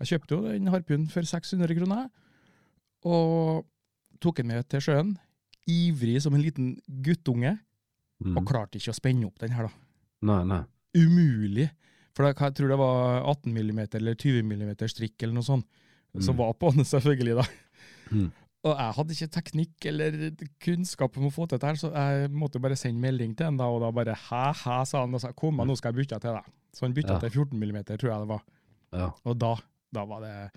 Jeg kjøpte jo den harpunen for 600 kroner, og tok den med til sjøen. Ivrig som en liten guttunge, Mm. og klarte ikke å spenne opp den her, da. Nei, nei. Umulig. For jeg tror det var 18 mm eller 20 mm strikk eller noe sånt, som Mm. var på den, selvfølgelig, da. Mm. Og jeg hadde ikke teknikk eller kunnskap om å få til dette, her, så jeg måtte bare sende melding til han da, og da bare hæ, hæ, sa han, og sa kom, nå skal jeg bytte til deg. Så han bytta Ja. til 14 mm, tror jeg det var. Ja. Og da, da var det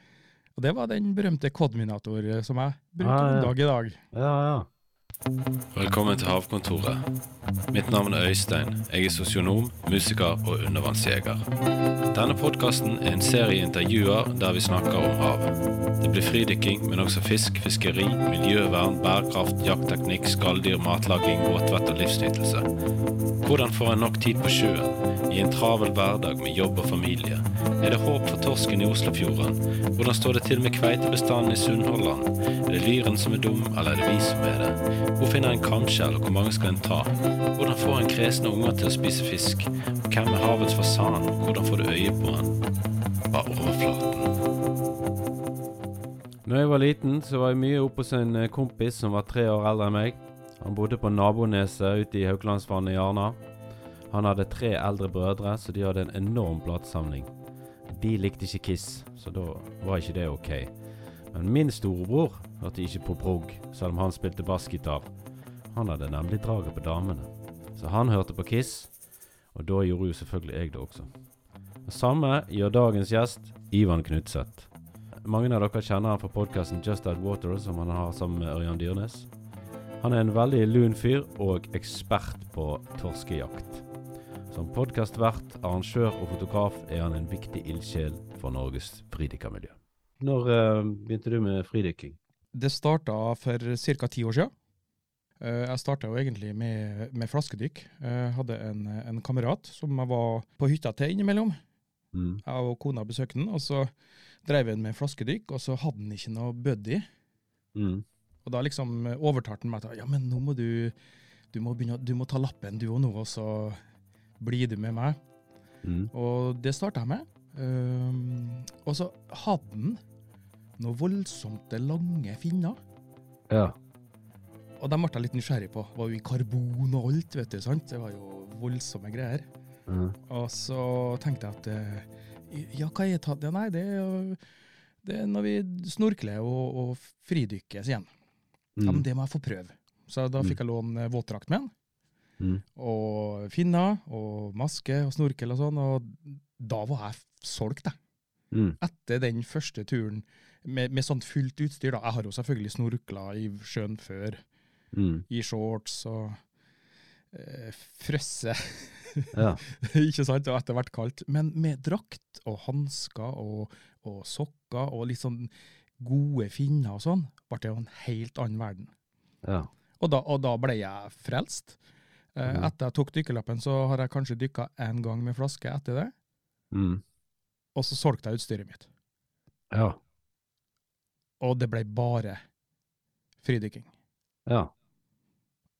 Og det var den berømte Codminator eh, som jeg brukte Ah, ja. dag i dag. Ja, ja. Velkommen til Havkontoret. Mitt navn er Øystein. Jeg er sosionom, musiker og undervannsjeger. Denne podkasten er en serie intervjuer der vi snakker om havet. Det blir fridykking, men også fisk, fiskeri, miljøvern, bærekraft, jaktteknikk, skalldyr, matlaging, båtvett og livsnytelse. Hvordan får en nok tid på sjøen, i en travel hverdag med jobb og familie? Er det håp for torsken i Oslofjorden? Hvordan står det til med kveitebestanden i Sunnhordland? Er det lyren som er dum, eller er det vi som er det? Hvor finner en kamskjell, og hvor mange skal en ta? Hvordan får en kresne unger til å spise fisk? Og hvem er havets fasan? Hvordan får du øye på han? Bare overflaten. Når jeg var liten, så var jeg mye oppe hos en eh, kompis som var tre år eldre enn meg. Han bodde på naboneset ute i Haukelandsvannet i Arna. Han hadde tre eldre brødre, så de hadde en enorm platesamling. De likte ikke Kiss, så da var ikke det ok. Men min storebror hørte ikke på prog, selv om han spilte bassgitar. Han hadde nemlig draget på damene. Så han hørte på Kiss, og da gjorde jo selvfølgelig jeg det også. Det samme gjør dagens gjest, Ivan Knutseth. Mange av dere kjenner han fra podkasten Just Add Water, som han har sammen med Ørjan Dyrnes. Han er en veldig lun fyr og ekspert på torskejakt. Som podkastvert, arrangør og fotograf er han en viktig ildsjel for Norges fridykkermiljø. Når uh, begynte du med fridykking? Det starta for ca. ti år siden. Eh, Jeg starta jo egentlig med, med flaskedykk. Jeg hadde en, en kamerat som jeg var på hytta til innimellom. Mm. Jeg og kona besøkte den, og så drev han med flaskedykk, og så hadde han ikke noe buddy. Mm. Og da liksom overtalte han meg til ja, men nå må du du må, begynne, du må ta lappen du og nå, og så blir du med meg. Mm. Og det starta jeg med. Um, og så hadde han noe voldsomt lange finner. Ja. Og dem ble jeg litt nysgjerrig på. Var jo i karbon og alt, vet du. sant? Det var jo voldsomme greier. Mm. Og så tenkte jeg at eh, ja, hva er tatt? Ja, nei, det er jo det er når vi snorkler og, og fridykkes igjen. Ja, men Mm. det må jeg få prøve. Så da Mm. fikk jeg låne våtdrakt med han. Mm. Og finner og maske og snorkel og sånn. Og da var jeg solgt, jeg. Mm. Etter den første turen med, med sånt fullt utstyr. da. Jeg har jo selvfølgelig snorkla i sjøen før, Mm. i shorts og eh, frøsse, Ja. ikke sant, og etter hvert kaldt. Men med drakt og hansker og, og sokker og litt sånn gode finner og sånn, ble det jo en helt annen verden. ja. Og da, og da ble jeg frelst. Eh, Mhm. Etter jeg tok dykkerlappen, så har jeg kanskje dykka én gang med flaske etter det. Mm. Og så solgte jeg utstyret mitt. Ja. Og det ble bare fridykking. Ja.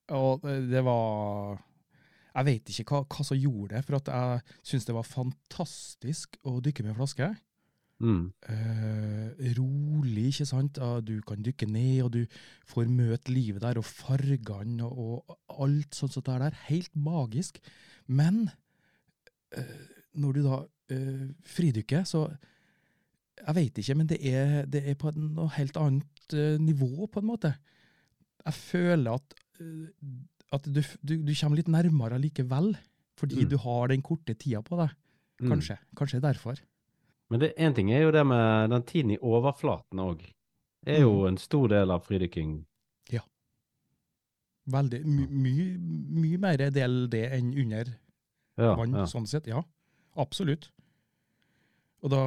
Og det det var Jeg vet ikke hva, hva som gjorde det, for at jeg syns det var fantastisk å dykke med flaske. Mm. Eh, rolig, ikke sant. Du kan dykke ned, og du får møte livet der, og fargene og, og alt sånt som det er der. Helt magisk. Men eh, når du da eh, fridykker, så Jeg vet ikke, men det er, det er på noe helt annet eh, nivå, på en måte. Jeg føler at, eh, at du, du, du kommer litt nærmere likevel, fordi Mm. du har den korte tida på deg. Mm. Kanskje. Kanskje derfor. Men det én ting er jo det med den tiden i overflaten òg. er jo en stor del av fridykking. Ja. Veldig, my, mye, mye mer del det enn under Ja, vann, ja. sånn sett. Ja, absolutt. Og da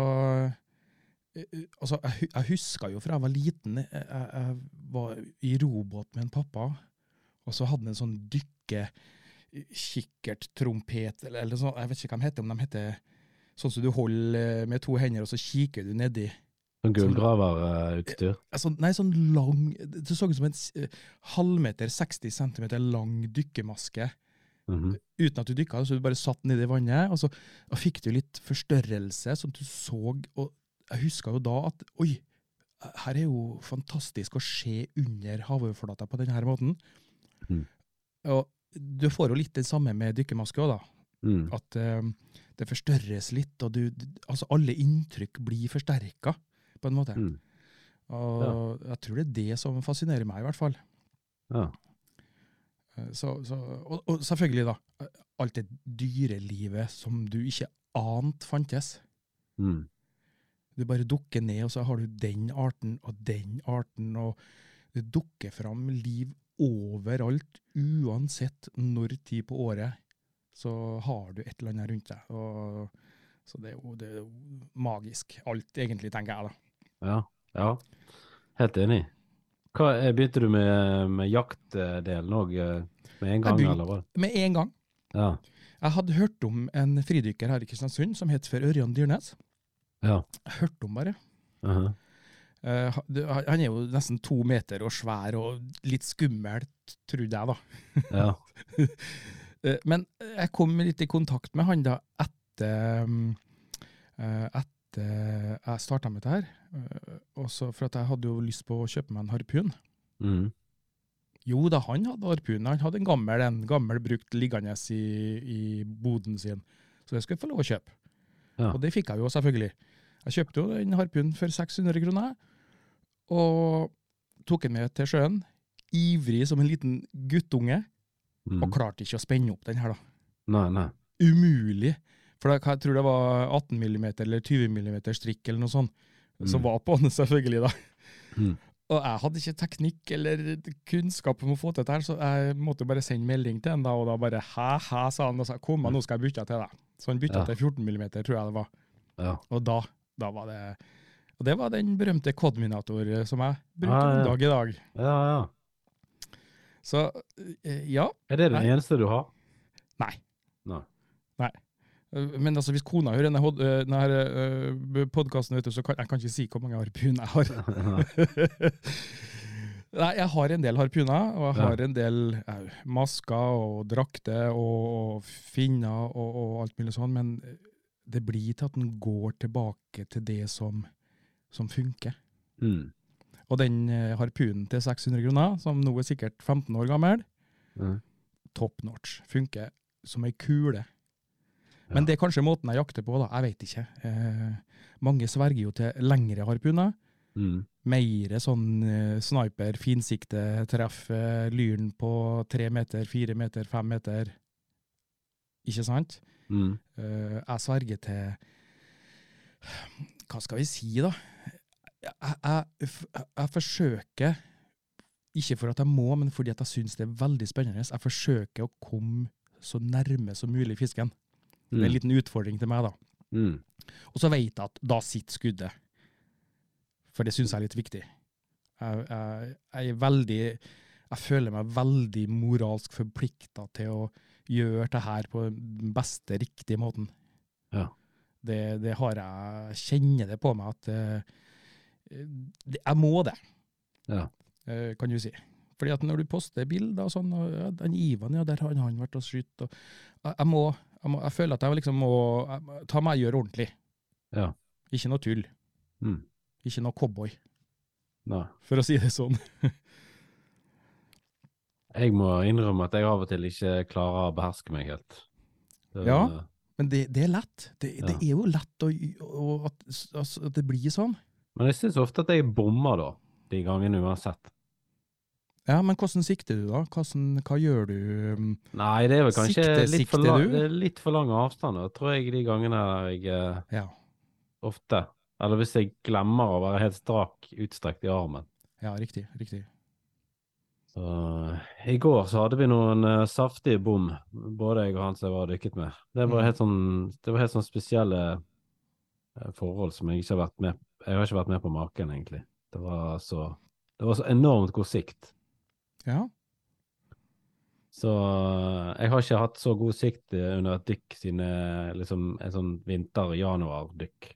eh, eh, Altså, jeg, jeg husker jo fra jeg var liten, jeg, jeg, jeg var i robåt med en pappa, og så hadde han en sånn dykke kikkerttrompet, eller, eller sånn, jeg vet ikke hva de heter, om de heter sånn som du holder med to hender, og så kikker du nedi. Sånn gullgraverutstyr. Altså, nei, sånn lang Det så ut som en eh, halvmeter, 60 centimeter lang dykkermaske. Mhm. uten at du dykka, så du bare satt nedi vannet, og så og fikk du litt forstørrelse, sånn at du så og jeg huska jo da at oi, her er jo fantastisk å se under havoverflata på denne måten. Mm. Og du får jo litt det samme med dykkermaske òg, da. Mm. At uh, det forstørres litt, og du, du Altså, alle inntrykk blir forsterka, på en måte. Mm. Og jeg tror det er det som fascinerer meg, i hvert fall. Ja. Eh, Så, så, og, og selvfølgelig, da. Alt det dyrelivet som du ikke ante fantes. Mm. Du bare dukker ned, og så har du den arten og den arten, og det dukker fram liv overalt, uansett når tid på året, så har du et eller annet rundt deg. Og, så det er, jo, det er jo magisk. Alt, egentlig, tenker jeg, da. Ja. ja. Helt enig. Hva, eh, begynte du med, med jaktdelen òg med en gang, eller hva? Med en gang. Ja. Jeg hadde hørt om en fridykker her i Kristiansund som het for Ørjan Dyrnes. Ja. Hørte om bare. Uh -huh. Uh, han er jo nesten to meter og svær og litt skummelt, trodde jeg, da. ja. Eh, Men jeg kom litt i kontakt med han da etter, mm, eh, etter jeg starta med dette her. Eh, Også for at jeg hadde jo lyst på å kjøpe meg en harpun. Mm. Jo da, han hadde harpun. Han hadde en gammel, en gammel brukt liggende i, i boden sin. Så det skulle jeg få lov å kjøpe. Ja. Og det fikk jeg jo selvfølgelig. Jeg kjøpte jo den harpunen for 600 kroner, og tok den med til sjøen. Ivrig som en liten guttunge, Mhm. og klarte ikke å spenne opp den her, da. Nei, nei. umulig. For det, jeg tror det var 18 mm eller 20 mm strikk eller noe sånt, som Mm. var på den, selvfølgelig. da. Mm. Og jeg hadde ikke teknikk eller kunnskap om å få til dette, her, så jeg måtte bare sende melding til han da, og da bare hæ, hæ, sa han, og sa kom, nå skal jeg bytte til deg. Så han bytta Ja. til 14 mm, tror jeg det var. Ja. Og da, da var det Og det var den berømte Codminator som jeg bruker ja, ja. en dag i dag. ja, ja. Så eh, ja, Er det den Nei. eneste du har? Nei. Nei. Nei. Men altså, hvis kona hører denne, eh, denne podkasten, så kan jeg kan ikke si hvor mange harpuner jeg har. Nei, jeg har en del harpuner, og jeg har en del eh, masker og drakter og finner og, og alt mulig sånn, men det blir til at den går tilbake til det som, som funker. Mm. Og den eh, harpunen til 600 kroner, som nå er sikkert 15 år gammel, Mm. top notch. Funker som ei kule. Ja. Men det er kanskje måten jeg jakter på, da. Jeg vet ikke. Eh, mange sverger jo til lengre harpuner. Mm. Mer sånn eh, sniper, finsikte, treff eh, lyren på tre meter, fire meter, fem meter. Ikke sant? Mm. Eh, jeg sverger til Hva skal vi si, da? Jeg, jeg, jeg, forsøker, ikke for at jeg må, men fordi jeg syns det er veldig spennende, jeg forsøker å komme så nærme som mulig fisken. Det er en liten utfordring til meg, da. Mm. Og så vet jeg at da sitter skuddet. For det syns jeg er litt viktig. Jeg, jeg, jeg er veldig Jeg føler meg veldig moralsk forplikta til å gjøre det her på den beste, riktige måten. Ja. Det, det har jeg Kjenner det på meg at eh, Jeg må det, Ja. eh, kan du si. Fordi at når du poster bilder og sånn, og ja, den Ivan, ja, der har han vært og skutt, jeg, jeg må jeg, føler at jeg liksom må jeg, ta meg og gjøre ordentlig. Ja. Ikke noe tull. Mm. Ikke noe cowboy, Nei. for å si det sånn. Jeg må innrømme at jeg av og til ikke klarer å beherske meg helt. Det, Ja. Men det, det er lett. Det, det er jo lett å, å, at, at det blir sånn. Men jeg syns ofte at jeg bommer, da. De gangene uansett. Ja, men hvordan sikter du, da? Hvordan, hva gjør du? um, Nei, det er vel kanskje Sikte- litt, for lang, det er litt for lang avstand. Da tror jeg de gangene jeg eh, Ja, ofte Eller hvis jeg glemmer å være helt strak utstrekt i armen. ja riktig. riktig. Så I går så hadde vi noen uh, saftige bom, både jeg og han som jeg var dykket med. Det var Mm. helt sånn, det var helt sånn spesielle uh, forhold som jeg ikke har vært med Jeg har ikke vært med på maken, egentlig. Det var så, det var så enormt god sikt. Ja. Så eh, jeg har ikke hatt så god sikt eh, under et dykk siden eh, liksom en sånn vinter-januar-dykk.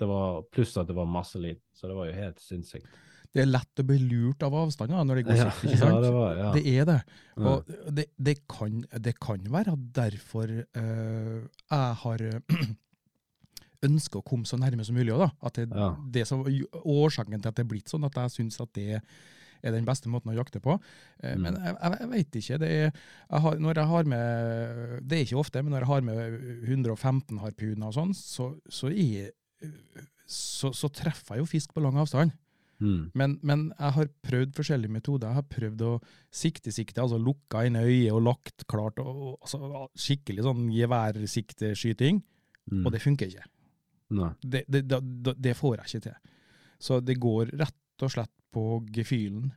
Det var Pluss at det var masse lyd, så det var jo helt sinnssykt. Det er lett å bli lurt av avstander når det går sikt, ikke sant? ja, det var ja. Det er det. Og det, det, kan, det kan være derfor uh, jeg har ønsker å komme så nærme som mulig Også. At det, Ja. det som, årsaken til at det er blitt sånn, at jeg syns at det er den beste måten å jakte på. Eh, Mm. Men jeg, jeg, jeg veit ikke. Det er, jeg har, når jeg har med Det er ikke ofte, men når jeg har med 115 harpuner og sånn, så, så, så, så treffer jeg jo fisk på lang avstand. Mm. Men, men jeg har prøvd forskjellige metoder. Jeg har prøvd å sikte-sikte, altså lukka inn øyet og lagt klart. Og, og, altså, skikkelig sånn geværsikteskyting, Mm. og det funker ikke. Det, det, det, det får jeg ikke til. Så det går rett og slett på gefühlen.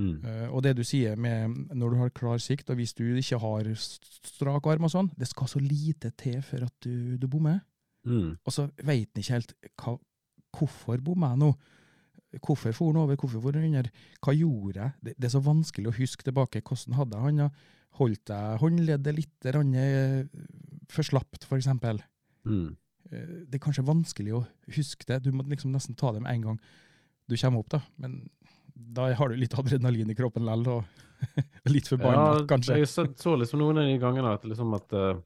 Mm. Uh, og det du sier med når du har klar sikt, og hvis du ikke har strak arm og sånn, det skal så lite til for at du, du bommer. Mm. Og så veit en ikke helt hva, hvorfor bommer jeg nå. Hvorfor for han over, hvorfor for han under? Hva gjorde jeg? Det, det er så vanskelig å huske tilbake. Hvordan hadde jeg handa? Holdt jeg håndleddet litt grann, eh, for slapt, for eksempel? Mm. Eh, Det er kanskje vanskelig å huske det. Du må liksom nesten ta det med en gang du kommer opp, da. Men da har du litt adrenalin i kroppen likevel, og litt forbanna, Ja, kanskje. jeg så, så liksom noen av de gangene at, liksom at, eh,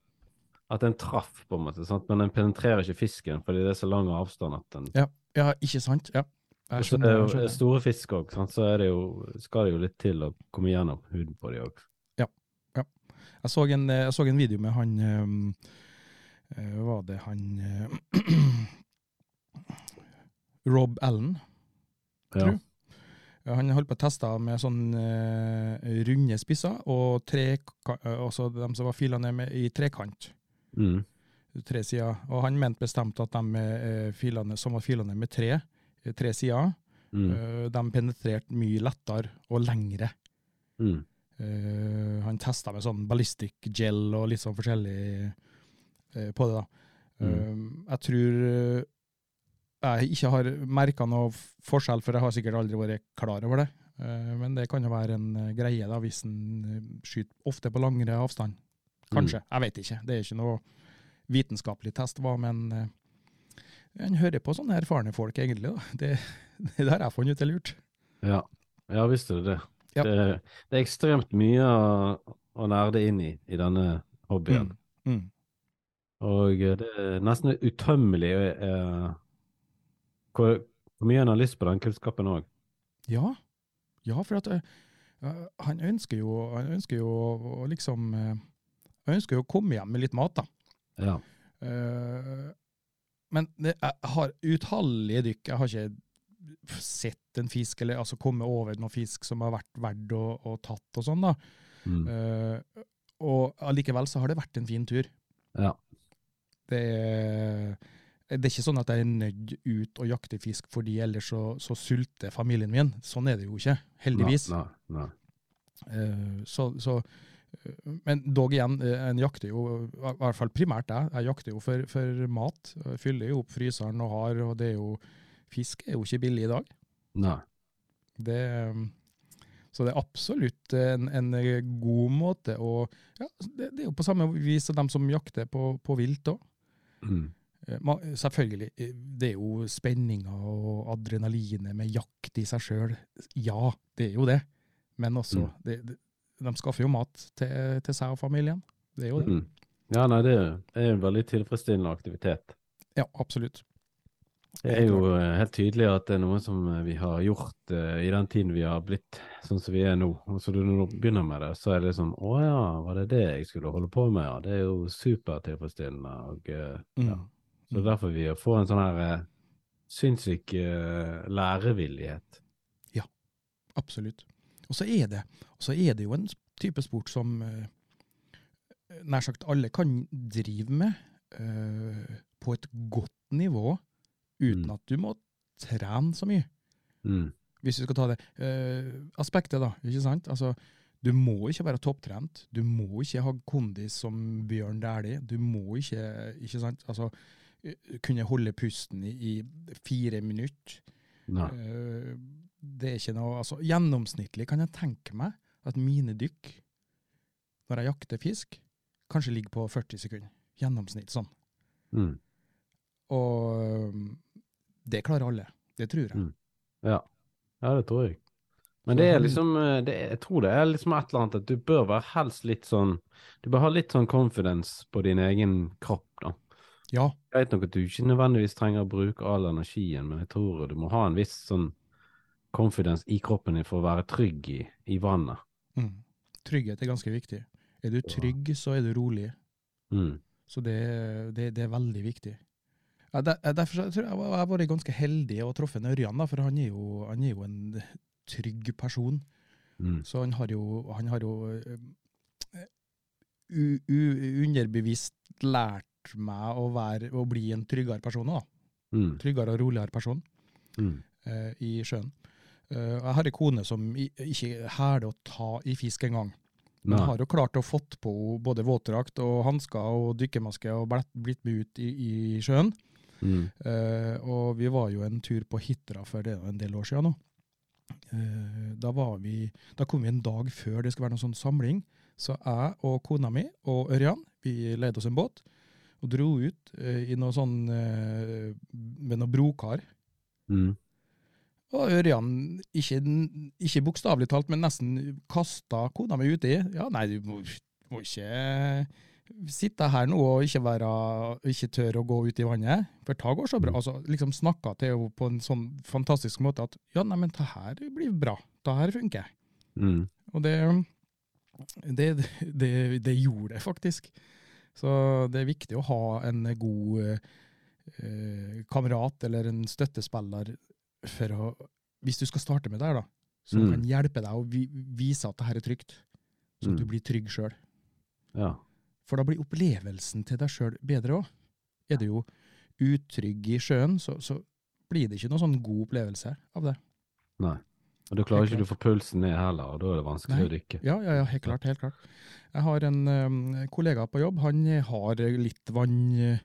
at en traff, på en måte, sant? men den penetrerer ikke fisken fordi det er så lang avstand at den Ja, ikke sant? Ja. Jeg er skjønner. jeg skjønner. store fisk òg, så er det jo, skal det jo litt til å komme gjennom huden på dem òg. Jeg så en, eh, jeg så en video med han um, Var det han eh, Rob Allen. Ja. jeg. Ja, Han holdt på å teste med sånn eh, runde spisser, og tre, eh, også de som var filene med i trekant. Mm. Tre sider. Og han mente bestemt at de eh, filene, som var filene med tre, eh, tre sider, Mm. eh, de penetrerte mye lettere og lengre. Mm. Eh, han testa med sånn ballistic gel og litt sånn forskjellig eh, på det. da. Eh, jeg tror eh, jeg ikke har merka noe forskjell, for jeg har sikkert aldri vært klar over det. Eh, men det kan jo være en eh, greie da, hvis en eh, skyter ofte på langere avstand. Kanskje. Jeg vet ikke. Det er ikke noe vitenskapelig test, hva, men eh, en hører på sånne erfarne folk, egentlig. da. Det, det der har jeg funnet ut er lurt. Ja. ja, visst er det det. Ja. Det, det er ekstremt mye å, å nerde inn i i denne hobbyen. Mm. Og eh, det er nesten utømmelig eh, hvor, hvor mye en har lyst på den kunnskapen òg. Ja, ja for at eh, eh, han ønsker jo, han ønsker jo å, liksom eh, Han ønsker jo å komme hjem med litt mat, da. Ja. Eh, men det, jeg har utallige dykk. Jeg har ikke sett en fisk, eller altså kommet over noen fisk som har vært verdt å, å tatt og sånn, da. Mm. Eh, og allikevel så har det vært en fin tur. ja. Det er, det er ikke sånn at jeg er nødt ut og jakte fisk fordi ellers så, så sulter familien min. Sånn er det jo ikke, heldigvis. Nei, nei, nei. så, så, eh, men dog igjen, eh, en jakter jo, i hvert fall primært jeg, jeg jakter jo for, for mat. Jeg fyller jo opp fryseren og har, og det er jo, fisk er jo ikke billig i dag. nei. Det, eh, så det er absolutt en, en god måte å, ja, det, det er jo på samme vis som de som jakter på, på vilt også. Mm. Eh, Selvfølgelig, eh, det er jo spenninga og adrenalinet med jakt i seg sjøl. Ja, det er jo det. Men også, Mm. det, det, de skaffer jo mat til, til seg og familien. Det er jo det. Mm. Ja, nei, det er en veldig tilfredsstillende aktivitet. Ja, absolutt. Det er jo eh, helt tydelig at det er noe som eh, vi har gjort uh, i den tiden vi har blitt sånn som vi er nå. Og så du begynner med det, så er det liksom Å ja, var det det jeg skulle holde på med? Ja, det er jo supertilfredsstillende. Og, eh, ja. Så det er derfor vi får en sånn her uh, sinnssyk uh, lærevillighet. Absolutt. Og så er det, så er det jo en type sport som nær sagt alle kan drive med på et godt nivå, uten Mm. at du må trene så mye. Mm. hvis du skal ta det uh, aspektet, da. ikke sant? Altså, du må ikke være topptrent. Du må ikke ha kondis som Bjørn Dæhlie. Du må ikke, ikke sant? Altså, eh, kunne holde pusten i, i fire minutter. Eh, det er ikke noe altså, Gjennomsnittlig kan jeg tenke meg at mine dykk, når jeg jakter fisk, kanskje ligger på 40 sekunder. Gjennomsnitt sånn. Mm. Og det klarer alle. Det tror jeg. Mm. Ja. ja, det tror jeg. Men det er liksom eh, det er, Jeg tror det er liksom et eller annet at du bør være helst litt sånn Du bør ha litt sånn confidence på din egen kropp, da. Ja, Greit nok at du ikke nødvendigvis trenger å bruke all energien, men jeg tror du må ha en viss sånn confidence i kroppen din for å være trygg i, i vannet. mm. trygghet er ganske viktig. Er du trygg, så er du rolig. Mm. Så det, det, det er veldig viktig. Ja, der, derfor tror jeg jeg har vært ganske heldig og truffet Ørjan, da, for han er, jo, han er jo en trygg person. Mm. Så han har jo, han har jo eh, u, u, underbevisst lært meg å, være, å bli en tryggere person. Da. Mm. Tryggere og roligere person Mm. uh, i sjøen. Uh, jeg har en kone som ikke hæler å ta i fisk engang. Men har jo klart å fått på både våtdrakt og hansker og dykkermaske og blitt med ut i, i sjøen. Mm. Eh, og vi var jo en tur på Hitra for det en del år siden nå. Uh, da, var vi, da kom vi en dag før det skulle være noen sånn samling. Så jeg og kona mi og Ørjan vi leide oss en båt og dro ut uh, i noe sånn med noe brokar. Mm. Og Ørjan, ikke, ikke bokstavelig talt, men nesten kasta kona mi uti. Ja, nei, du må, må ikke sitte her nå og ikke, være, ikke tør å gå ut i vannet, for det går så bra. Altså, liksom snakka til henne på en sånn fantastisk måte at ja, nei, men det her blir bra. Det her funker. Mm. Og det, det, det, det gjorde det faktisk. Så det er viktig å ha en god eh, kamerat eller en støttespiller for å Hvis du skal starte med det her, da, som Mm. kan hjelpe deg å vi, vise at det her er trygt, så at du Mm. blir trygg sjøl. Ja. For da blir opplevelsen til deg sjøl bedre òg. Er du jo utrygg i sjøen, så, så blir det ikke noen sånn god opplevelse av det. Nei. Og da klarer ikke du å få pulsen ned heller, og da er det vanskelig Nei. å dykke. Ja, ja, ja, helt klart. helt klart. Jeg har en um, kollega på jobb, han har litt vann... eh,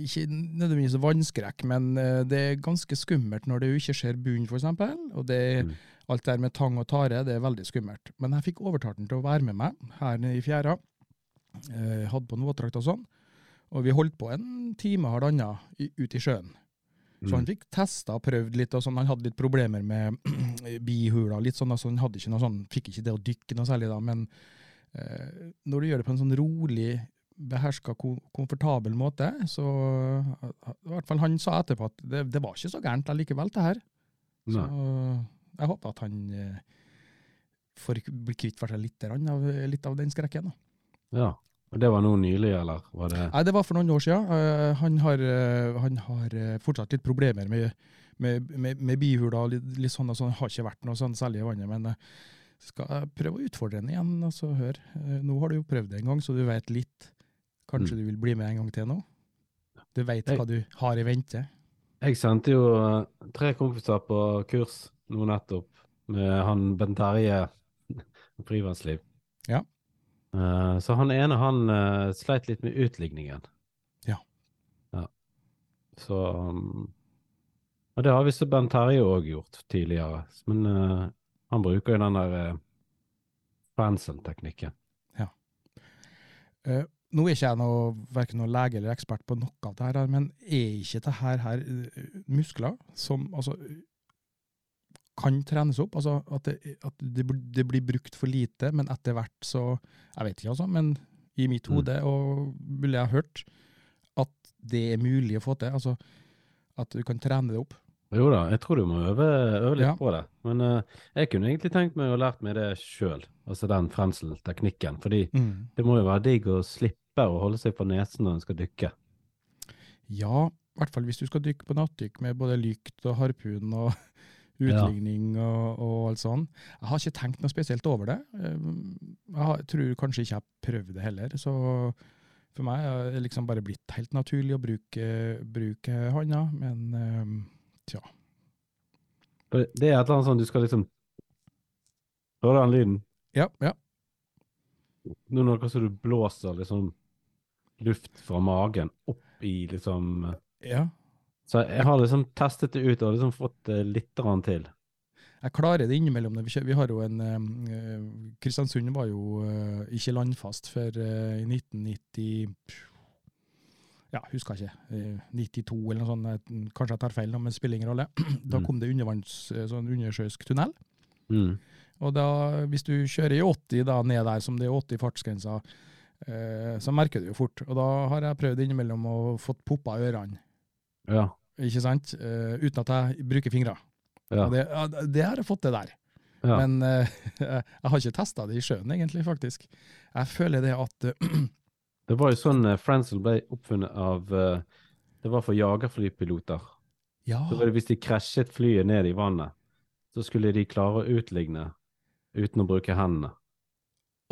Ikke nødvendigvis vannskrekk, men uh, det er ganske skummelt når det ikke ser bunn, f.eks. Og det, Mm. alt der med tang og tare, det er veldig skummelt. Men jeg fikk overtalt han til å være med meg her i fjæra. Eh, hadde på en våtdrakt og sånn. Og vi holdt på en time og halvannen ute i sjøen. Så han Mm. fikk testa og prøvd litt, og sånn. han hadde litt problemer med bihula. litt sånn, altså Han hadde ikke noe sånn, fikk ikke det å dykke noe særlig da, men eh, når du gjør det på en sånn rolig, beherska, komfortabel måte, så i hvert fall Han sa etterpå at det, det var ikke så gærent allikevel, det her. Så jeg håper at han eh, får bli kvitt for seg litt, av, litt av den skrekken. da. Ja. Og det var nå nylig, eller var det Nei, det var for noen år siden. Eh, han har, eh, han har eh, fortsatt litt problemer med, med, med, med bihula og litt, litt sånn, altså, han har ikke vært noe sånn særlig i vannet, men skal jeg prøve å utfordre den igjen, altså hør. Nå har du jo prøvd det en gang, så du vet litt. Kanskje Mm. du vil bli med en gang til nå? Du vet Jeg- hva du har i vente? Jeg sendte jo tre kompiser på kurs nå nettopp med han Bent Terje Frivannsliv. Ja. Eh, så han ene, han uh, sleit litt med utligningen. Ja. Ja. Så um, Og det har visst Bent Terje òg gjort tidligere. Men uh, han bruker jo den der uh, Fransen-teknikken. Eh, nå er ikke jeg noe, hverken noen lege eller ekspert på noe av det her, men er ikke det her, her muskler som altså, kan trenes opp? Altså at, det, at det, det blir brukt for lite, men etter hvert så Jeg vet ikke, altså, men i mitt Mm. hode, og ville jeg hørt, at det er mulig å få til. Altså at du kan trene det opp. Jo da, jeg tror du må øve, øve litt Ja. på det. Men uh, jeg kunne egentlig tenkt meg å lært meg det sjøl, altså den frenselteknikken. Fordi Fordi det må jo være digg å slippe å holde seg på nesen når en skal dykke. Ja, i hvert fall hvis du skal dykke på nattdykk med både lykt og harpun og utligning og, og alt sånn. Jeg har ikke tenkt noe spesielt over det. Eh, Jeg tror kanskje ikke jeg har prøvd det heller. Så for meg er det liksom bare blitt helt naturlig å bruke, bruke hånda, men eh, tja. Det er et eller annet sånn du skal liksom Hører du den lyden? Ja, ja. Nå er det noe som du blåser liksom luft fra magen opp i liksom ja. Så jeg har liksom testet det ut og liksom fått det litt til. Jeg klarer det innimellom. Vi, vi har jo en uh, Kristiansund var jo uh, ikke landfast før eh, i 1990 Ja, husker jeg ikke. eh, 92 eller noe sånt. Kanskje jeg tar feil, men spiller ingen rolle. Da Mm. kom det undervanns, sånn undersjøisk tunnel. Mm. Og da, hvis du kjører i 80 da ned der, som det er 80 fartsgrensa, så merker du jo fort. Og da har jeg prøvd innimellom å fått poppa ørene, Ja. ikke sant? Uh, uten at jeg bruker fingre. Ja. Det, det har jeg fått til der. ja. Men uh, jeg har ikke testa det i sjøen, egentlig, faktisk. Jeg føler det at eh, Det var jo sånn uh, Fransel ble oppfunnet av eh, Det var for jagerflypiloter. Ja, Så var det hvis de krasjet flyet ned i vannet, så skulle de klare å utligne uten å bruke hendene.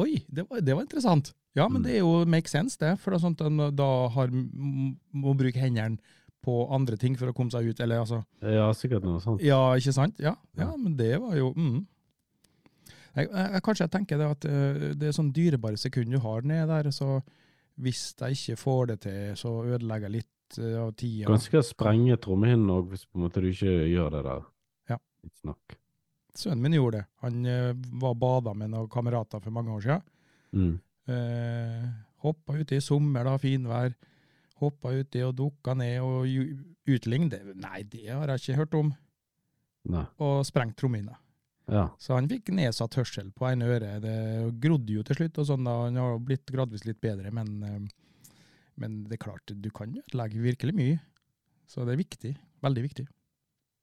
oi, det var, det var interessant. Ja, men Mm. det er jo make sense, det. For det er at en da har, må bruke hendene på andre ting for å komme seg ut, eller altså Ja, sikkert noe sånt. Ja, ikke sant? Ja, ja Ja. men det var jo mm. jeg, jeg, Kanskje jeg tenker det at uh, det er sånn dyrebare sekund du har ned der, så hvis jeg ikke får det til, så ødelegger jeg litt uh, av tida. Ganske sprenge trommehinnen òg, hvis på en måte du ikke gjør det der. Ja. Litt snakk. Sønnen min gjorde det. Han uh, var bada med noen kamerater for mange år siden. Mm. Hoppa uti i sommer, da, finvær. Hoppa uti og dukka ned og Det, nei, det har jeg ikke hørt om. Nei. Og sprengt trommehinna. Ja. Så han fikk nedsatt hørsel på ene øre. Det grodde jo til slutt, og sånn da. Han har blitt gradvis litt bedre, men, eh, men det er klart, du kan ødelegge virkelig mye. Så det er viktig. Veldig viktig.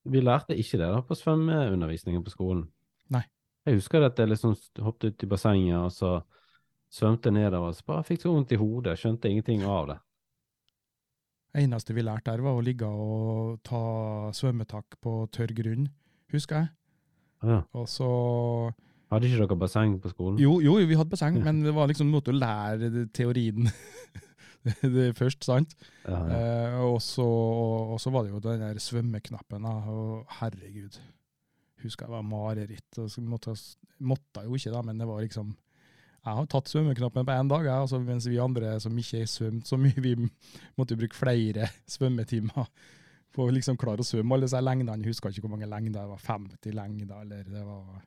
Vi lærte ikke det da på svømmeundervisningen på skolen. Nei. Jeg husker at jeg liksom hoppet ut i bassenget, og så svømte nedover, så bare fikk så vondt i hodet, skjønte ingenting av det. Eneste vi lærte der, var å ligge og ta svømmetak på tørr grunn, husker jeg. Ja. Og så Hadde ikke dere basseng på skolen? Jo, jo, vi hadde basseng, men det var liksom måte å lære teorien det først, sant? Ja, ja. Eh, og, så, og så var det jo den der svømmeknappen, da. Og herregud. Husker jeg var mareritt. Og måtte, måtte jo ikke, da, men det var liksom Jeg har tatt svømmeknappen på én dag, jeg, altså, mens vi andre som ikke har svømt så mye, vi måtte bruke flere svømmetimer for å liksom klare å svømme alle disse lengdene. Jeg husker ikke hvor mange lengder, det var 50 lengder, eller det var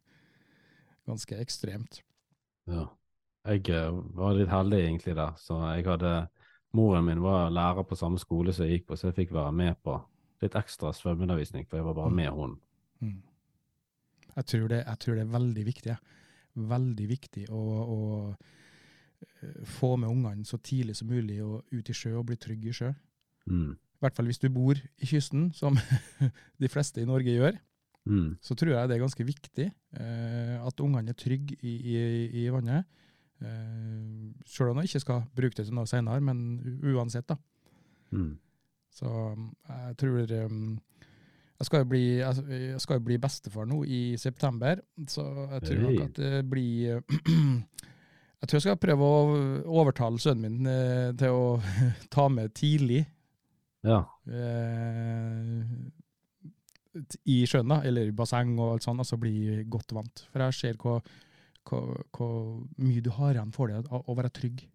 ganske ekstremt. Ja. Jeg eh, var litt heldig egentlig der, så jeg hadde Moren min var lærer på samme skole som jeg gikk på, så jeg fikk være med på litt ekstra svømmeundervisning, for jeg var bare Mm. med hun. Mm. Jeg, tror det, jeg tror det er veldig viktig. ja. Veldig viktig å, å eh, få med ungene så tidlig som mulig og ut i sjø og bli trygg i sjø. Mm. I hvert fall hvis du bor i kysten, som de fleste i Norge gjør. Mm. Så tror jeg det er ganske viktig eh, at ungene er trygge i, i, i vannet. Eh, Selv om de ikke skal bruke det til noe senere, men uansett, da. Mm. Så um, jeg tror um, jeg skal, jo bli, jeg jeg skal jo bli bestefar nå i september, så jeg tror nok at det blir Jeg tror jeg skal prøve å overtale sønnen min eh, til å ta med tidlig Ja. eh, i sjøen, da, eller i basseng og alt sånt, altså bli godt vant. For jeg ser hvor, hvor, hvor mye du har igjen for det å, å være trygg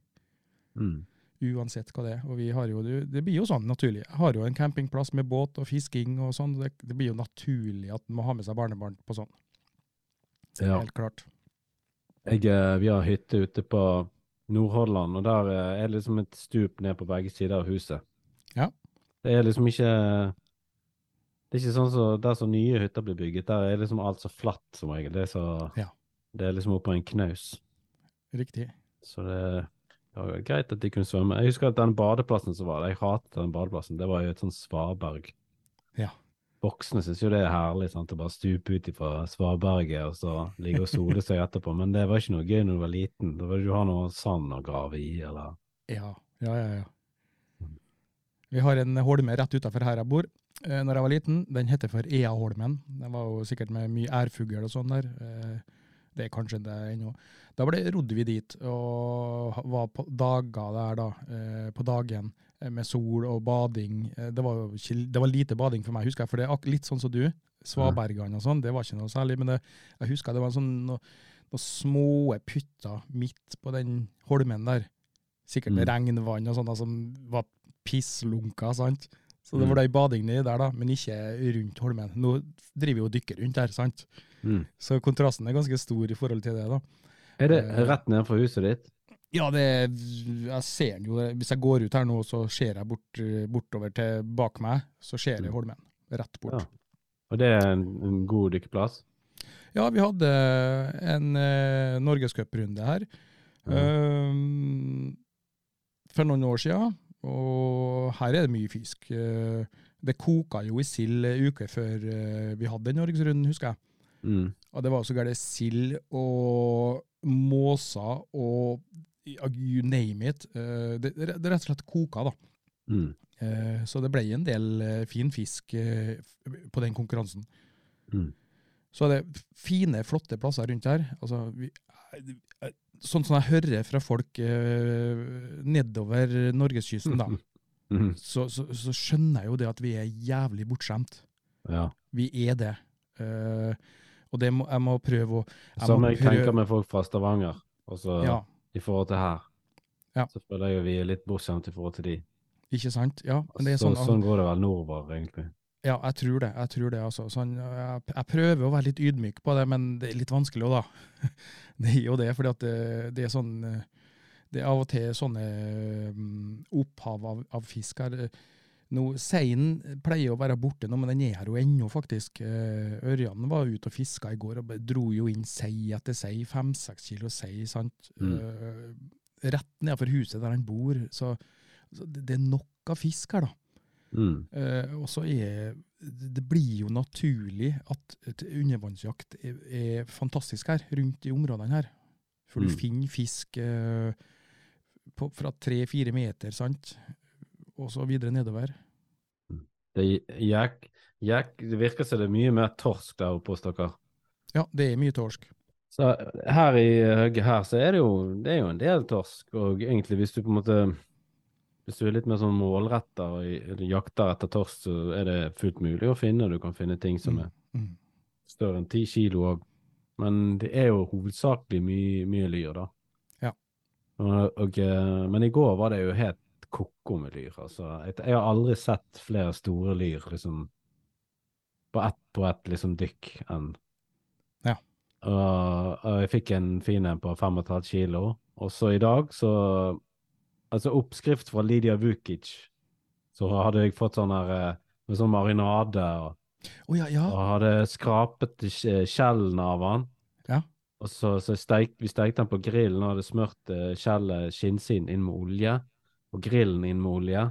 Mm. Uansett hva det er. Og vi har jo, det, blir jo sånn naturlig. Jeg har jo en campingplass med båt og fisking og sånn. Det, det blir jo naturlig at man må ha med seg barnebarn på sånn. Ja. Helt klart. Jeg, eh, vi har hytte ute på Nordhordland, og der eh, er det liksom et stup ned på begge sider av huset. Ja. Det er liksom ikke Det er ikke sånn som der som nye hytter blir bygget. Der er liksom alt så flatt som regel. Det er, så, Ja. det er liksom oppå en knaus. Riktig. Så det, det var greit at de kunne svømme. Jeg husker at den badeplassen som var der, jeg hatet den badeplassen. Det var jo et sånn svaberg. Ja. Voksne syns jo det er herlig sant? å bare stupe ut fra svaberget og så ligge og sole seg etterpå, men det var ikke noe gøy når du var liten. Da ville du ha noe sand å grave i, eller Ja, ja, ja. ja. Vi har en holme rett utafor her jeg bor. Eh, når jeg var liten, Den heter for Eaholmen. Den var jo sikkert med mye ærfugl og sånn der. Eh, det er kanskje det ennå. Da ble, rodde vi dit og var på dager der, da. Eh, på dagen eh, med sol og bading. Eh, det, var det var lite bading for meg, husker jeg. For det er litt sånn som du. Svabergene og sånn, det var ikke noe særlig. Men det, jeg husker det var sånn noe, noen små pytter midt på den holmen der. Sikkert med regnvann og sånn, som var pisslunka, sant. Så det Mm. var ei bading nedi der, da, men ikke rundt holmen. Nå driver vi og dykker rundt der, sant. mm. Så kontrasten er ganske stor i forhold til det, da. Er det Eh. rett ned for huset ditt? Ja, det Jeg ser den jo Hvis jeg går ut her nå, så ser jeg bort, bortover til bak meg, så ser jeg Mm. holmen. Rett bort. Ja. Og det er en, en god dykkeplass? Ja, vi hadde en eh, norgescuprunde her. Ehm, for noen år siden, og her er det mye fisk. Eh, det koka jo i sild en uke før eh, vi hadde den Norgesrunden, husker jeg. Mm. Og det var så gærent sild og måser og you name it. Eh, det, det det rett og slett koka, da. Mm. Eh, Så det ble en del eh, fin fisk på den konkurransen. Mm. Så er det fine, flotte plasser rundt her. Altså, vi, sånn som jeg hører fra folk nedover norgeskysten, da, Mm. så, så, så skjønner jeg jo det at vi er jævlig bortskjemt. Ja. Vi er det. Eh, og det må, jeg må prøve å Som jeg tenker med folk fra Stavanger, også, Ja, i forhold til her. Ja. Så føler jeg jo vi er litt bortskjemt i forhold til de. ikke sant? Ja, så, sånn, sånn går det vel nordover, egentlig. Ja, jeg tror det. jeg tror det, altså. Sånn, jeg, jeg prøver å være litt ydmyk på det, men det er litt vanskelig òg, da. Det er jo det, fordi at det, det er sånn eh, Det er av og til sånne mm, opphav av, av fisk her. Nå, Seien pleier å være borte nå, men den er her jo ennå, faktisk. Eh, Ørjan var ute og fiska i går og dro jo inn sei etter sei, fem-seks kilo sei, sant. Mm. Eh, rett nedenfor huset der han bor. Så, så det, er nok av fisk her, da. Mm. Eh, og så er Det blir jo naturlig at undervannsjakt er, er fantastisk her, rundt i områdene her. For du Mm. finner fisk eh, på, fra tre-fire meter, sant? Og så videre nedover. Det, er jek, jek, det virker som det er mye mer torsk der oppe hos dere. Ja, det er mye torsk. Så her i høgget her, så er det jo, det er jo en del torsk, og egentlig hvis du på en måte Hvis du er litt mer sånn målretta og jakter etter torsk, så er det fullt mulig å finne. Du kan finne ting som er Mm. større enn ti kilo òg. Men det er jo hovedsakelig mye, mye lyr, da. Ja. Og, og, eh, men i går var det jo helt ko-ko med lyr. Altså, jeg, jeg har aldri sett flere store lyr liksom, på ett på ett liksom, dykk enn Ja. og, og jeg fikk en fin en på 35 kilo. Og så i dag, så Altså oppskrift fra Lydia Vukic. Så hadde jeg fått sånn her eh, med sånn marinade og oh, ja, ja. og hadde skrapet skje- skjellene av den. Ja. Og så, så steik, vi stekte den på grillen og hadde smurt eh, skjellet, skinnsiden, inn med olje. Og grillen inn med olje.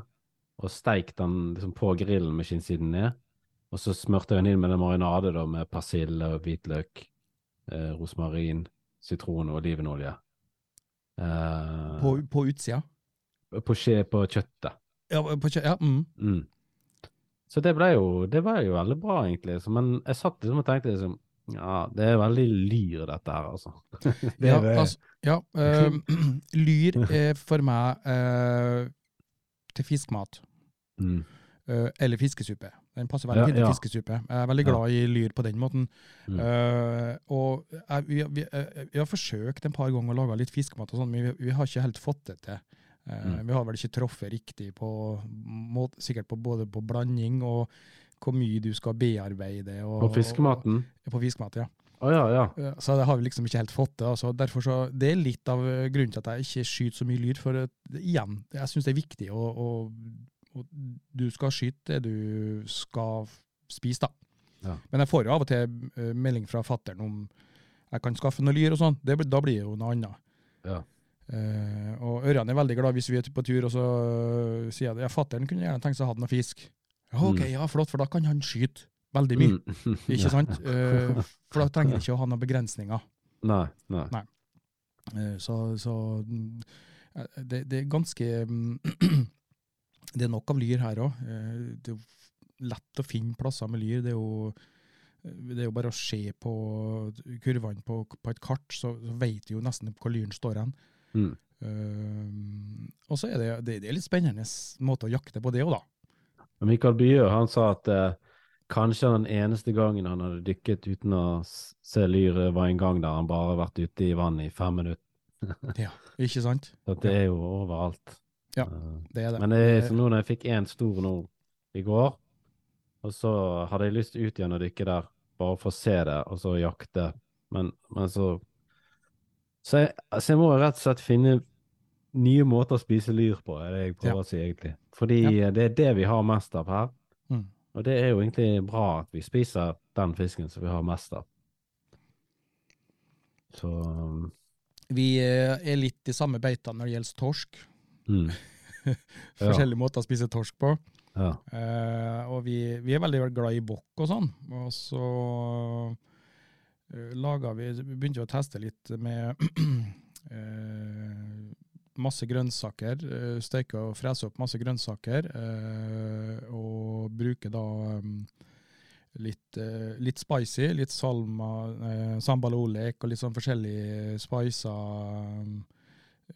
Og steikt den liksom på grillen med skinnsiden ned. Og så smurte jeg den inn med en marinade da, med persille og hvitløk, eh, rosmarin, sitron og olivenolje. Eh, På, på utsida. på, skje, på kjøttet. Ja, på, kjø- ja mm. Mm. Så det ble jo Det var jo veldig bra, egentlig. Så, men jeg satt liksom og tenkte liksom Ja, det er veldig lyr, dette her, altså. det ja, er det. altså, ja øh, lyr er for meg øh, til fiskmat. Mm. Uh, eller fiskesuppe. Den passer veldig Ja, fint til ja. fiskesuppe. Jeg er veldig glad i lyr på den måten. Mm. Uh, og jeg, vi, vi, vi har forsøkt en par ganger å lage litt fiskemat, og sånn, men vi, vi har ikke helt fått det til. Uh, Mm. Vi har vel ikke truffet riktig på må, sikkert på både på blanding og hvor mye du skal bearbeide. Og, På fiskematen? Og, på fiskematen, ja. Oh, ja, ja. Så det har vi liksom ikke helt fått til. Altså. Derfor så, det er litt av grunnen til at jeg ikke skyter så mye lyr. For at, igjen, jeg syns det er viktig å, å, å Du skal skyte det du skal spise, da. Ja. Men jeg får jo av og til eh, melding fra fattern om jeg kan skaffe noe lyr og sånn. Da blir det jo noe annet. Ja. Uh, og Ørjan er veldig glad hvis vi er på tur, og så eh, sier jeg ja, fattern kunne gjerne tenkt seg å ha noe fisk. OK, Mm. ja, flott, for da kan han skyte veldig mye. Mm. Ikke sant? Uh, for da trenger han ikke å ha noen begrensninger. Nei, nei. Eh, Så, så mm, eh, det, det er ganske mm, Det er nok av lyr her òg. Det er jo lett å finne plasser med lyr. Det er jo, det er jo bare å se på kurvene på, på et kart, så, så vet du jo nesten hvor lyren står hen. Mm. Uh, og så er det, det, det er litt spennende måte å jakte på det òg, da. Og Mikael Byø han sa at eh, kanskje den eneste gangen han hadde dykket uten å se lyr, eh, var en gang der han bare har vært ute i vannet i fem minutter. Ja, ikke sant? Så det er jo overalt. Ja. Eh, Det er det. Men det er som nå når jeg fikk én stor nå i går, og så hadde jeg lyst ut igjen å dykke der, bare for å se det, og så jakte. Men, men så så jeg, så jeg må rett og slett finne nye måter å spise lyr på, er det jeg prøver Ja. å si, egentlig. Fordi det er det vi har mest av her. Mm. Og det er jo egentlig bra at vi spiser den fisken som vi har mest av. Så um, Vi eh, er litt i samme beita når det gjelder torsk. Mm. Ja. Forskjellige måter å spise torsk på. Ja. Uh, og vi, vi er veldig glad i bokk og sånn. Og så uh, vi Vi begynte å teste litt med eh, masse grønnsaker. Uh, Steke og frese opp masse grønnsaker. eh, og bruke da um, litt, eh, litt spicy, litt salma, sambal sambalolek og litt sånn forskjellige spicer.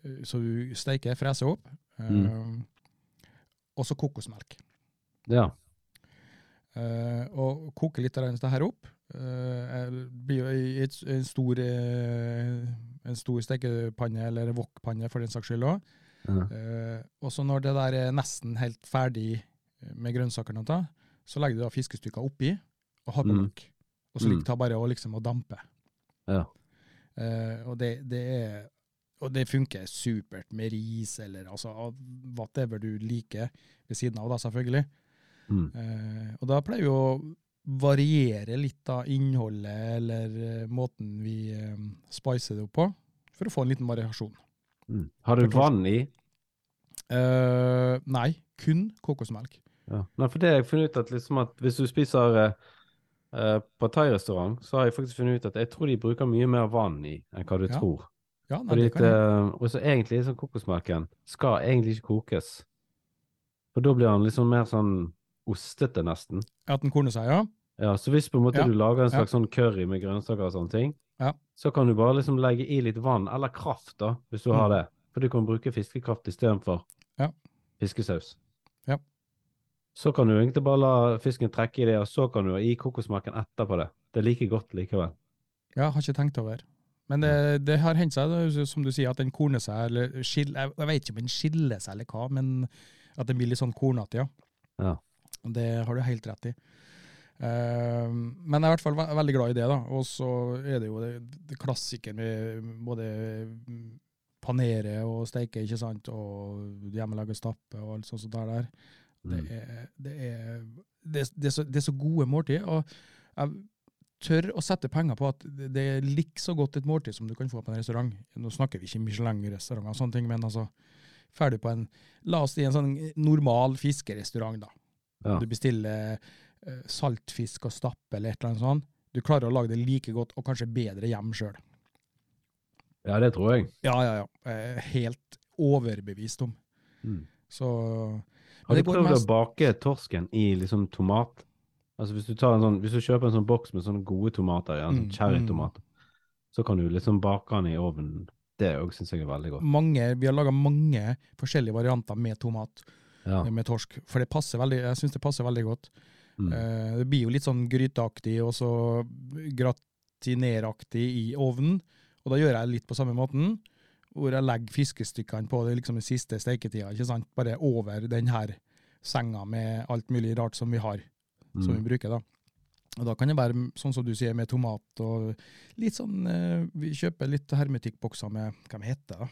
eh, så du steker, freser opp. Eh, Og så kokosmelk. ja. Eh, og koke litt av dette her opp. Uh, blir jo en stor, eh, en stor stekepanne, eller wokpanne for den saks skyld òg. Ja. og så når det der er nesten helt ferdig med grønnsakene, så legger du da fiskestykker oppi og har på Mm. Og så Mm. ligger det bare å liksom å dampe. Ja. Eh, og det, det er og det funker supert med ris, eller altså whatever du liker ved siden av, da, selvfølgelig. Mm. Eh, og da pleier å variere litt av innholdet eller eh, måten vi eh, spicer det opp på, for å få en liten variasjon. Mm. Har du vann i? Uh, nei, kun kokosmelk. Ja. Nei, for det har jeg funnet ut at liksom at hvis du spiser uh, på thai-restaurant, så har jeg faktisk funnet ut at jeg tror de bruker mye mer vann i enn hva du Ja. tror. Ja, nei, Fordi det kan jeg. eh, og så egentlig sånn kokosmelken skal egentlig ikke kokes. For da blir den liksom mer sånn ostete, nesten. At den korner seg, ja. Ja, så hvis på en måte Ja, du lager en ja. slags sånn curry med grønnsaker og sånne ting, Ja. så kan du bare liksom legge i litt vann, eller kraft da, hvis du har Mm. det. For du kan bruke fiskekraft istedenfor Ja. fiskesaus. Ja. Så kan du egentlig bare la fisken trekke i det, og så kan du ha i kokosmaken etterpå det. Det er like godt likevel. Ja, har ikke tenkt over. Men det, det har hendt seg, som du sier, at den korner seg, eller skiller, jeg, jeg vet ikke om den skiller seg eller hva, men at den blir litt sånn kornete, ja. Ja. Det har du helt rett i. Eh, men jeg er i hvert fall ve veldig glad i det, da. Og så er det jo det, det klassikeren med både mm, panere og steike, ikke sant, og hjemmelaga stappe og alt sånt som der. der. Det Mm. er, det er, det, er- det, er så, det er så gode måltid, og jeg tør å sette penger på at det er like så godt et måltid som du kan få på en restaurant. Nå snakker vi ikke Michelin-restauranter og sånne ting, men altså, ferdig på en, la oss si en sånn normal fiskerestaurant da. Ja. Du bestiller saltfisk og stappe eller et eller annet sånt. Du klarer å lage det like godt, og kanskje bedre hjem sjøl. ja, det tror jeg. Ja, ja, ja. Helt overbevist om. Mm. Så Har du prøvd mest- å bake torsken i liksom tomat? Altså hvis du, tar en sånn, hvis du kjøper en sånn boks med sånne gode tomater, ja, en Mm, sånn cherrytomat, så kan du liksom bake den i ovnen. Det òg syns jeg er veldig godt. mange, vi har laga mange forskjellige varianter med tomat, Ja. eh, med torsk. For det passer veldig, jeg syns det passer veldig godt. Mm. Eh, det blir jo litt sånn gryteaktig og så gratineraktig i ovnen. Og da gjør jeg litt på samme måten, hvor jeg legger fiskestykkene på det liksom den siste steketida. ikke sant? Bare over den her senga med alt mulig rart som vi har, som vi Mm. bruker. da. Og Da kan det være sånn som du sier, med tomat og litt sånn eh, Vi kjøper litt hermetikkbokser med Hva de heter da?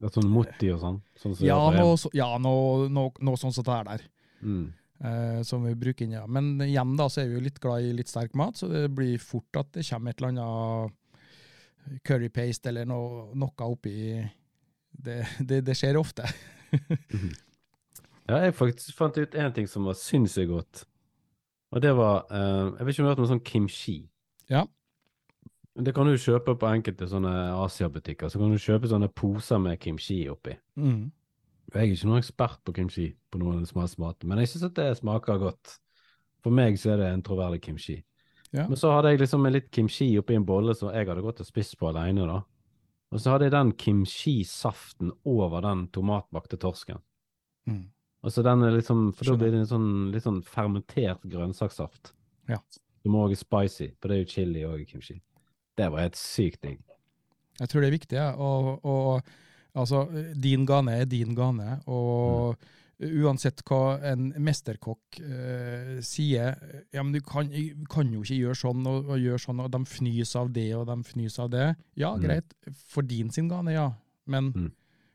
Ja, sånn motti og sånn? sånn Ja, det noe, så- ja, noe, noe, noe sånt som det er der. Mm. Eh, som vi bruker inn, ja. Men igjen da, så er vi jo litt glad i litt sterk mat, så det blir fort at det kommer et eller annet curry paste eller noe, noe oppi det, det, det skjer ofte. Ja, jeg faktisk fant ut en ting som var sinnssykt godt. Og det var eh, Jeg vet ikke om du har hørt om sånn kimchi? Ja. Det kan du kjøpe på enkelte sånne Asia-butikker. Så kan du kjøpe sånne poser med kimchi oppi. Mm. Jeg er ikke noen ekspert på kimchi, på noen måte, men jeg syns at det smaker godt. For meg så er det en troverdig kimchi. Ja. Men så hadde jeg liksom en litt kimchi oppi en bolle som jeg hadde gått og spist på alene, da. Og så hadde jeg den kimchi-saften over den tomatbakte torsken. Mm. Og så den er liksom, For da blir det en sånn litt sånn fermentert grønnsakssaft. Ja. Som òg er spicy, for det er jo chili og kimchi. Det var helt sykt digg. Jeg tror det er viktig, ja. og, og altså, din gane er din gane, og uansett hva en mesterkokk eh, sier, ja, men du kan, kan jo ikke gjøre sånn og, og gjøre sånn, og de fnyser av det, og de fnyser av det. Ja, Mm. greit, for din sin gane, ja, men Mm.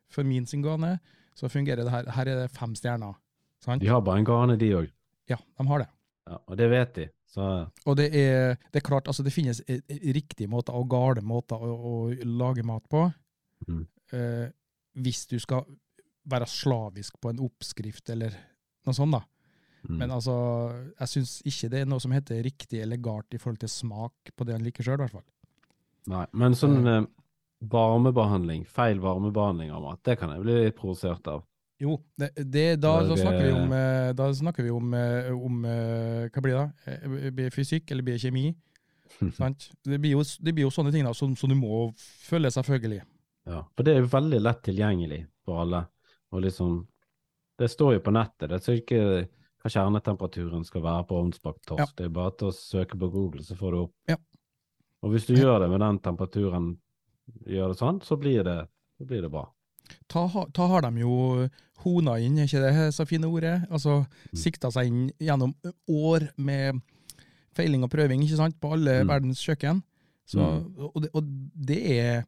for min sin gane, så fungerer det her. Her er det fem stjerner, sant? De har bare en gane, de òg. Ja, de har det. Ja, og det vet de. Så Og det er, det er klart, altså det finnes eh, riktige måter og gale måter å, å lage mat på. Mm. Eh, hvis du skal være slavisk på en oppskrift eller noe sånt, da. Mm. Men altså, jeg syns ikke det er noe som heter riktig eller galt i forhold til smak på det han liker sjøl, i hvert fall. Nei, men sånn eh, varmebehandling, feil varmebehandling av mat, det kan jeg bli litt provosert av. Jo, det, det, da, da snakker vi om, eh, da snakker vi om, eh, om eh, Hva blir det? da? Eh, fysikk eller blir det kjemi? sant? Det blir, jo, det blir jo sånne ting da, som, som du må følge, selvfølgelig. Ja, for det er jo veldig lett tilgjengelig for alle. Og liksom, det står jo på nettet. Det er ikke hva kjernetemperaturen skal være på ovnsbakt torsk. Ja. Det er bare til å søke på Google, så får du opp. Ja. Og hvis du gjør det med den temperaturen, gjør det sånn, så blir det, så blir det bra. Ta, ta har de jo hona inn, er ikke det så fine ordet? Altså Mm. sikta seg inn gjennom år med feiling og prøving, ikke sant, på alle Mm. verdens kjøkken. Så, Mm. og, det, og det er,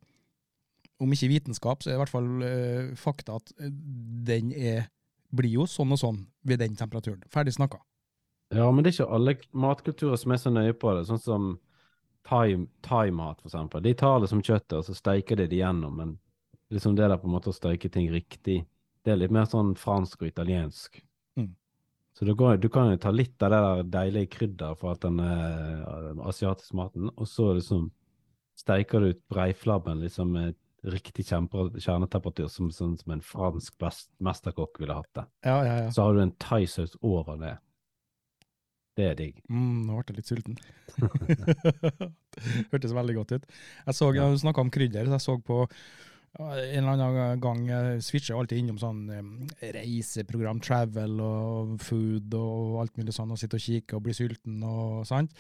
om ikke vitenskap, så er det i hvert fall uh, fakta at eh, den er, blir jo sånn og sånn ved den temperaturen. Ferdig snakka. Ja, men det er ikke alle matkulturer som er så nøye på det. Sånn som thai- thai-mat, for eksempel. De tar liksom kjøttet, og så steiker de det igjennom. Men liksom det der på en måte å steike ting riktig, det er litt mer sånn fransk og italiensk. Mm. Så går, du kan jo ta litt av det der deilige krydderet fra den eh, asiatiske maten, og så liksom steiker du ut breiflabben liksom med riktig kjernetemperatur, som, sånn som en fransk best, mesterkokk ville hatt det. Ja, ja, ja. Så har du en thaisaus over det. Det er digg. Mm, nå ble jeg litt sulten. Hørtes veldig godt ut. Jeg så. Du snakka om krydder, så jeg så på en eller annen gang Jeg switcher alltid innom sånn eh, reiseprogram, travel og food og alt mulig sånn, og sitter og kikker og blir sulten og sant.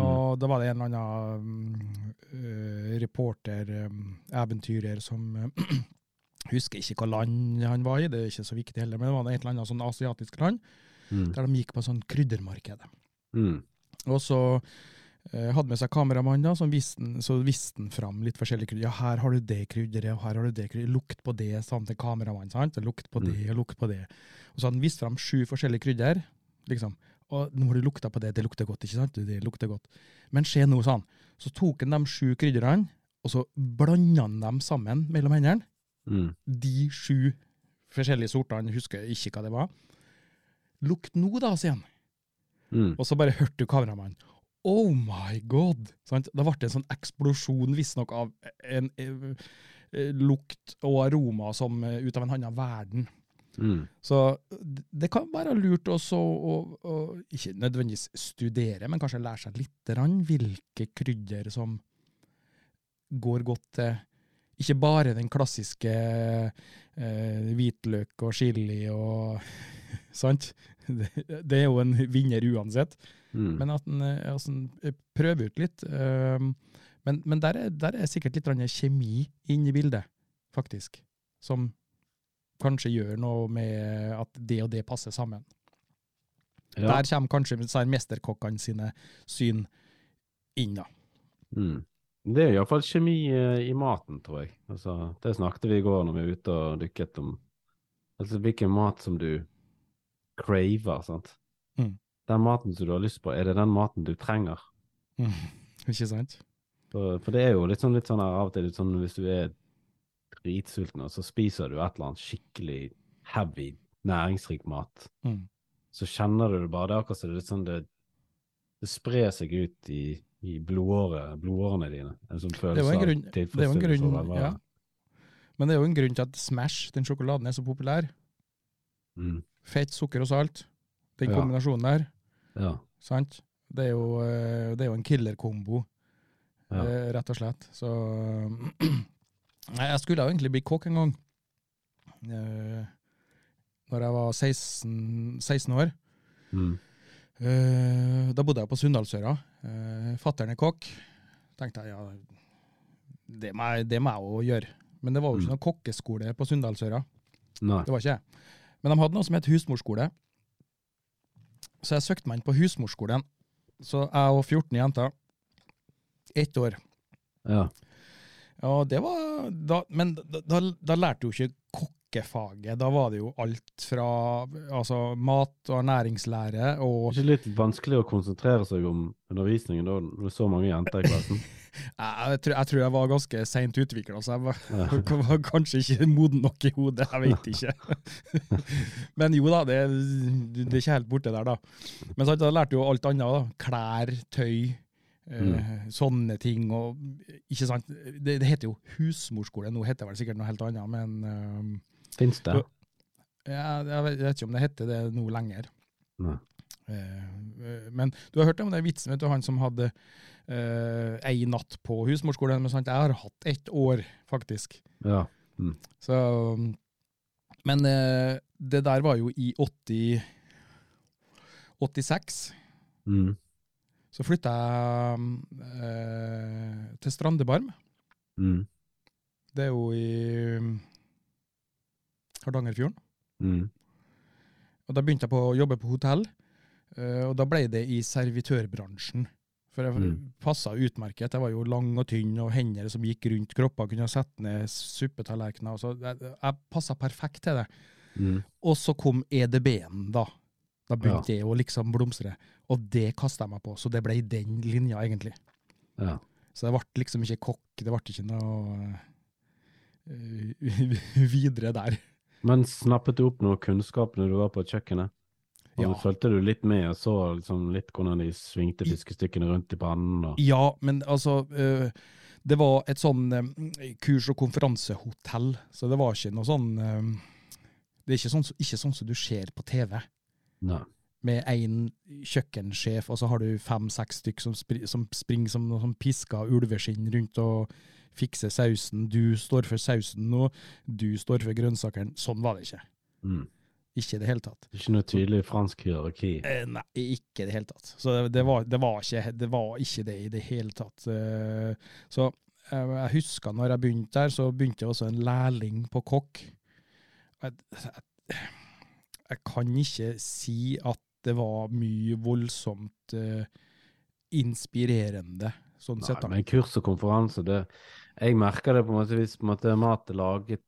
Og da var det en eller annen uh, reporter, um, eventyrer, som uh, Husker ikke hva land han var i, det er ikke så viktig heller, men det var et eller annet sånn asiatisk land, Mm. der de gikk på sånn kryddermarked. Mm. Og så uh, hadde med seg kameramann, da, som viste den- så viste han fram litt forskjellige krydder. Ja, her har du det krydderet, og her har du det krydderet. Lukt på det, sa han til kameramannen. sant? Lukt på Mm. det, og lukt på det. Og så hadde han vist fram sju forskjellige krydder. liksom. Og nå har du lukta på det, det lukter godt, ikke sant? Det lukter godt. Men se nå, han. Så tok han de sju krydderne, og så blanda han dem sammen mellom hendene. Mm. De sju forskjellige sortene, husker jeg ikke hva det var. Lukt nå, da, sier han. Mm. Og så bare hørte du kameramannen. Oh my god! Sant? Da ble det en sånn eksplosjon, visstnok, av en en, en, lukt og aroma som eh, ut av en annen verden. Mm. Så det kan være lurt også å, å ikke nødvendigvis studere, men kanskje lære seg litt rann, hvilke krydder som går godt til ikke bare den klassiske eh, hvitløk og chili og Sant? Det, det er jo en vinner uansett. Mm. Men at en altså, prøver ut litt. Um, men men der, er, der er sikkert litt kjemi inne i bildet, faktisk. Som kanskje gjør noe med at det og det passer sammen. ja. Der kommer kanskje mesterkokkene sine syn inn, da. Mm. Det er iallfall kjemi eh, i maten, tror jeg. Altså, det snakket vi i går når vi var ute og dykket om altså, hvilken mat som du craver, sant. Mm. Den maten som du har lyst på, er det den maten du trenger? Ikke sant? For, for det er jo litt sånn, litt sånn her, av og til litt sånn hvis du er dritsulten, og så spiser du et eller annet skikkelig heavy, næringsrik mat, Mm. så kjenner du det bare. Det er akkurat som det sånn det, det sprer seg ut i, i blodåret, blodårene dine. En sånn Det følelse en av grunn, en tilfredsstillelse over å ja. Men det er jo en grunn til at Smash, den sjokoladen, er så populær. Mm. Fett, sukker og salt. Den Ja. kombinasjonen der, Ja. sant? Det er jo, eh, det er jo en killer-kombo, Ja. eh, rett og slett. Så Nei, jeg skulle jo egentlig bli kokk en gang. Uh, når jeg var 16, 16 år. Mm. Uh, da bodde jeg på Sunndalsøra. Uh, Fattern er kokk. tenkte jeg ja, det må jeg, det må jeg jo gjøre. Men det var jo ikke Mm. noen kokkeskole på Sunndalsøra. Det var ikke jeg. Men de hadde noe som het husmorskole. Så jeg søkte meg inn på husmorskolen. Så jeg og 14 jenter. Ett år. Ja. Ja, det var da, Men da, da, da lærte jo ikke kokkefaget. Da var det jo alt fra altså, mat og ernæringslære og Ikke litt vanskelig å konsentrere seg om undervisningen da, det er så mange jenter i klassen? Jeg, tror, jeg tror jeg var ganske seint utvikla, så jeg var, Ja. var kanskje ikke moden nok i hodet. Jeg vet ikke. Men jo da, det, det er ikke helt borte der, da. Men sant, jeg lærte jo alt annet. da. Klær, tøy, eh, sånne ting. og ikke sant, Det, det heter jo husmorskole, nå heter det vel sikkert noe helt annet, men uh, Fins det? jeg, jeg, vet, ikke om det heter det nå lenger. Nei. Eh, eh, men du har hørt om den vitsen, vet du, han som hadde uh, ei natt på husmorskolen. Men sant, jeg har hatt ett år, faktisk. Ja. Så, men uh, det der var jo i 80 86. Mm. Så flytta jeg eh, til Strandebarm. Mm. Det er jo i Hardangerfjorden. Mm. Og da begynte jeg på å jobbe på hotell, eh, og da ble det i servitørbransjen. For jeg Mm. passa utmerket. Jeg var jo lang og tynn, og hender som gikk rundt kropper, kunne sette ned suppetallerkener. Så jeg, jeg passa perfekt til det. Mm. Og så kom EDB-en, da. Da begynte det å liksom blomstre. Og det kasta jeg meg på, så det ble i den linja, egentlig. Ja. Så det ble liksom ikke kokk, det ble ikke noe eh, videre der. Men snappet du opp noe kunnskap når du var på kjøkkenet? Og Ja. Fulgte du litt med og så liksom litt hvordan de svingte fiskestykkene rundt i pannen? Og... Ja, men altså eh, Det var et sånn eh, kurs- og konferansehotell, så det var ikke noe sånn Det er ikke sånn, ikke sånn som du ser på TV, Nei. Med én kjøkkensjef, og så har du fem-seks stykk som, spri, som springer som noe sånn piska ulveskinn rundt og fikser sausen. Du står for sausen nå, du står for grønnsakene. Sånn var det ikke. Mm. Ikke i det hele tatt. Ikke noe tydelig fransk hierarki. Eh, nei, ikke i det hele tatt. Så det, det, var, det, var ikke, det var ikke det i det hele tatt. Eh, så eh, jeg husker når jeg begynte der, så begynte jeg også en lærling på kokk. Jeg, jeg, jeg kan ikke si at det var mye voldsomt eh, inspirerende, sånn Nei, sett. da. men kurs og konferanse, det Jeg merker det på en måte hvis på en måte, mat er laget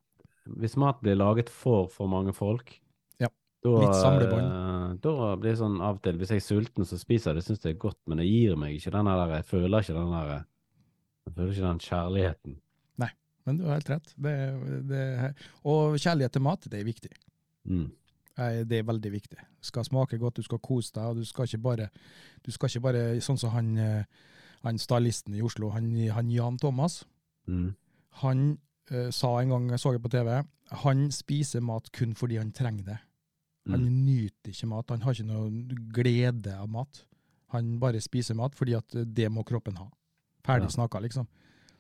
Hvis mat blir laget for for mange folk, Ja, da, litt samlebånd. eh, da blir det sånn av og til Hvis jeg er sulten, så spiser jeg det, syns det er godt, men det gir meg ikke den der Jeg føler ikke den der Jeg føler ikke den kjærligheten. Nei, Men du har helt rett. Det, det, og kjærlighet til mat, det er viktig. Mm. Det er veldig viktig. Det skal smake godt, du skal kose deg, og du skal ikke bare, du skal ikke bare sånn som han, eh, han stylisten i Oslo, han, han Jan Thomas, Mm. han uh, sa en gang, jeg så det på TV, han spiser mat kun fordi han trenger det. Han Mm. nyter ikke mat, han har ikke noe glede av mat. Han bare spiser mat fordi at det må kroppen ha. Ferdig Ja. snakka, liksom.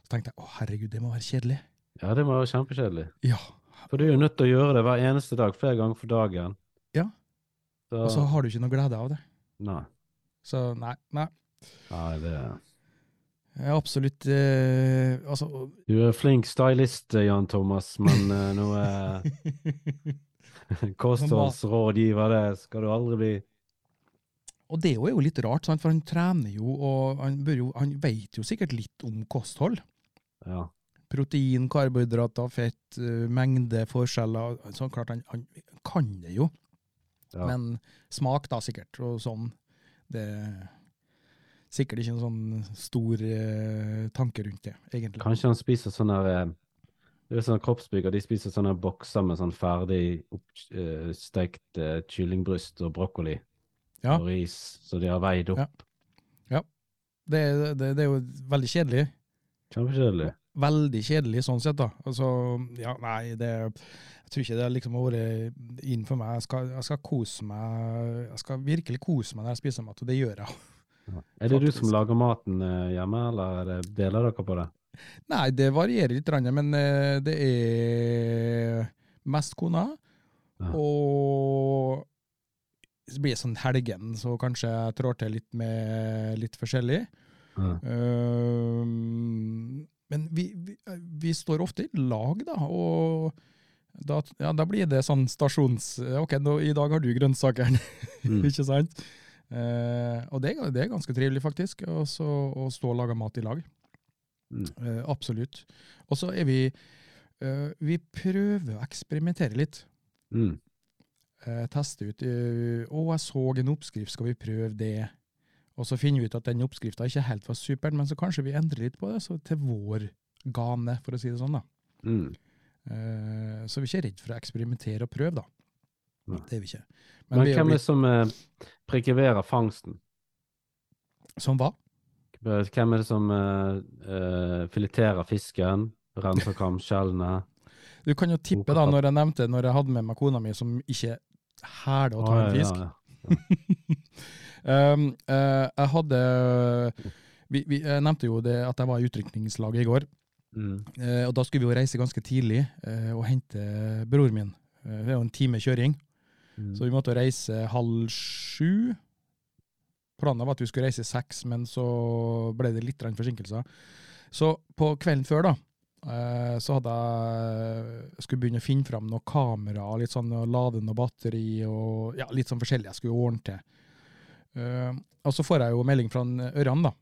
Så tenkte jeg, å herregud, det må være kjedelig. Ja, det må være kjempekjedelig. Ja, For du er jo nødt til å gjøre det hver eneste dag, flere ganger for dagen. Ja. Så, og så har du ikke noe glede av det. Nei. Så nei, nei. Nei, det Jeg er absolutt eh, Altså Du er flink stylist, Jan Thomas, men eh, er kostholdsrådgiver, det skal du aldri bli. Og det er jo litt rart, sant? for han trener jo, og han, jo, han vet jo sikkert litt om kosthold. Ja. Protein, karbohydrater, fett, mengdeforskjeller mengde, forskjeller. Så klart, han, han kan det jo. ja. Men smak da, sikkert, og sånn. Det er sikkert ikke en sånn stor eh, tanke rundt det, egentlig. Kanskje han spiser sånn her eh, Det er sånn kroppsbygger, de spiser sånne bokser med sånn ferdig oppstekt eh, kyllingbryst og brokkoli Ja. og ris, så de har veid opp. Ja. Det, det, det er jo veldig kjedelig. Kjempekjedelig. Veldig kjedelig sånn sett, da. Altså, ja, nei, det Jeg tror ikke det liksom har vært inn for meg. Jeg skal, jeg skal kose meg Jeg skal virkelig kose meg når jeg spiser mat, og det gjør jeg. Ja. Er det du som lager maten eh, hjemme, eller er deler dere på det? Nei, det varierer litt, men eh, det er mest kona. Ja. Og så blir det sånn helgen, så kanskje jeg trår til litt med litt forskjellig. Ja. Men vi, vi, vi står ofte i lag, da, og da, ja, da blir det sånn stasjons... Ok, nå, i dag har du grønnsakene, Mm. ikke sant? Eh, og det, det er ganske trivelig, faktisk, også, å stå og lage mat i lag. Mm. Eh, absolutt. Og så er vi eh, Vi prøver å eksperimentere litt. Mm. Eh, teste ut. eh, 'Å, jeg så en oppskrift, skal vi prøve det?' Og så finner vi ut at den oppskrifta ikke helt var super, men så kanskje vi endrer litt på det, så til vår gane, for å si det sånn. da. Mm. Uh, så vi er ikke redd for å eksperimentere og prøve, da. Nei. Det er vi ikke. Men, vi er hvem er blitt- det som uh, prekeverer fangsten? Som hva? Hvem er det som uh, eh, fileterer fisken? Renser kamskjellene? Du kan jo tippe, da, når jeg nevnte når jeg hadde med meg kona mi som ikke hæler å ta en fisk. ja, ja, ja, um, uh, jeg hadde vi, vi, Jeg nevnte jo det at jeg var i utrykningslaget i går. Mm. Uh, og da skulle vi jo reise ganske tidlig uh, og hente bror min. Det er jo en time kjøring, Mm. så vi måtte reise halv sju. Planen var at vi skulle reise seks, men så ble det litt forsinkelser. Så på kvelden før, da, så hadde jeg skulle begynne å finne fram noen kamera, litt sånn og lade noe batteri og ja, litt sånn forskjellig jeg skulle ordne til. Eh, og så får jeg jo melding fra en Ørjan, da.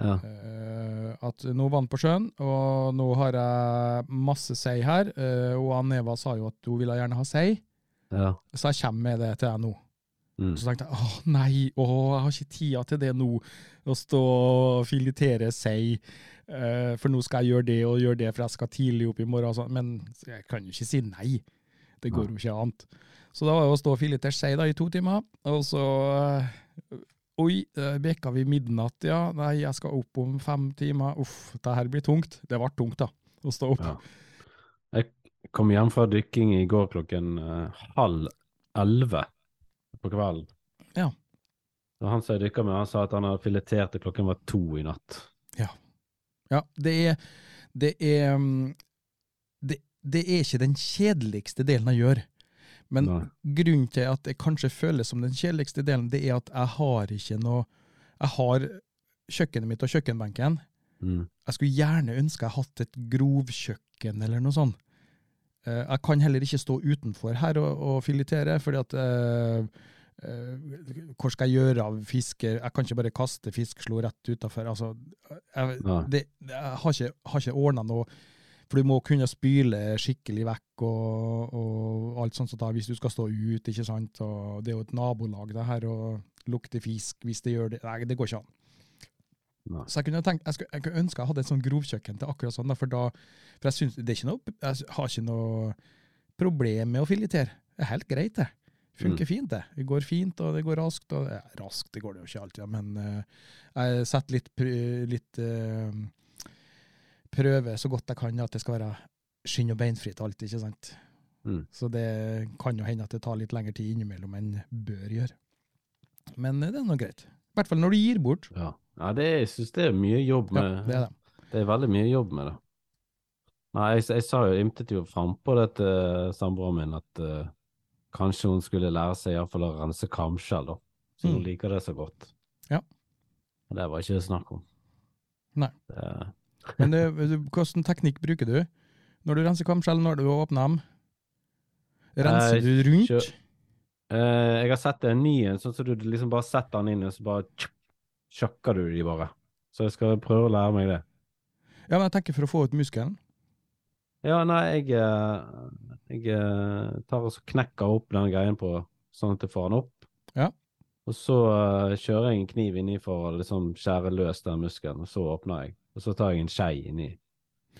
Ja. Uh, at nå var han på sjøen, og nå har jeg masse sei her. Uh, og Eva sa jo at hun ville gjerne ha sei, ja. så jeg kommer med det til deg nå. Mm. Så tenkte jeg åh nei, åh, jeg har ikke tida til det nå, å stå og filetere sei. Uh, for nå skal jeg gjøre det og gjøre det, for jeg skal tidlig opp i morgen. sånn. Men jeg kan jo ikke si nei. Det går jo ikke annet. Så da var det å stå og filetere sei da i to timer, og så eh, Oi, bikka vi midnatt, ja. Nei, jeg skal opp om fem timer. Uff, det her blir tungt. Det ble tungt, da, å stå opp. Ja. Jeg kom hjem fra dykking i går klokken uh, halv elleve på kvelden. Ja. Og han som jeg dykka med, han sa at han hadde filetert til klokken var to i natt. Ja, det er Det er mm, det, det er ikke den kjedeligste delen jeg gjør. Men Nei. grunnen til at det kanskje føles som den kjedeligste delen, det er at jeg har ikke noe Jeg har kjøkkenet mitt og kjøkkenbenken. Mm. Jeg skulle gjerne ønske jeg hatt et grovkjøkken eller noe sånt. Eh, Jeg kan heller ikke stå utenfor her og, og filetere, fordi at eh, eh, Hvor skal jeg gjøre av fisker? Jeg kan ikke bare kaste fiskslo rett utafor. Altså, jeg, det, jeg har ikke, har ikke ordna noe For du må kunne spyle skikkelig vekk og, og alt sånt som da, hvis du skal stå ut, ikke sant. Og det er jo et nabolag, det her, og lukte fisk hvis det gjør det. Nei, det går ikke an. Nei. Så jeg kunne tenkt, jeg, skulle, jeg kunne ønske jeg hadde et sånt grovkjøkken til akkurat sånn, da, for da For jeg syns det er ikke noe, jeg har ikke noe problem med å filetere. Det er helt greit, det. Funker fint, det. Det går fint, og det går raskt. Og, ja, raskt, det går det jo ikke alltid, men uh, jeg setter litt, litt eh, Prøver så godt jeg kan at det skal være skinn- og beinfritt alltid, ikke sant. Mm. Så det kan jo hende at det tar litt lengre tid innimellom enn bør gjøre. Men eh, det er nå greit. I hvert fall når du gir bort. Ja, ja det, jeg syns det er mye jobb Ja, med det er det. Det er veldig mye jobb med det. Nei, jeg, jeg sa jo, ymtet jo frampå det til samboeren min at uh, kanskje hun skulle lære seg iallfall å rense kamskjell, da. Så hun Mm. liker det så godt. Ja. Og det var ikke det snakk om. Nei. Det, Men hvilken teknikk bruker du når du renser kamskjell, når du åpner dem? Renser Eh, du rundt? eh, jeg har sett en ny en, sånn som du liksom bare setter den inn, og så bare sjakker du de bare. Så jeg skal prøve å lære meg det. Ja, men jeg tenker for å få ut muskelen. Ja, nei, jeg, eh, jeg tar og knekker opp den greien på sånn at jeg får den opp. Ja. Og så uh, kjører jeg en kniv inni for å liksom skjære løs den muskelen, og så åpner jeg. Og så tar jeg en skei inni.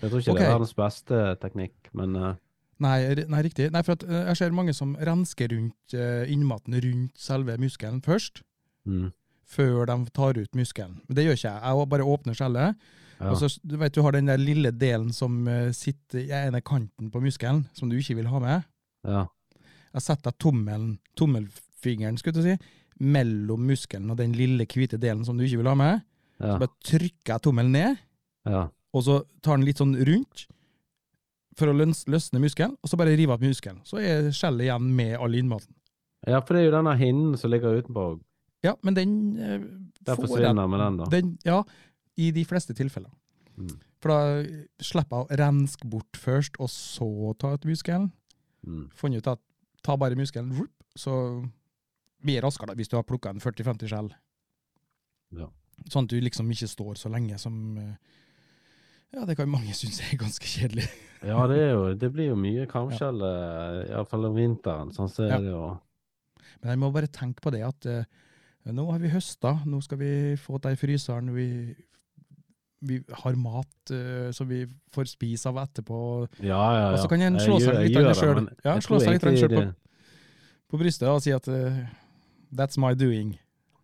Jeg tror ikke det er verdens beste teknikk, men uh, Nei, nei, riktig. Nei, for at, uh, jeg ser mange som rensker rundt uh, innmaten rundt selve muskelen først, mm, før de tar ut muskelen. Men det gjør ikke jeg. Jeg bare åpner skjellet, ja. og så du vet du har den der lille delen som uh, sitter i ene kanten på muskelen, som du ikke vil ha med. ja. Jeg setter tommelen, tommelfingeren skulle jeg si, mellom muskelen og den lille hvite delen som du ikke vil ha med. Ja. Så bare trykker jeg tommelen ned, ja. og så tar den litt sånn rundt for å løsne muskelen, og så bare rive av muskelen. Så er skjellet igjen med all innmaten. ja, for det er jo denne hinnen som ligger utenpå. Ja, men den eh, Der forsvinner med den, da. Den, ja, i de fleste tilfeller. Mm. For da slipper jeg å renske bort først, og så ta ut muskelen. Mm. Funnet ut at ta bare muskelen, så blir det raskere hvis du har plukka en 40-50 skjell. Ja. Sånn at du liksom ikke står så lenge som eh, Ja, det kan mange synes er ganske kjedelig. Ja, det, jo, det blir jo mye kamskjell, ja. iallfall om vinteren. Sånn så er Ja. det jo Men jeg må bare tenke på det at eh, Nå har vi høsta, nå skal vi få det i fryseren. Vi, vi har mat eh, som vi får spise av etterpå. Ja, ja, ja. Og så kan en slå seg litt gjør selv. Ja, slå seg litt selv på- på brystet og si at uh, That's my doing.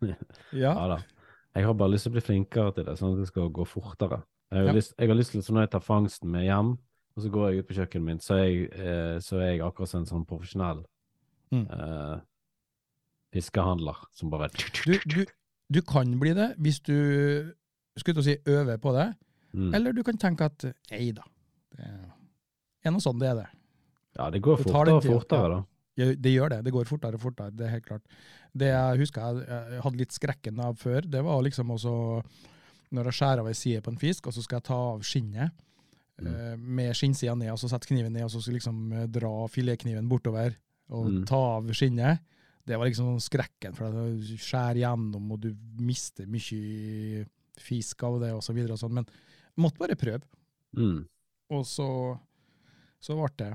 Ja. Ja da. Jeg har bare lyst til å bli flinkere til det, sånn at det skal gå fortere. Jeg har, Ja. lyst, jeg har lyst til, så når jeg tar fangsten med hjem, og så går jeg ut på kjøkkenet mitt, så er jeg, eh, så er jeg akkurat som en sånn profesjonell Mm. eh, fiskehandler som bare Du, du, du kan bli det hvis du skulle si øver på det, mm. eller du kan tenke at nei da, det er noe sånn det er det. Ja, det går fortere og fortere, da. Ja, Det gjør det. Det går fortere og fortere, det er helt klart. Det jeg husker jeg, jeg hadde litt skrekken av før, det var liksom også når jeg skjærer av ei side på en fisk, og så skal jeg ta av skinnet Mm. eh, med skinnsida ned, og så sette kniven ned, og så skal jeg liksom eh, dra filetkniven bortover og Mm. ta av skinnet. Det var liksom sånn skrekken, for du skjærer gjennom, og du mister mye fisk av det, og sånn. Men jeg måtte bare prøve. Mm. Og så, så ble det.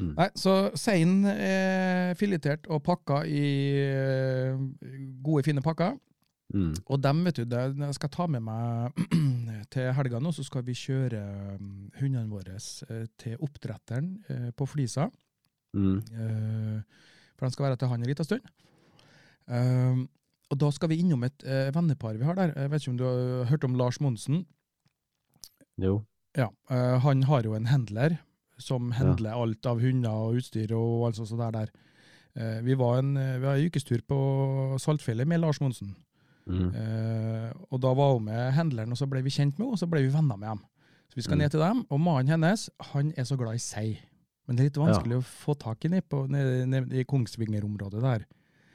Mm. Nei, så seien er filetert og pakka i eh, gode, fine pakker. Mm. Og dem, vet du, det, jeg skal ta med meg til helga nå, så skal vi kjøre mm, hundene våre eh, til oppdretteren eh, på Flisa. Mm. Eh, For de skal være til han en liten stund. Eh, og da skal vi innom et eh, vennepar vi har der. Jeg vet ikke om du har hørt om Lars Monsen? Jo. Ja, eh, han har jo en handler som handler alt av hunder og utstyr og alt sånt der. der. Eh, vi var en, vi var en ukestur på Saltfjellet med Lars Monsen. Mm. Eh, og da var hun med handleren, og så ble vi kjent med henne, og så ble vi venner med dem. Så vi skal Mm. ned til dem, og mannen hennes han er så glad i sei. Men det er litt vanskelig å få tak i ned, på- ned, ned i Kongsvinger-området der.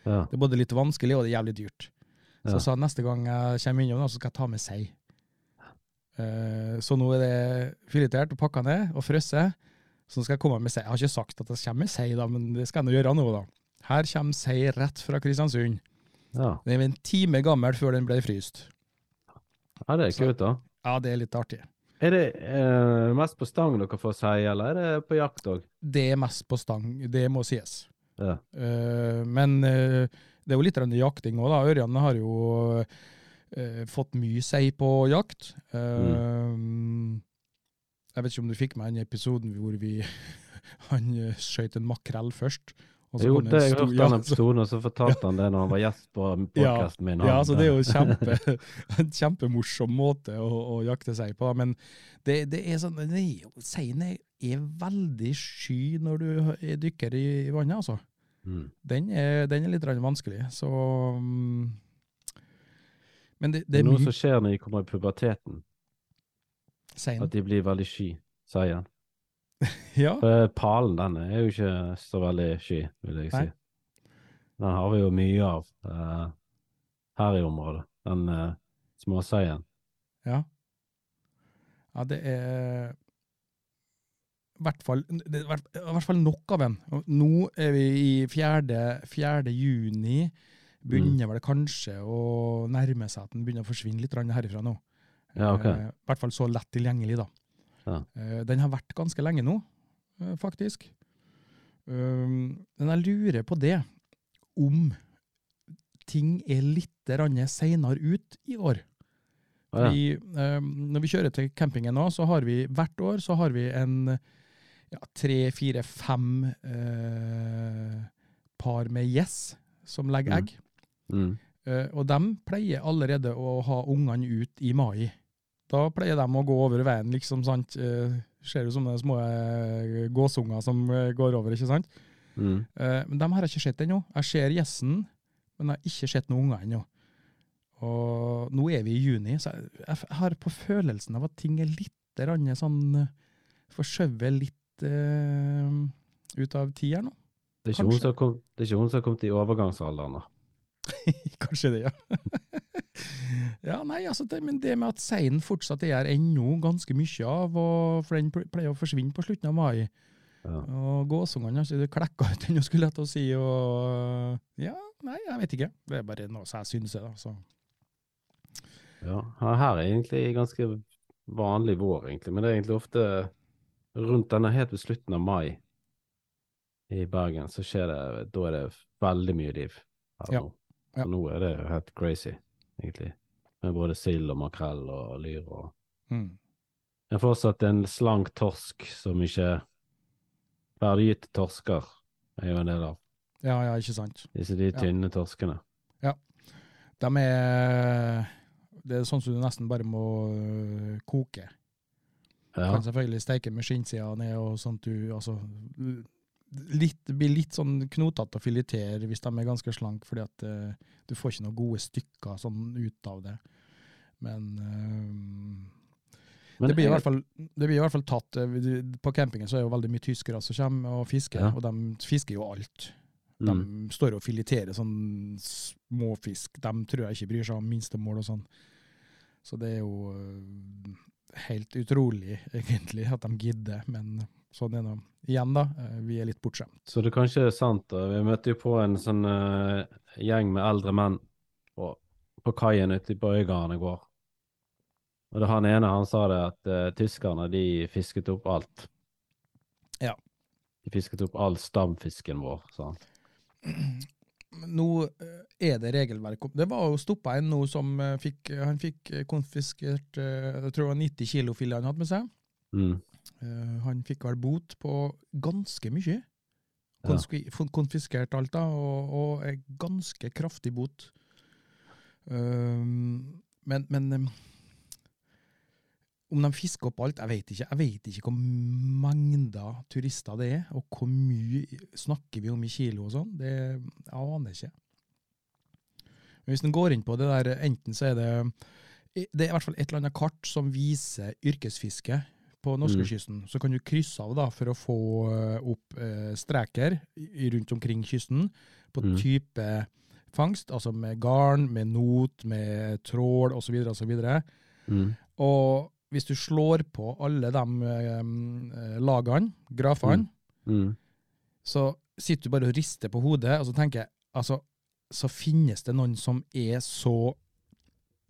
Ja. Det er både litt vanskelig, og det er jævlig dyrt. Så Ja. jeg sa neste gang jeg kommer innom, så skal jeg ta med sei. Uh, så nå er det filetert og pakka ned og frosset. Nå skal komme med seier. Jeg har ikke sagt at det kommer med sei, da, men det skal jeg gjøre nå, da. Her kommer seier rett fra Kristiansund. Ja. Den er en time gammel før den ble fryst. ja, det er kult, da. Ja, det er litt artig. Er det eh, mest på stang dere får si, eller er det på jakt òg? Det er mest på stang, det må sies. Ja. Uh, men uh, det er jo litt jakting òg, da. Ørjan har jo uh, fått mye sei på jakt. Eh, Jeg vet ikke om du fikk med den episoden hvor vi han eh, skjøt en makrell først. Jo, det jeg hørte han episoden, og så fortalte han det når han var gjest på podkasten min. Ja, altså så det er jo kjempe, en kjempemorsom måte å, å jakte seg på. Men det, det er sånn, nei, seien er, veldig sky når du er dykker i, vannet, altså. Mm. Den er, den er litt vanskelig, så mm, Men det, det er mye noe som skjer når de kommer i puberteten. At de blir veldig sky, sier han. Ja, For palen, den er jo ikke så veldig sky, vil jeg si. Nei. Den har vi jo mye av uh, her i området, den uh, småseien. ja. Ja, det er i hvert fall, det er i hvert- fall nok av en. Nå er vi i 4. 4. juni. Begynner vel kanskje å nærme seg at den begynner å forsvinne litt herifra nå. Ja, okay. Eh, I hvert fall så lett tilgjengelig, da. Ja. Eh, Den har vært ganske lenge nå, eh, faktisk. Men jeg lurer på det, om ting er litt seinere ut i år. Ja. Fordi, eh, når vi kjører til campingen nå, så har vi hvert år så har vi en ja, tre, fire, fem eh, par med gjess som legger Mm. egg. Mm. Eh, og de pleier allerede å ha ungene ut i mai. Da pleier de å gå over veien, liksom, sant. Uh, ser ut som de små eh, gåsunger som eh, går over, ikke sant. Mm. Eh, men dem har jeg ikke sett ennå. Jeg ser gjessen, men jeg har ikke sett noen unger ennå. Og nå er vi i juni, så jeg, har på følelsen av at ting er litt sånn eh, Forskjøvet litt uh, ut av tid her nå. Det, det er ikke hun som har kommet i overgangsalderen, da. Kanskje det, ja. ja, nei, altså, det, men det med at seinen fortsatt er ennå ganske mye av, og, for den pleier å forsvinne på slutten av mai. Ja. Og gåsungene altså, det klekka ut ennå, skulle jeg til å si. Og, ja, nei, jeg vet ikke. Det er bare noe som jeg syns. Da, så. Ja, her er egentlig ganske vanlig vår, egentlig, men det er egentlig ofte rundt denne helt ved slutten av mai i Bergen, så skjer det, da er det veldig mye liv her Ja. nå. Så Ja. nå er det helt crazy, egentlig. Med både sild og makrell og lyr og Mm. Men fortsatt en slank torsk som ikke Ferdiggitte torsker er jo en del av. Ja, ja, ikke sant. Disse de Ja. tynne torskene. De er Det er sånn som du nesten bare må øh, koke. Ja. Kan selvfølgelig steike med skinnsida ned og sånt du Altså litt, blir litt sånn knotete å filetere hvis de er ganske slanke, fordi at uh, du får ikke noen gode stykker sånn ut av det. Men øh, Men det blir, i jeg- fall, det blir i hvert fall tatt eh, På campingen så er jo veldig mye tyskere som kommer og fisker, Ja. og de fisker jo alt. De mm. står og fileterer sånn småfisk. De tror jeg ikke bryr seg om minstemål og sånn. Så det er jo øh, helt utrolig, egentlig, at de gidder. Men sånn er det igjen, da. eh, Vi er litt bortskjemt. Så det kanskje er sant. da. Vi møtte jo på en sånn uh, gjeng med eldre menn på, kaien ute på Øygarden i går. Og det han ene han sa det at uh, tyskerne de fisket opp alt. Ja. De fisket opp all stamfisken vår, sa han. Nå eh, er det regelverk Det var jo stoppa en nå som eh, fikk Han fikk konfiskert Jeg tror det var 90 kilo filet han hadde med seg. Mm. Han fikk vel bot på ganske mye. Konfiskert alt, da, og, og en ganske kraftig bot. Men men om de fisker opp alt, jeg vet ikke. Jeg vet ikke hvor mengder turister det er, og hvor mye snakker vi om i kilo og sånn. Det jeg aner ikke. Men hvis en går inn på det der, enten så er det Det er i hvert fall et eller annet kart som viser yrkesfiske på norskekysten. Så kan du krysse av da for å få eh, opp eh, streker rundt omkring kysten på Mm. type fangst, altså med garn, med not, med trål osv. osv. Mm. Og hvis du slår på alle de um, lagene, grafene, Mm. så sitter du bare og rister på hodet, og så tenker jeg, altså, så finnes det noen som er så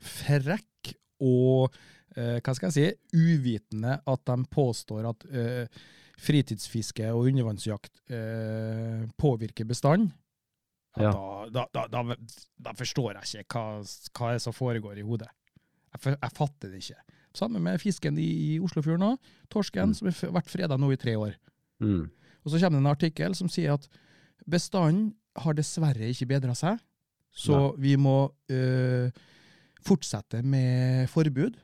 frekk og, eh, hva skal jeg si, uvitende at de påstår at eh, fritidsfiske og undervannsjakt eh, påvirker bestand. Ja. Da, da, da, da, forstår jeg ikke hva, hva er som foregår i hodet. Jeg, for- jeg fatter det ikke. Sammen med fisken i, i Oslofjorden òg. Torsken, Mm. som har vært freda nå i tre år. Mm. Og så kommer det en artikkel som sier at bestanden har dessverre ikke bedra seg, så vi må øh, fortsette med forbud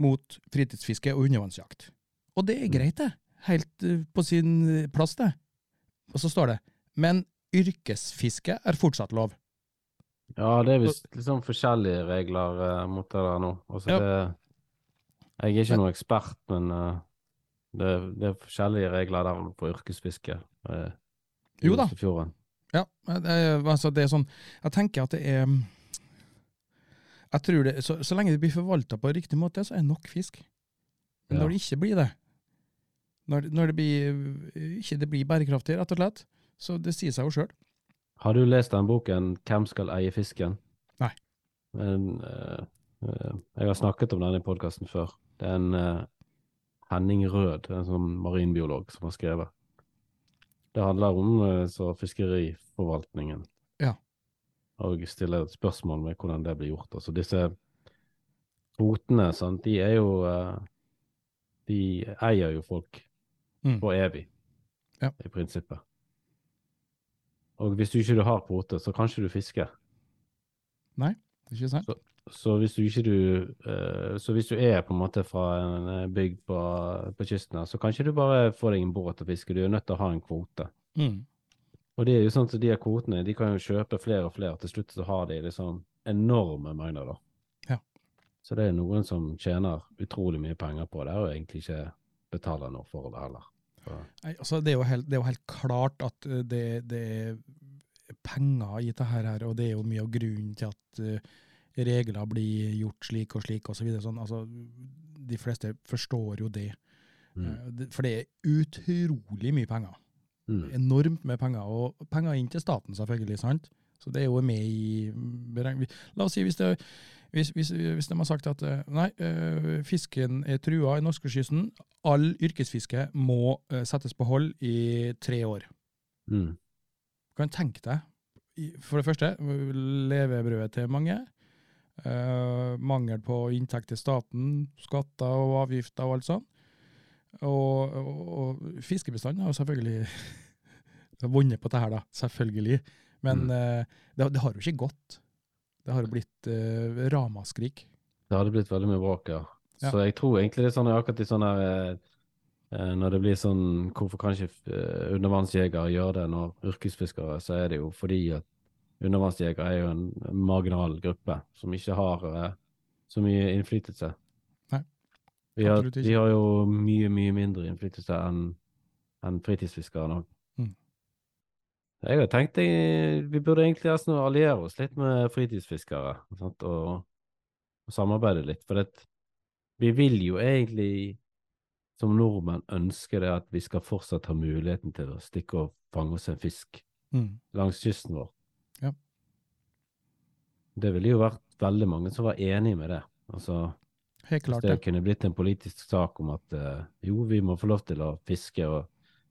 mot fritidsfiske og undervannsjakt. Og det er Mm. greit, det. Helt øh, på sin plass, det. Og så står det men yrkesfiske er fortsatt lov. Ja, det er visst liksom forskjellige regler uh, mot det der nå. Altså, Ja. det, jeg er ikke noen ekspert, men uh, det, det er forskjellige regler der på yrkesfiske. Uh, Jo da. Ja, det altså det er sånn Jeg tenker at det er jeg tror det, så, så lenge det blir forvalta på riktig måte, så er det nok fisk. Men Ja. når det ikke blir det, når, når det blir, ikke det blir bærekraftig, rett og slett, så det sier seg jo sjøl. Har du lest den boken 'Hvem skal eie fisken'? Nei. Men, uh, jeg har snakket om den i podkasten før. Det er en uh, Henning Rød, en sånn marinbiolog, som har skrevet. Det handler om så fiskeriforvaltningen. Ja. Og stiller et spørsmål med hvordan det blir gjort. Altså disse kvotene, sant, de er jo De eier jo folk Mm. for evig, Ja. i prinsippet. Og hvis du ikke har kvote, så kan ikke du fiske. Ikke sant? Så hvis du ikke du eh, Så hvis du er på en måte fra en eh, bygd på, på kysten her, så kan ikke du bare få deg en båt og fiske, du er nødt til å ha en kvote. Mm. Og det er jo sånn at de her kvotene, de kan jo kjøpe flere og flere, til slutt så har de liksom enorme mengder da. Ja. Så det er noen som tjener utrolig mye penger på det, og egentlig ikke betaler noe for det heller. Nei, altså det, er helt, det er jo helt klart at eh, det, det er penger i dette her, og det er jo mye av grunnen til at eh, regler blir gjort slik og slik og så videre. Sånn. Altså, de fleste forstår jo det. mm. Eh, For det er utrolig mye penger. Mm. Enormt med penger, og penger inn til staten selvfølgelig, sant? Så det er jo med i beregning. La oss si hvis, det, hvis, hvis, hvis de har sagt at eh, nei, eh, fisken er trua i norskekysten, all yrkesfiske må eh, settes på hold i tre år. Mm. Kan tenke deg for det første, levebrødet til mange. eh, mangel på inntekt til staten, skatter og avgifter og alt sånt. Og, og, og fiskebestanden har jo selvfølgelig vunnet på dette her, da. Selvfølgelig. Men Mm. eh, det, det har jo ikke gått. Det har blitt eh, ramaskrik. Det hadde blitt veldig mye bråk, ja. Ja. Så jeg tror egentlig det er sånn akkurat i sånn her eh, eh, Når det blir sånn Hvorfor kan ikke eh, undervannsjegere gjøre det når yrkesfiskere, så er det jo fordi at undervannsjegere er jo en marginal gruppe som ikke har så mye innflytelse. Nei, Vi har, vi har jo mye, mye mindre innflytelse enn en fritidsfiskere nå. Jeg har tenkt jeg, vi burde egentlig nesten alliere oss litt med fritidsfiskere sant? Og, og samarbeide litt. For det, vi vil jo egentlig som nordmenn ønske det at vi skal fortsatt ha muligheten til å stikke og fange oss en fisk Mm. langs kysten vår. Ja. Det ville jo vært veldig mange som var enig med det. Altså, Helt hvis det ja. kunne blitt en politisk sak om at uh, jo, vi må få lov til å fiske, og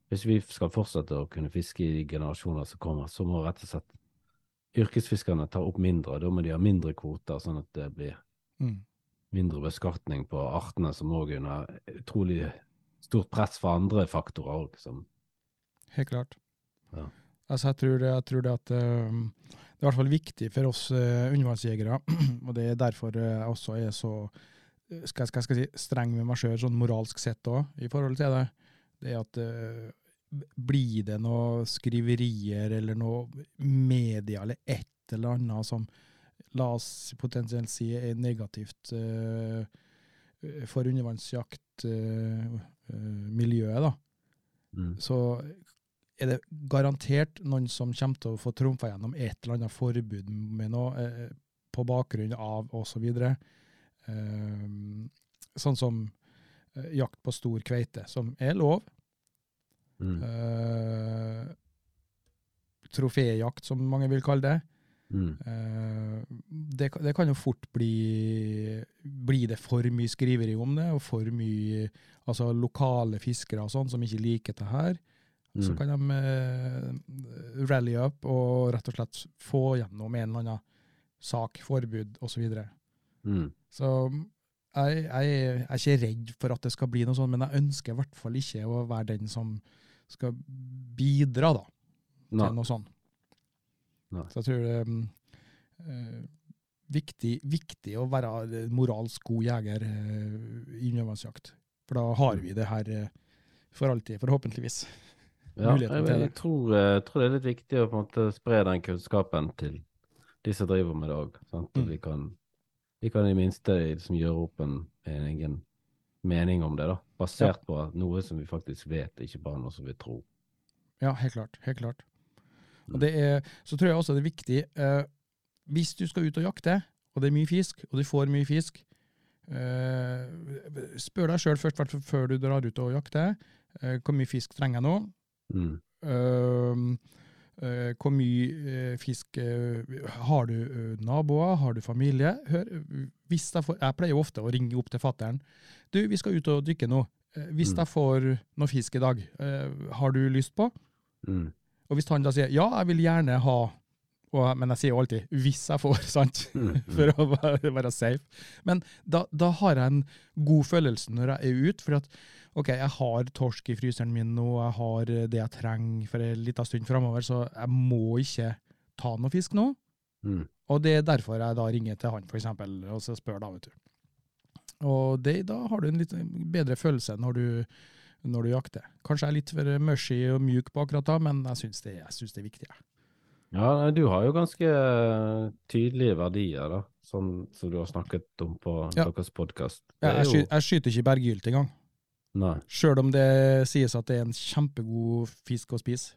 hvis vi skal fortsette å kunne fiske i de generasjoner som kommer, så må rett og slett yrkesfiskerne ta opp mindre, og da må de ha mindre kvoter, sånn at det blir Mm. mindre beskatning på artene, som òg er under utrolig stort press fra andre faktorer òg, som Helt klart. Ja. Altså, jeg tror det, jeg tror det at um, det er i hvert fall viktig for oss uh, undervannsjegere, og det er derfor uh, jeg også er så uh, skal, skal, skal si, streng med meg sjøl, sånn moralsk sett òg, i forhold til det. Det er at uh, blir det noe skriverier eller noe media eller et eller annet som la oss potensielt si er negativt uh, for undervannsjaktmiljøet, da, mm, så er det garantert noen som kommer til å få trumfa gjennom et eller annet forbud med noe eh, på bakgrunn av osv. Eh, sånn som eh, jakt på stor kveite, som er lov. Mm, Eh, troféjakt, som mange vil kalle det. mm, Eh, det, det kan jo fort bli Blir det for mye skriveri om det, og for mye altså lokale fiskere og sånn som ikke liker det her, så mm. kan de eh, rally up og rett og slett få gjennom en eller annen sak, forbud osv. Så, videre. mm. så jeg, jeg, jeg er ikke redd for at det skal bli noe sånt, men jeg ønsker i hvert fall ikke å være den som skal bidra da, Nei. til noe sånt. Nei. Så jeg tror det er mm, eh, viktig, viktig å være moralsk god jeger eh, i undervannsjakt. For da har vi det her eh, for alltid, forhåpentligvis. Ja, jeg, jeg, tror, jeg tror det er litt viktig å på en måte spre den kunnskapen til de som driver med det òg. Mm. vi kan vi kan i minste liksom gjøre opp en, en egen mening om det, da. Basert på noe som vi faktisk vet, ikke bare noe som vi tror. Ja, helt klart. Helt klart. Og Mm. det er, så tror jeg også det er viktig, eh, hvis du skal ut og jakte, og det er mye fisk, og du får mye fisk, eh, spør deg sjøl først, før du drar ut og jakter, eh, hvor mye fisk trenger jeg nå? Mm. Eh, hvor mye eh, fisk eh, Har du naboer? Har du familie? Hør, hvis jeg, får, jeg pleier jo ofte å ringe opp til fattern. Du, vi skal ut og dykke nå. Hvis Mm. jeg får noe fisk i dag, har du lyst på? Mm. Og hvis han da sier ja, jeg vil gjerne ha og, Men jeg sier jo alltid 'hvis jeg får', sant? Mm. Mm. For å være, være safe. Men da, da har jeg en god følelse når jeg er ute. For at OK, jeg har torsk i fryseren min nå, jeg har det jeg trenger for en liten stund framover, så jeg må ikke ta noe fisk nå. Mm. Og det er derfor jeg da ringer til han, eksempel, og så spør da, vet du. Og det, da har du en litt bedre følelse når du, når du jakter. Kanskje jeg er litt for mushy og mjuk på akkurat da, men jeg syns det, jeg synes det er viktig. jeg. Ja, du har jo ganske eh, tydelige verdier, da. som, som du har snakket om på Ja. deres podkast. Jeg, jeg, sky, jeg skyter ikke berggylt engang. Sjøl om det sies at det er en kjempegod fisk å spise.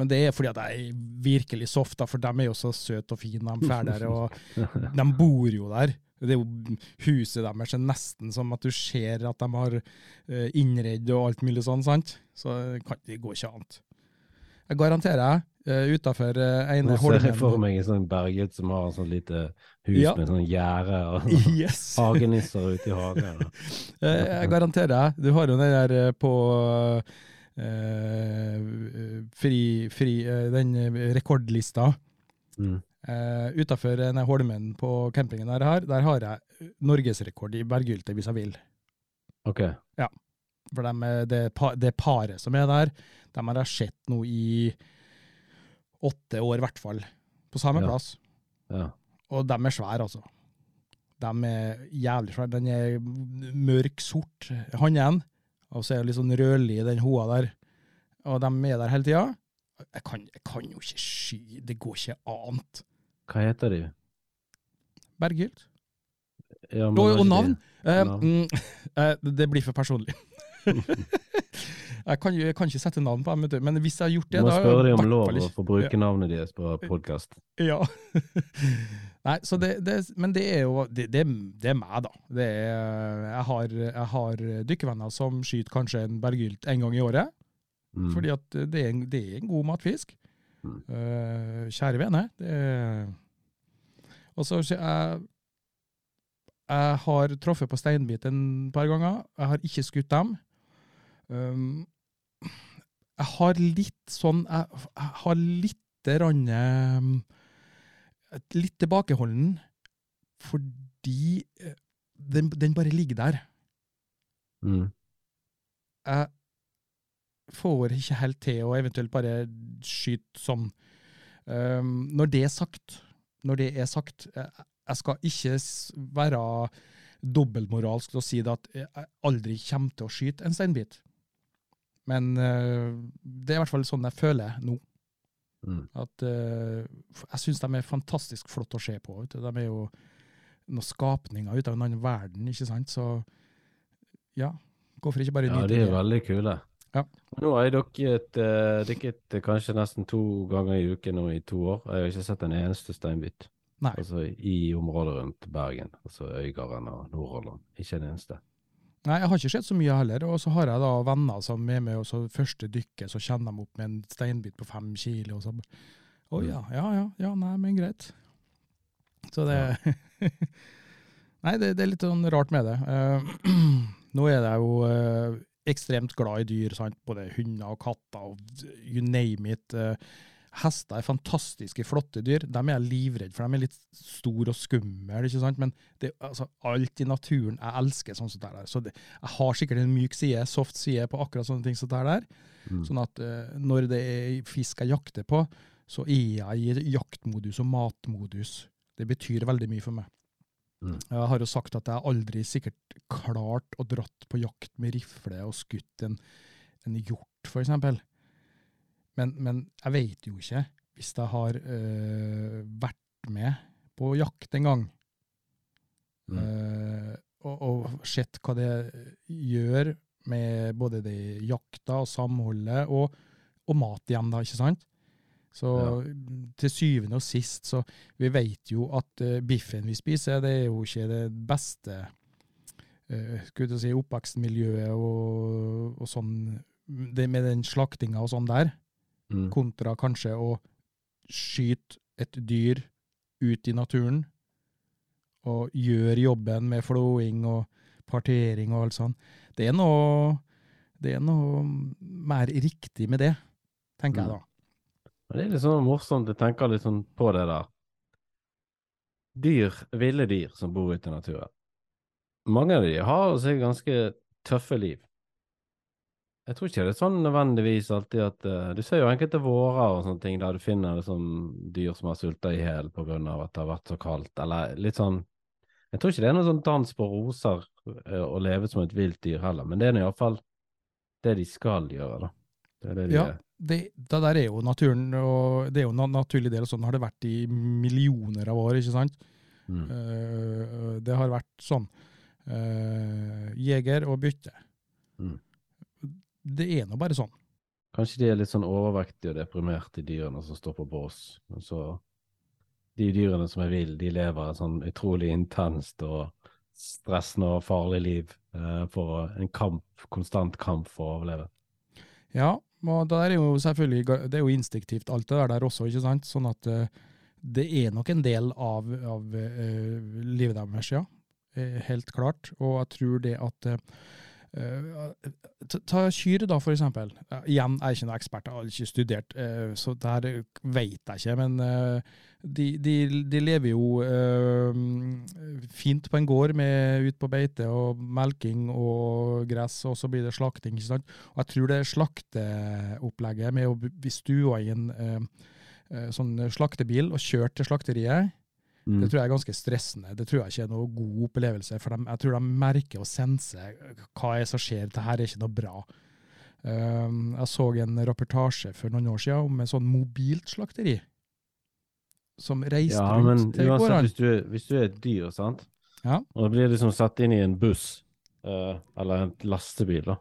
Men det er fordi at jeg er virkelig soft, da, for de er jo så søte og fine, de drar der. Og de bor jo der. Det er jo Huset deres er nesten som at du ser at de har eh, innredd og alt mulig sånn, sant? Så det går ikke annet. Jeg garanterer, uh, utafor uh, ene Nå ser jeg for meg en sånn berget som har en sånn lite hus Ja. med sånn gjerde og Yes! hagenisser ute i hagen. Eh, Jeg garanterer deg. Du har jo den der eh, på eh, fri, fri eh, den rekordlista. Mm. Uh, Utafor Holmen på campingen der, har, der har jeg norgesrekord i berggylte hvis jeg vil. OK. For eh, det, det paret som er der, dem har jeg sett nå i åtte år, i hvert fall. På samme Ja. plass. Ja. Og de er svære, altså. De er jævlig svære. Den er mørk sort, hannen. Og så er det litt sånn rødlig, den hoa der. Og de er der hele tida. Jeg kan, jeg kan jo ikke sky, det går ikke annet. Hva heter de? Berghild. Ja, Og, navn? de- Eh, Navn. mm, eh, det blir for personlig. jeg, kan, jeg kan ikke sette navn på dem, du. men hvis jeg har gjort Du det må da er spørre dem om lov å få bruke navnet deres på podkast. Ja. Nei, så det, det, men det er jo det, det, er meg, da. Det er, jeg, har, jeg har dykkervenner som skyter kanskje en berggylt en gang i året, Mm. fordi at det er, en, det er en god matfisk. Mm. Eh, kjære vene. Det Og så så jeg Jeg har truffet på steinbit en par ganger. Jeg har ikke skutt dem. Um, jeg har litt sånn Jeg, jeg har litt rann um, Litt tilbakeholden fordi eh, den, den bare ligger der. Mm. jeg får ikke helt til å eventuelt bare skyte sånn. Um, når det er sagt, når det er sagt, jeg, jeg skal ikke være dobbeltmoralsk å si det at jeg aldri kommer til å skyte en steinbit. Men uh, det er i hvert fall sånn jeg føler nå. Mm. At uh, jeg syns de er fantastisk flotte å se på. Vet du. De er jo noen skapninger ut av en annen verden, ikke sant? Så ja, hvorfor ikke bare Ja, de er det? veldig kule. Ja. Nå har jeg dukket, uh, dykket eh, kanskje nesten to ganger i uken nå i to år. Jeg har ikke sett en eneste steinbit. Nei. Altså i området rundt Bergen. Altså Øygarden og Nordhordland. Ikke en eneste. Nei, jeg har ikke sett så mye heller. Og så har jeg da venner som er med, og så første dykket, så kjenner de opp med en steinbit på fem kilo, og så Å Mm. ja, ja, ja, ja, nei, men greit. Så det Nei, det, det er litt sånn rart med det. Uh, nå er jeg jo uh, ekstremt glad i dyr, sant? både hunder og katter og you name it. Eh, hester er fantastiske, flotte dyr. De er jeg livredd for. De er litt store og skumle, ikke sant? men det, altså, alt i naturen Jeg elsker sånn som det der. Så det, jeg har sikkert en myk side, soft side på akkurat sånne ting som det der. Mm. Sånn at uh, når det er fisk jeg jakter på, så er jeg i jaktmodus og matmodus. Det betyr veldig mye for meg. Mm. Jeg har jo sagt at jeg aldri sikkert klart å dratt på jakt med rifle og skutt en, en hjort, for eksempel. Men, men jeg vet jo ikke, hvis jeg har øh, vært med på jakt en gang, Mm. øh, og, og sett hva det gjør med både det jakta og samholdet, og, og mat igjen, da, ikke sant? Så til syvende og sist, så vi vet jo at uh, biffen vi spiser, det er jo ikke det beste uh, skulle jeg si, oppvekstmiljøet og, og sånn, det med den slaktinga og sånn der, Mm. kontra kanskje å skyte et dyr ut i naturen, og gjøre jobben med flåing og partering og alt sånt. Det er noe, det er noe mer riktig med det, tenker jeg da. Det er litt sånn morsomt, jeg tenker litt sånn på det der. Dyr, ville dyr som bor ute i naturen. Mange av de har seg ganske tøffe liv. Jeg tror ikke det er sånn nødvendigvis alltid at uh, Du ser jo enkelte vårer og sånne ting der du finner liksom dyr som har sulta i hjel pga. at det har vært så kaldt, eller litt sånn Jeg tror ikke det er noen sånn dans på roser uh, å leve som et vilt dyr heller, men det er iallfall det de skal gjøre, da. Det det de Ja, det, det der er jo naturen, og det er jo en naturlig del, og sånn har det vært i millioner av år, ikke sant? Mm. Uh, det har vært sånn. Jeger og bytte. Mm. Det er nå bare sånn. Kanskje de er litt sånn overvektige og deprimerte, de dyrene som står på bås. Men så De dyrene som er ville, de lever et sånn utrolig intenst og stressende og farlig liv eh, for en kamp, konstant kamp for å overleve. Ja, og det er jo selvfølgelig det er jo instinktivt alt det der, der også, ikke sant? Sånn at eh, det er nok en del av, av eh, livet deres, ja. Eh, helt klart. Og jeg tror det at Eh, ta, ta kyr, da, for eksempel. Igjen, jeg er ikke noen ekspert, jeg har ikke studert, eh, så det her vet jeg ikke. Men eh, de, de, de lever jo eh, fint på en gård med ut på beite og melking og gress, og så blir det slakting. ikke sant? Og jeg tror det slakteopplegget med å stua i en eh, eh, sånn slaktebil og kjøre til slakteriet, Mm. det tror jeg er ganske stressende. Det tror jeg ikke er noe god opplevelse. For de, jeg tror de merker og senser hva er som skjer. Dette er ikke noe bra. Um, jeg så en reportasje for noen år siden om en sånn mobilt slakteri. Som reiste Ja, men rundt til gårdene. hvis du, hvis du er et dyr, sant, Ja. og det blir liksom satt inn i en buss, uh, eller en lastebil, da,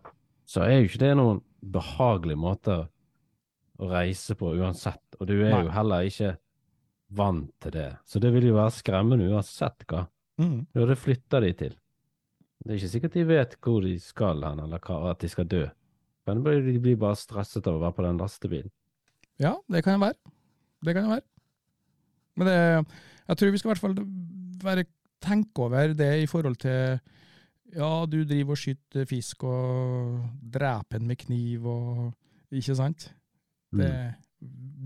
så er jo ikke det noen behagelig måte å reise på uansett, og du er Nei. jo heller ikke vant til det. Så det vil jo være skremmende uansett hva. Mm. Ja, det flytter de til. Det er ikke sikkert de vet hvor de skal hen, eller hva, at de skal dø. Men de blir bare stresset av å være på den lastebilen. Ja, det kan jo være. Det kan jo være. Men det, jeg tror vi skal i hvert fall være, tenke over det i forhold til Ja, du driver og skyter fisk og dreper den med kniv og Ikke sant? Det,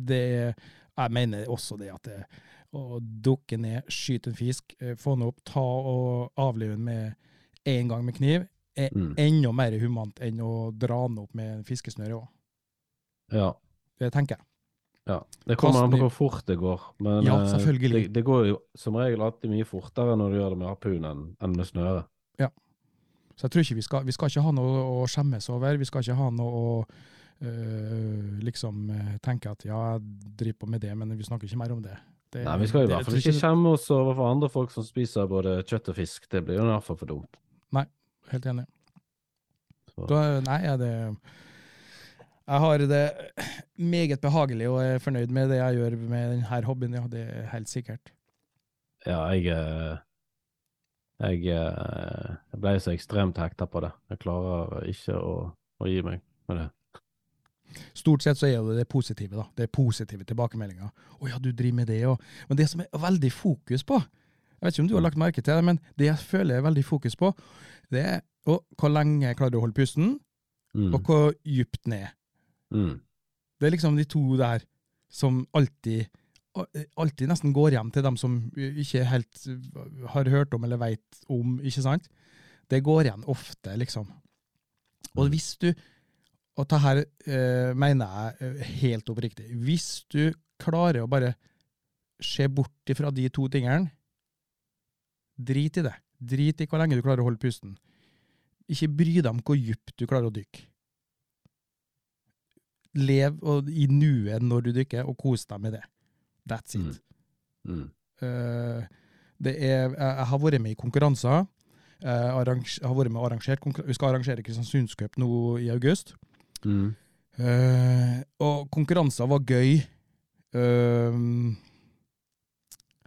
det Jeg mener også det at det, å dukke ned, skyte en fisk, eh, få den opp, ta og avlive den med én gang med kniv, er Mm. enda mer humant enn å dra den opp med fiskesnøre òg. Ja. Det tenker jeg. Ja, Det kommer an på hvor fort det går. Men Ja, eh, selvfølgelig. Det, det går jo som regel alltid mye fortere når du gjør det med harpun enn med snøre. Så jeg tror ikke vi skal, vi skal ikke ha noe å skjemmes over. Vi skal ikke ha noe å øh, liksom øh, tenke at ja, jeg driver på med det, men vi snakker ikke mer om det. det Nei, Vi skal i hvert fall ikke skjemme oss overfor andre folk som spiser både kjøtt og fisk. Det blir jo i hvert fall for dumt. Nei, Helt enig. Da, nei, er det Jeg har det meget behagelig og er fornøyd med det jeg gjør med denne hobbyen, ja. Det er helt sikkert. Ja, jeg eh, Jeg, eh, jeg ble så ekstremt hekta på det. Jeg klarer ikke å, å gi meg med det. Stort sett så er det det positive, da. Det er positive tilbakemeldinger. 'Å ja, du driver med det', og Men det som er veldig fokus på Jeg vet ikke om du har lagt merke til det, men det jeg føler er veldig fokus på, det er å, hvor lenge klarer du å holde pusten, Mm. og hvor dypt ned. Mm. Det er liksom de to der som alltid alltid nesten går hjem til dem som ikke helt har hørt om eller veit om, ikke sant? Det går igjen ofte, liksom. Og Mm. hvis du Og det her eh, mener jeg eh, helt oppriktig. Hvis du klarer å bare se bort ifra de to tingene, drit i det. Drit i hvor lenge du klarer å holde pusten. Ikke bry deg om hvor dypt du klarer å dykke. Lev og, i nuet når du dykker, og kos deg med det. That's it. Mm. Eh, det er, jeg, jeg har vært med i konkurranser. Jeg arrange, har vært med og arrangert Vi skal arrangere Kristiansundscup nå i august. Mm. Uh, og konkurranser var gøy. Uh,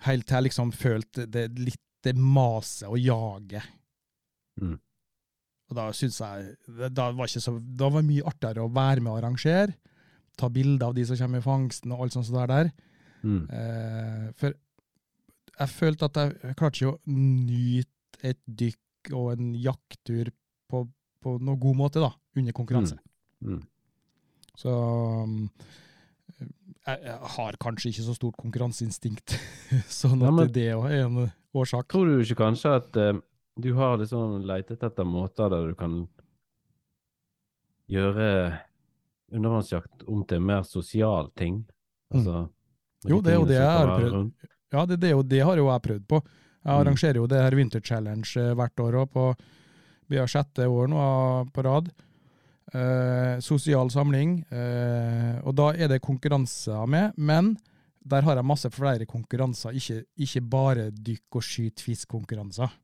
helt til jeg liksom følte det litt det maset og jaget. Mm. Og da syns jeg da var, ikke så, da var det mye artigere å være med og arrangere. Ta bilder av de som kommer i fangsten og alt sånt det der. Mm. Uh, for jeg følte at jeg, jeg klarte ikke å nyte et dykk og en jakttur på, på noe god måte da, under konkurranse. Mm. Så um, jeg, har kanskje ikke så stort konkurranseinstinkt, sånn Ja, at men- det er en årsak. Tror du ikke kanskje at uh, du har liksom leitet etter måter der du kan gjøre undervannsjakt om til en mer sosial ting? Altså, Mm. Jo, det er jo det jeg har prøvd. Ja, det, det, det har jo jeg prøvd på. Jeg Mm. arrangerer jo det her Winter Challenge eh, hvert år òg, på har sjette år nå på rad. Eh, sosial samling. Eh, og da er det konkurranser med, men der har jeg masse flere konkurranser, ikke, ikke bare dykk og skyt fisk-konkurranser.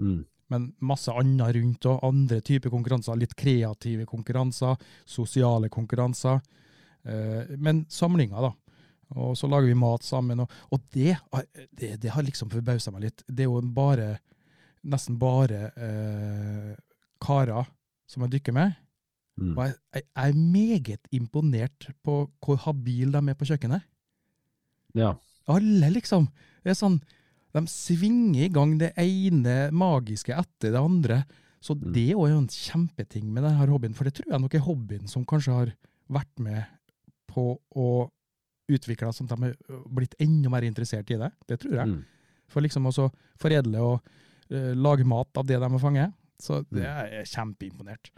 Mm. Men masse annet rundt og andre typer konkurranser. Litt kreative konkurranser, sosiale konkurranser. Eh, men samlinger, da. Og så lager vi mat sammen. Og, og det, det, det har liksom forbausa meg litt. Det er jo bare, nesten bare eh, karer som jeg dykker med. Mm. Og jeg, jeg jeg er meget imponert på hvor habil de er på kjøkkenet. Ja. Alle, liksom. Det er sånn, De svinger i gang det ene magiske etter det andre. Så Mm. det er jo en kjempeting med denne hobbyen, for det tror jeg nok er hobbyen som kanskje har vært med på å utvikle sånn at de har blitt enda mer interessert i det. Det tror jeg. Mm. For liksom å foredle og uh, lage mat av det de har fanget. Så det Mm. er jeg kjempeimponert.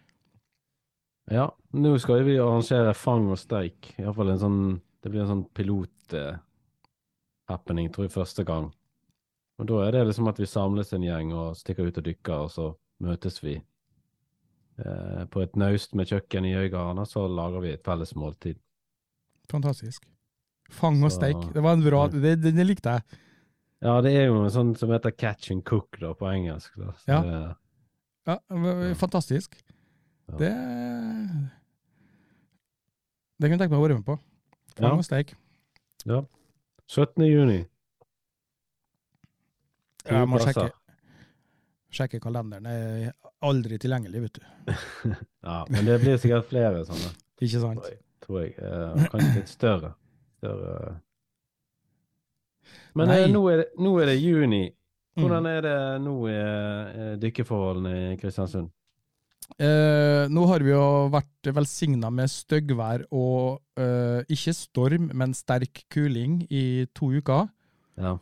Ja, nå skal vi arrangere fang og steik. Iallfall en sånn Det blir en sånn pilot-happening, tror jeg, første gang. Og da er det liksom at vi samles en gjeng og stikker ut og dykker, og så møtes vi eh, på et naust med kjøkken i Øygarden, og så lager vi et felles måltid. Fantastisk. Fang og steik. Det var en bra det, det, det likte jeg. Ja, det er jo en sånn som heter catch and cook da, på engelsk. Da. Så Ja. det- Ja, fantastisk. Ja. Det Det kunne jeg tenke meg å være med på. Fang Ja. og steik. ja. 17. juni. To Jeg må sjekke, sjekke kalenderen. Jeg er aldri tilgjengelig, vet du. Ja, men det blir sikkert flere sånne. Ikke sant? tror jeg. Tror jeg. Eh, kanskje litt større. større. Men eh, nå, er det, nå er det juni. Hvordan Mm. er det nå i eh, dykkeforholdene i Kristiansund? Eh, nå har vi jo vært velsigna med styggvær og eh, ikke storm, men sterk kuling i to uker. Ja.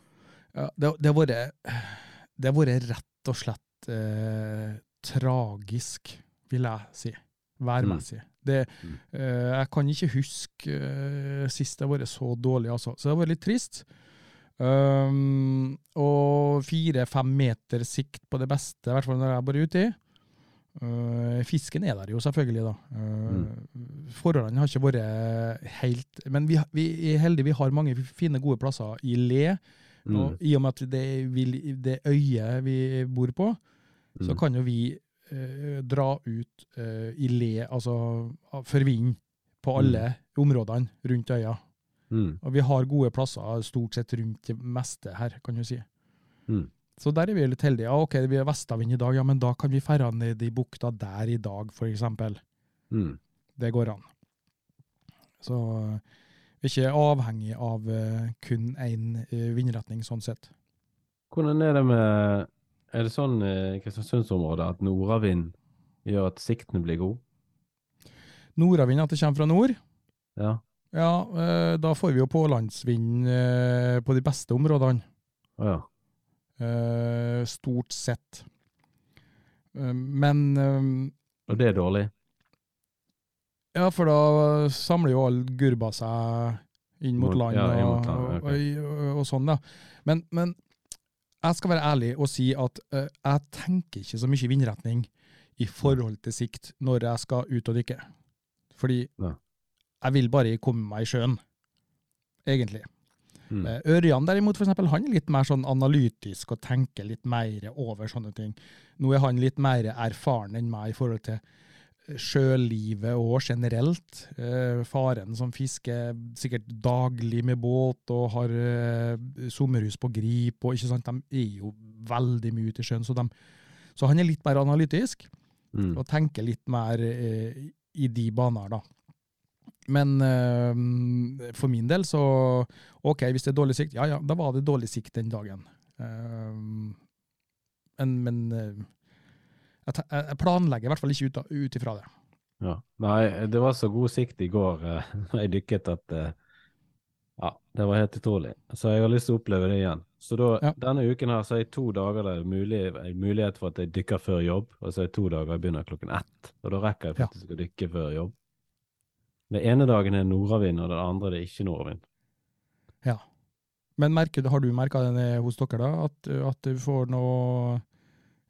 Ja, det, det har vært Det har vært rett og slett eh, tragisk, vil jeg si. Værmessig. Det, Mm. eh, jeg kan ikke huske eh, sist det har vært så dårlig, altså. Så det har vært litt trist. Um, og fire-fem meter sikt på det beste, i hvert fall når jeg bare ute uti. Uh, fisken er der jo, selvfølgelig, da. Uh, Forholdene har ikke vært helt Men vi, vi er heldige, vi har mange fine, gode plasser i le. Mm. Og I og med at det, vil, det øyet vi bor på, så Mm. kan jo vi eh, dra ut eh, i le, altså for vind, på alle områdene rundt øya. Mm. Og vi har gode plasser stort sett rundt det meste her, kan du si. Mm. Så der er vi litt heldige. Ja, ok, vi er vestavind i dag, ja, men da kan vi ferde ned i bukta der i dag, eksempel. Mm. Det går an. Så eh, vi er ikke avhengig av uh, kun én uh, vindretning, sånn sett. Hvordan er det med Er det sånn i Kristiansundsområdet at nordavind gjør at sikten blir god? Nordavind, at det kommer fra nord, Ja. ja, eh, da får vi jo pålandsvind eh, på de beste områdene. Ja. Eh, stort sett. Eh, men eh, Og det er dårlig? Ja, for da samler jo alle gurba seg inn mot land, ja, og, mot land, ok. og, og, og sånn, da. Men, men jeg skal være ærlig og si at uh, jeg tenker ikke så mye vindretning i forhold til sikt når jeg skal ut og dykke. Fordi Ja. jeg vil bare komme meg i sjøen, egentlig. Mm. Eh, Ørjan derimot, for eksempel, han er litt mer sånn analytisk og tenker litt mer over sånne ting. Nå er han litt mer erfaren enn meg i forhold til eh, sjølivet og generelt. Eh, faren som fisker sikkert daglig med båt og har sommerhus på Grip, og ikke sant, de er jo veldig mye ute i sjøen. Så, de, så han er litt mer analytisk Mm. og tenker litt mer i de baner, da. Men uh, for min del så OK, hvis det er dårlig sikt, ja ja, da var det dårlig sikt den dagen. Uh, men men eh, jeg, jeg planlegger i hvert fall ikke ut, ut ifra det. Ja. Nei, det var så god sikt i går da jeg dykket at Ja, det var helt utrolig. Så jeg har lyst til å oppleve det igjen. Så da, Ja. denne uken her så er jeg to dager der mulig, en mulighet for at jeg dykker før jobb, og så er det to dager jeg begynner klokken ett. Og da rekker jeg Ja. faktisk å dykke før jobb. Den ene dagen er nordavind, og den andre det er ikke nordavind. Ja. Men merker, har du merka det hos dere, da? At, at du får noe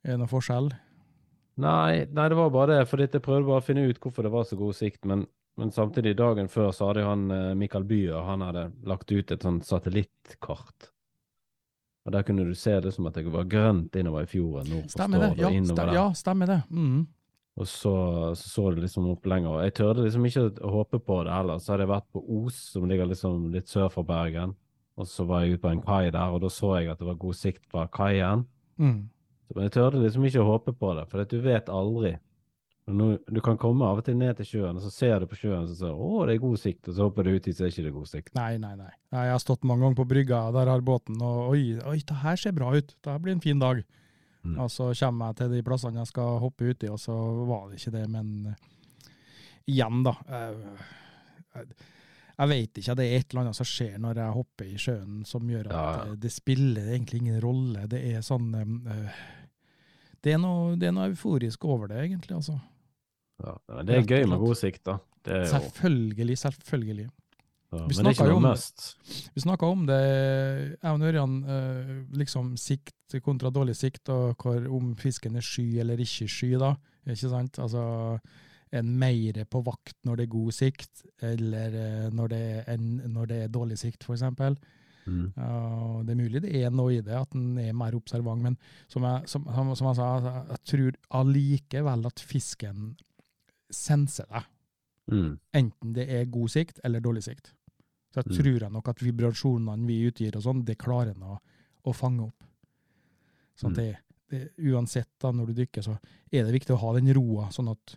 det noe forskjell? Nei, nei, det var bare det, for jeg prøvde bare å finne ut hvorfor det var så god sikt, men, men samtidig, dagen før så hadde han eh, Mikael Byer, han hadde lagt ut et sånt satellittkart. Og der kunne du se det som at det var grønt innover i fjorden, nord for Stemmer det. Stord Ja, og innover stem, der. ja stemmer det. Mm. Og så, så så det liksom opp lenger. Jeg tørde liksom ikke å håpe på det heller. Så hadde jeg vært på Os, som ligger liksom litt sør for Bergen. Og så var jeg ute på en kai der, og da så jeg at det var god sikt fra kaien. Mm. Men jeg tørde liksom ikke å håpe på det, for du vet aldri. Nå, du kan komme av og til ned til sjøen, og så ser du på sjøen og så du, å, det er god sikt, og så hopper du uti, så er ikke det god sikt. Nei, nei. Nei, Jeg har stått mange ganger på brygga, der har båten, og oi, oi, det her ser bra ut. Det her blir en fin dag. Mm. Og så kommer jeg til de plassene jeg skal hoppe uti, og så var det ikke det. Men eh, igjen, da. eh, jeg, jeg vet ikke, det er et eller annet som skjer når jeg hopper i sjøen som gjør at Ja, ja. eh, det spiller egentlig ingen rolle. Det er sånn eh, det, er noe, det er noe euforisk over det, egentlig. altså. Ja. Det er gøy med god sikt, da. Det Selvfølgelig, selvfølgelig. Ja, vi men det er ikke om noe must. Vi snakka om det, jeg og Ørjan, eh, liksom sikt kontra dårlig sikt, og hvor, om fisken er sky eller ikke sky, da. Ikke sant? Altså, en mer på vakt når det er god sikt, eller eh, når det er, en, når det er dårlig sikt, eksempel. Mm. Uh, det er mulig det er noe i det, at en er mer observant, men som jeg, som, som, som jeg sa, altså, jeg tror allikevel at fisken senser deg Mm. enten det er god sikt eller dårlig sikt. Så jeg Mm. tror jeg nok at vibrasjonene vi utgir og sånn, det klarer en å, å fange opp. At Mm. det, det, uansett da, når du dykker, så er det viktig å ha den roa, sånn at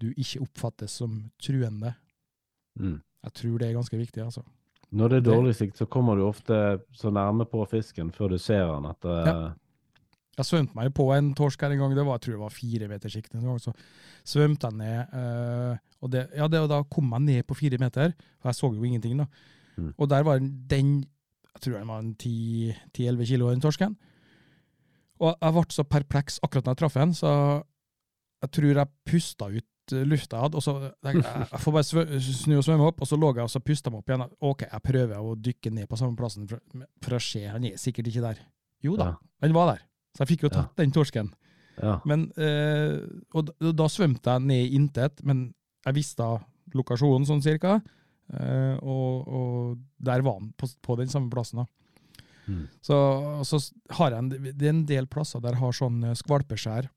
du ikke oppfattes som truende. Mm. Jeg tror det er ganske viktig, altså. Når det er dårlig sikt, så kommer du ofte så nærme på fisken før du ser den at det Ja. Jeg svømte meg på en torsk her en gang, det var, jeg tror det var fire meter sikt en gang, så svømte jeg ned, eh, og, det, ja, det, og da kom jeg ned på fire meter, for jeg så jo ingenting da. Mm. Og der var den, jeg tror den var en 10-11 kilo, den torsken. Og jeg ble så perpleks akkurat når jeg traff den, så jeg tror jeg pusta ut eh, lufta jeg hadde, og så jeg, jeg får bare snu og svømme opp, og så lå jeg og så pusta meg opp igjen. Ok, jeg prøver å dykke ned på samme plassen for, for å se, han er sikkert ikke der. Jo da, Ja. var der. Så jeg fikk jo Ja. tatt den torsken. ja. Men, eh, og da, da svømte jeg ned i intet, men jeg visste lokasjonen sånn cirka, eh, og, og der var han på, på den samme plassen. da. Mm. Så, så har jeg en, det er en del plasser der jeg har sånn eh, skvalpeskjær,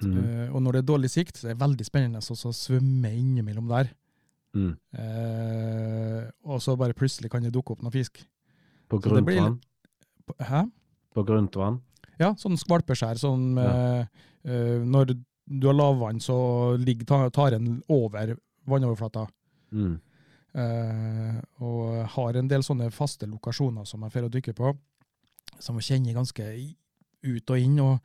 Mm. eh, og når det er dårlig sikt, så er det veldig spennende å svømme innimellom der. Mm. Eh, og så bare plutselig kan det dukke opp noe fisk. På grunt vann? Hæ? På grunt vann? Ja, sånn skvalpeskjær. Sånn, Ja. eh, eh, når du har lavvann, så ligger ta- taren over vannoverflata. Mm. Eh, og har en del sånne faste lokasjoner som jeg får å dykke på, som jeg kjenner ganske ut og inn. og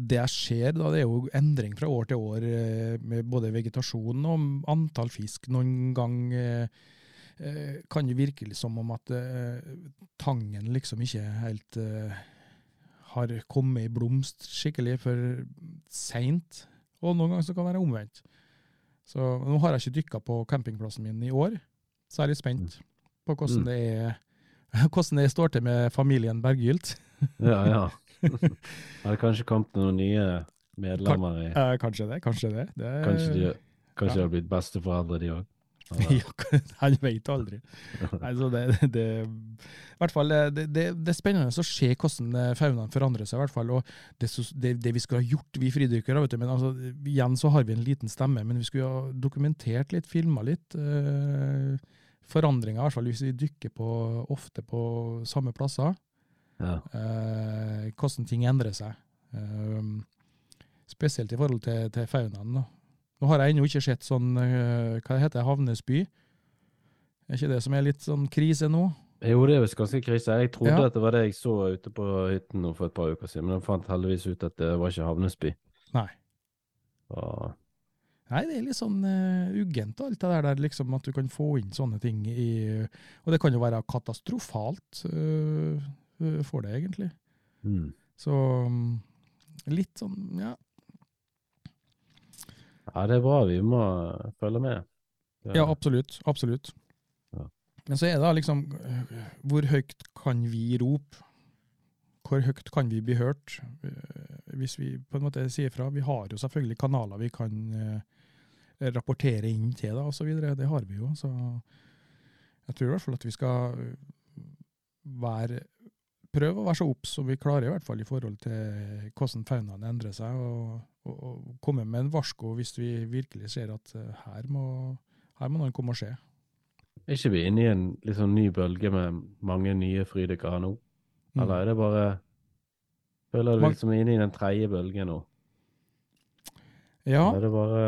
det jeg ser, da, det er jo endring fra år til år eh, med både vegetasjon og antall fisk. Noen gang eh, kan det virke som om at tangen liksom ikke helt eh, har kommet i blomst skikkelig for seint, og noen ganger så kan det være omvendt. Så nå har jeg ikke dykka på campingplassen min i år, så jeg er litt spent på hvordan Mm. det er hvordan det står til med familien Berggylt. Ja, ja. Har det kanskje kommet noen nye medlemmer i kanskje det, kanskje det. det Kanskje de, kanskje de ja. har blitt besteforeldre, de òg? Han vet aldri. Altså det, det, fall, eh, det, det, det er spennende å se hvordan eh, faunaen forandrer seg. hvert fall, det, vi skulle ha gjort, vi fridykkere, men altså, igjen så har vi en liten stemme, men vi skulle ha dokumentert litt, filma litt. Øh, forandringer, i hvert fall hvis vi dykker på, ofte på samme plasser. Ja. Øh, hvordan ting endrer seg. Øh, spesielt i forhold til, til faunaen. Da. Nå har jeg ennå ikke sett sånn, eh, hva det heter havnesby. Er ikke det som er litt sånn krise nå? Jo, det er visst ganske krise. Jeg trodde Ja. at det var det jeg så ute på hytten for et par uker siden, men jeg fant heldigvis ut at det var ikke Havnesby. Nei. Og, Nei, det er litt sånn uh, uggent, alt det der, liksom, at du kan få inn sånne ting i Og det kan jo være katastrofalt eh, for det, egentlig. mm. Så um, litt sånn, ja. Ja, det er bra. Vi må følge med. Det- Ja, absolutt. Absolutt. Ja. Men så er det da liksom øh, Hvor høyt kan vi rope? Hvor høyt kan vi bli hørt? øh, Hvis vi på en måte sier fra. Vi har jo selvfølgelig kanaler vi kan rapportere inn til, da, videre. Det har vi jo. Så jeg tror i hvert fall at vi skal være Prøve å være så obs som vi klarer, i hvert fall i forhold til hvordan faunaen endrer seg, og, og, og komme med en varsko hvis vi virkelig ser at øh, her må her må noen komme og skje. Er ikke vi inne i en liksom ny bølge med mange nye frydykkere nå? Mm. Eller er det bare Føler du liksom inne i den tredje bølgen nå? Ja, Eller er det bare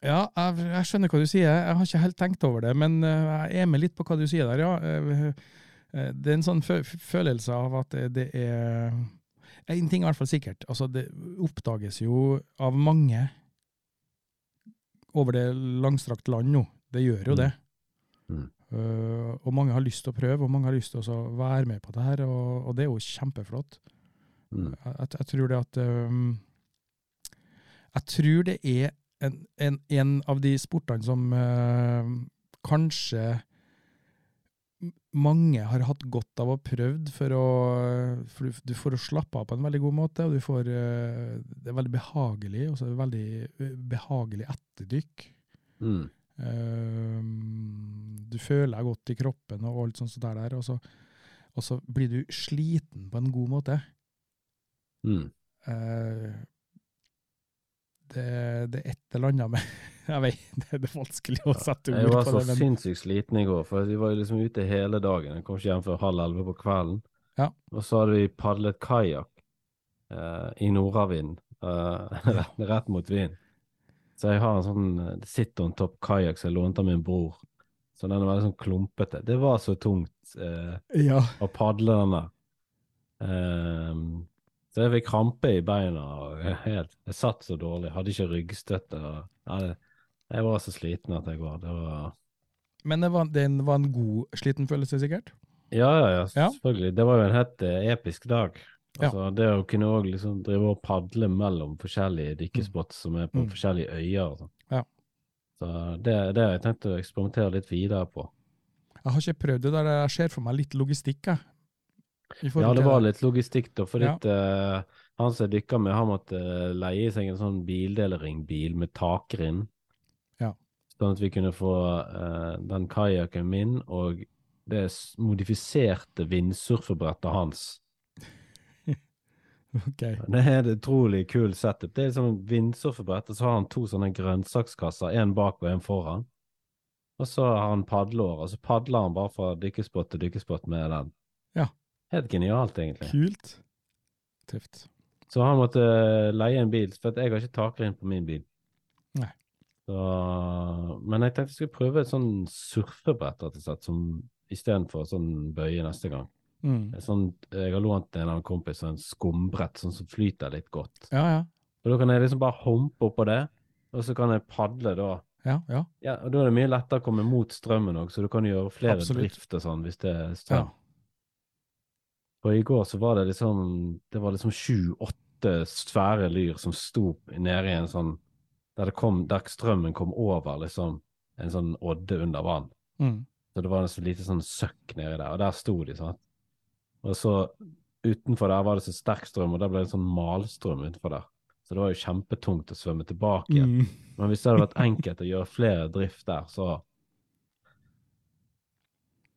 ja jeg, jeg skjønner hva du sier. Jeg har ikke helt tenkt over det, men øh, jeg er med litt på hva du sier der, ja. Eh, Det er en sånn følelse av at det, er en ting er i hvert fall sikkert. Altså, det oppdages jo av mange over det langstrakte land nå. Det gjør jo Mm. det. Mm. Uh, og mange har lyst til å prøve, og mange har lyst til å være med på det her, og, og det er jo kjempeflott. Mm. Jeg, jeg, tror det at um, Jeg tror det er en, en, en av de sportene som uh, kanskje mange har hatt godt av å prøvd for å, for du, du får å slappe av på en veldig god måte, og du får, uh, det er veldig behagelig, og så er det veldig uh, behagelig etterdykk. Mm. Eh, du føler deg godt i kroppen og alt sånt der, der og, så, og så blir du sliten på en god måte. Mm. Eh, det, det er et eller annet med Jeg vet, det er vanskelig å sette Jeg var så det, men sinnssykt sliten i går, for vi var liksom ute hele dagen. Jeg kom ikke hjem før halv elleve på kvelden. Ja. Og så hadde vi padlet kajakk eh, i nordavind, eh, rett, rett mot vind. Så jeg har en sånn eh, sit on top kajakk som jeg lånte av min bror. Så den er veldig sånn klumpete. Det var så tungt eh, ja. å padle den der. Ehm, så jeg fikk krampe i beina. og jeg helt, jeg satt så dårlig, hadde ikke ryggstøtte. Ja, jeg var så sliten at jeg var. Det var Men det var, det var en god sliten følelse, sikkert? Ja, ja, ja, Ja. selvfølgelig. Det var jo en helt eh, episk dag. Ja. Altså, Det å kunne også liksom drive og padle mellom forskjellige dykkespots som er på Mm. forskjellige øyer. og sånn. Ja. Så det, det har jeg tenkt å eksperimentere litt videre på. Jeg har ikke prøvd det der, jeg ser for meg litt logistikk, jeg. Ja, det var litt logistikk, da. Fordi Ja. litt, uh, han som jeg dykka med, han måtte eh, leie seg en sånn bildelringbil med takrind. Ja. Sånn at vi kunne få uh, den kajakken min og det modifiserte vindsurfebrettet hans. Ok. Det er et utrolig kul setup. Det er sånn vindsurfebrett, og så har han to sånne grønnsakskasser, en bak og en foran. Og så har han padleår, og så padler han bare fra dykkespott til dykkespott med den. Ja. Helt genialt, egentlig. Kult. Tøft. Så han måtte leie en bil, for jeg har ikke takrenn på min bil. Nei. Så, men jeg tenkte jeg skulle prøve et sånn surfebrett, rett og slett, som istedenfor sånn bøye neste gang. Mm. Sånn, jeg har lånt en annen kompis en skumbrett, sånn som flyter litt godt. Ja, ja. Og da kan jeg liksom bare humpe oppå det, og så kan jeg padle da. Ja, ja. Ja, og da er det mye lettere å komme mot strømmen òg, så du kan gjøre flere Absolutt. drifter sånn hvis det er ja. Og i går så var det liksom Det var liksom sju-åtte svære lyr som sto nede i en sånn Der det kom Der strømmen kom over liksom en sånn odde under vann. Mm. Så det var en så lite sånn søkk nedi der, og der sto de, sant. Og så utenfor der var det så sterk strøm, og der ble det sånn malstrøm utenfor der. Så det var jo kjempetungt å svømme tilbake igjen. Mm. Men hvis det hadde vært enkelt å gjøre flere drift der, så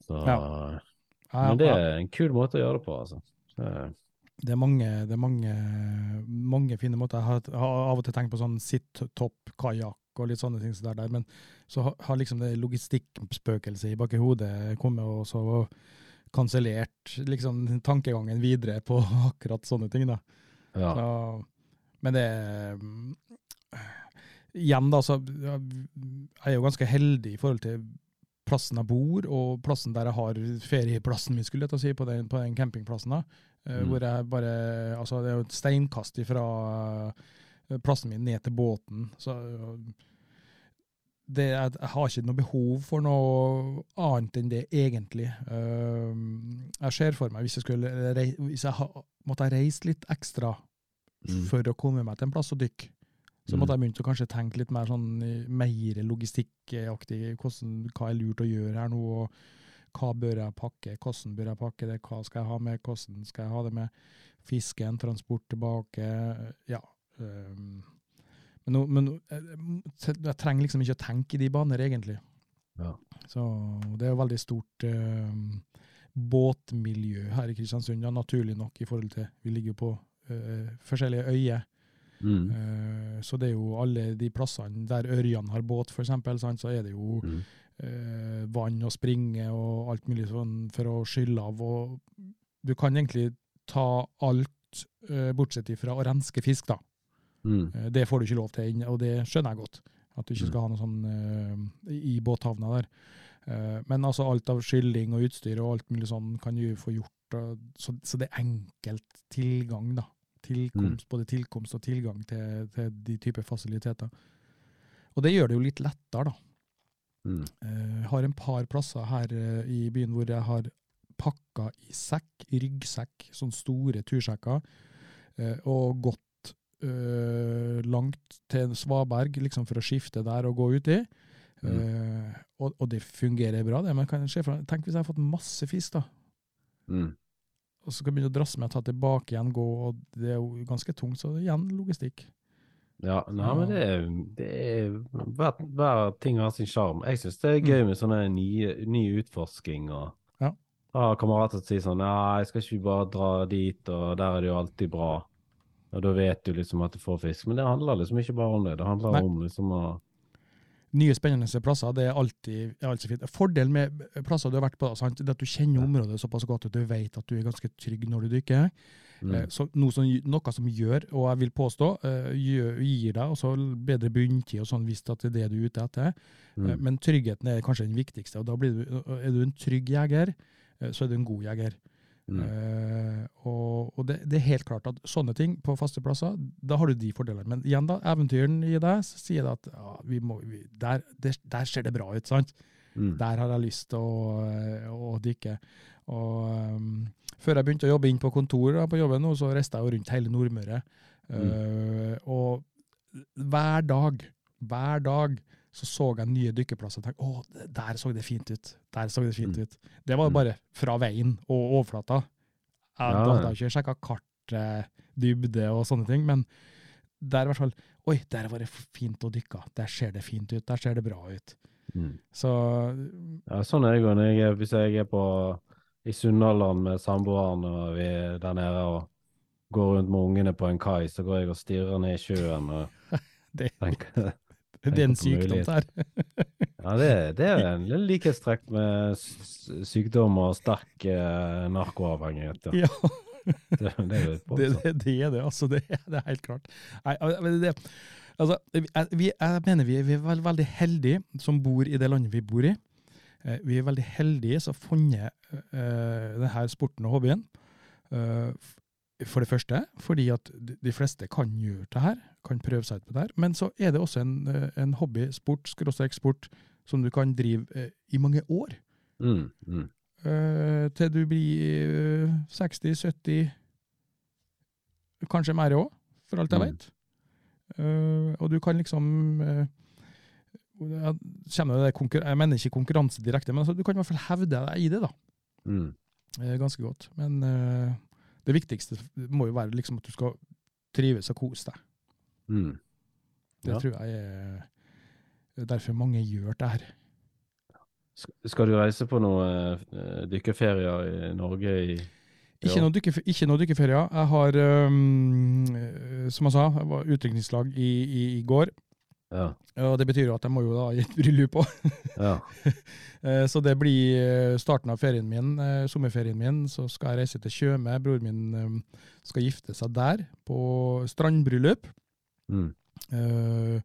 Så Ja. Ja, Men det er en kul måte å gjøre det på, altså. Det- er mange, det er mange, mange fine måter. Jeg har, har av og til tenkt på sånn sitt-topp, kajakk og litt sånne ting. der, Men så har, har liksom det logistikkspøkelset i bak i hodet kommet og så kansellert liksom, tankegangen videre på akkurat sånne ting. da. Ja. Så, men det Igjen, da, så jeg er jo ganske heldig i forhold til plassen jeg bor, og plassen der jeg har ferieplassen min, skulle jeg ta si, på den, på den campingplassen. da, eh, Mm. Hvor jeg bare Altså, det er jo et steinkast fra plassen min ned til båten. Så øh, det, jeg, jeg har ikke noe behov for noe annet enn det, egentlig. Jeg ser for meg, hvis jeg, skulle hvis jeg måtte ha reist litt ekstra Mm. for å komme meg til en plass og dykke, så Mm. måtte jeg begynt å kanskje tenke litt mer sånn eh, mer logistikkaktig. Hva er lurt å gjøre her nå, og hva bør jeg pakke, hvordan bør jeg pakke det, hva skal jeg ha med, hvordan skal jeg ha det med fisken, transport tilbake, ja. Um, men, no, men jeg, jeg trenger liksom ikke å tenke i de baner, egentlig. Ja. Så det er jo veldig stort um, båtmiljø her i Kristiansund, ja, naturlig nok, i forhold til Vi ligger jo på uh, forskjellige øyer. Mm. Eh, Så det er jo alle de plassene der Ørjan har båt, eksempel, så er det jo Mm. eh, vann og springe og alt mulig sånn for å skylle av. Og du kan egentlig ta alt, eh, bortsett ifra å renske fisk, da. Mm. Det får du ikke lov til, og det skjønner jeg godt. At du ikke Mm. skal ha noe sånn i båthavna der. Men altså alt av skylling og utstyr og alt mulig sånn kan du få gjort. Så, så det er enkelt tilgang, da. Tilkomst, Både tilkomst og tilgang til, til de typer fasiliteter. Og det gjør det jo litt lettere, da. Mm. Jeg har en par plasser her eh, i byen hvor jeg har pakka i sekk, i ryggsekk, sånne store tursekker, eh, og gått øh, langt til Svaberg liksom for å skifte der og gå uti. Eh, og, og det fungerer bra, det. Men kan jeg se for, tenk hvis jeg har fått masse fisk, da. Mm. Og så skal begynne å drasse med å ta tilbake igjen, gå, og det er jo ganske tungt. Så igjen logistikk. Ja, nei, men det er, det er hver, hver ting har sin sjarm. Jeg syns det er gøy med sånne nye, ny utforsking. og Ja. Har kamerater som sier sånn Nei, jeg skal ikke bare dra dit, og der er det jo alltid bra. Og da vet du liksom at du får fisk. Men det handler liksom ikke bare om det. Det handler Nei. om liksom å Nye, spennende plasser, det er alltid, er alltid fint. Fordelen med plasser du har vært på, sant? det er at du kjenner området såpass godt at du vet at du er ganske trygg når du dykker. mm, Eh, Så noe som, noe som gjør, og jeg vil påstå, eh, gjør, gir deg også bedre bunntid og sånn hvis det er det du er ute etter. mm, Eh, Men tryggheten er kanskje den viktigste. og da blir du, Er du en trygg jeger, så er du en god jeger. Mm, Uh, og og det, det er helt klart at sånne ting på faste plasser, da har du de fordelene. Men igjen, da, eventyren i deg sier det at ja, vi må, vi, der, der, der ser det bra ut, sant? mm, Der har jeg lyst til å, å dykke. Og um, før jeg begynte å jobbe inn på kontor da, på jobben nå, så reiste jeg jo rundt hele Nordmøre. Eh, og hver dag, hver dag, så så jeg nye dykkerplasser og tenkte å, der så det fint ut. Der så det fint Mm. ut. Det var Mm. bare fra veien og overflata. Jeg, Ja, hadde ikke sjekka kart, eh, dybde og sånne ting, men der i hvert fall Oi, der var det fint å dykke. Der ser det fint ut. Der ser det bra ut. mm. Så Ja, sånn er det jo når jeg hvis jeg er på i Sunnhordland med samboeren og vi er der nede og går rundt med ungene på en kai, så går jeg og stirrer ned i sjøen og det, tenker det er en sykdom der. Ja, det, det er en likhetstrekk med sykdom og sterk eh, narkoavhengighet. Ja. Ja. Det, det er Det, det, det er det, altså. Det, det er helt klart. Nei, det, altså, vi, jeg mener vi, vi er veld, veldig heldige som bor i det landet vi bor i. Eh, Vi er veldig heldige som har funnet uh, denne sporten og hobbyen. Uh, for det første fordi at de de fleste kan gjøre det her, kan prøve seg ut på det her. Men så er det også en, eh, en hobby, sport, skråstrek sport, som du kan drive eh, i mange år. Mm, mm. Uh, til du blir uh, 60-70, kanskje mer òg, for alt jeg Mm. vet. Uh, og du kan liksom det Jeg mener ikke konkurranse direkte, men altså, du kan i hvert fall hevde deg i det, da. Mm. Ganske godt. Men det viktigste må jo være liksom at du skal trives og kose deg. Mm. Det tror jeg er derfor mange gjør det her. Skal du reise på noen uh, dykkerferier i Norge i Ikke noen, noe, dykke, ikke noe dykkerferier. Jeg har, øh, som jeg sa, jeg var utdrikningslag i, i, i går. Ja. Og det betyr jo at jeg må jo da i et bryllup òg. ja. Så det blir starten av ferien min, sommerferien min. Så skal jeg reise til Tjøme. Broren min skal gifte seg der, på strandbryllup. Mm. Eh,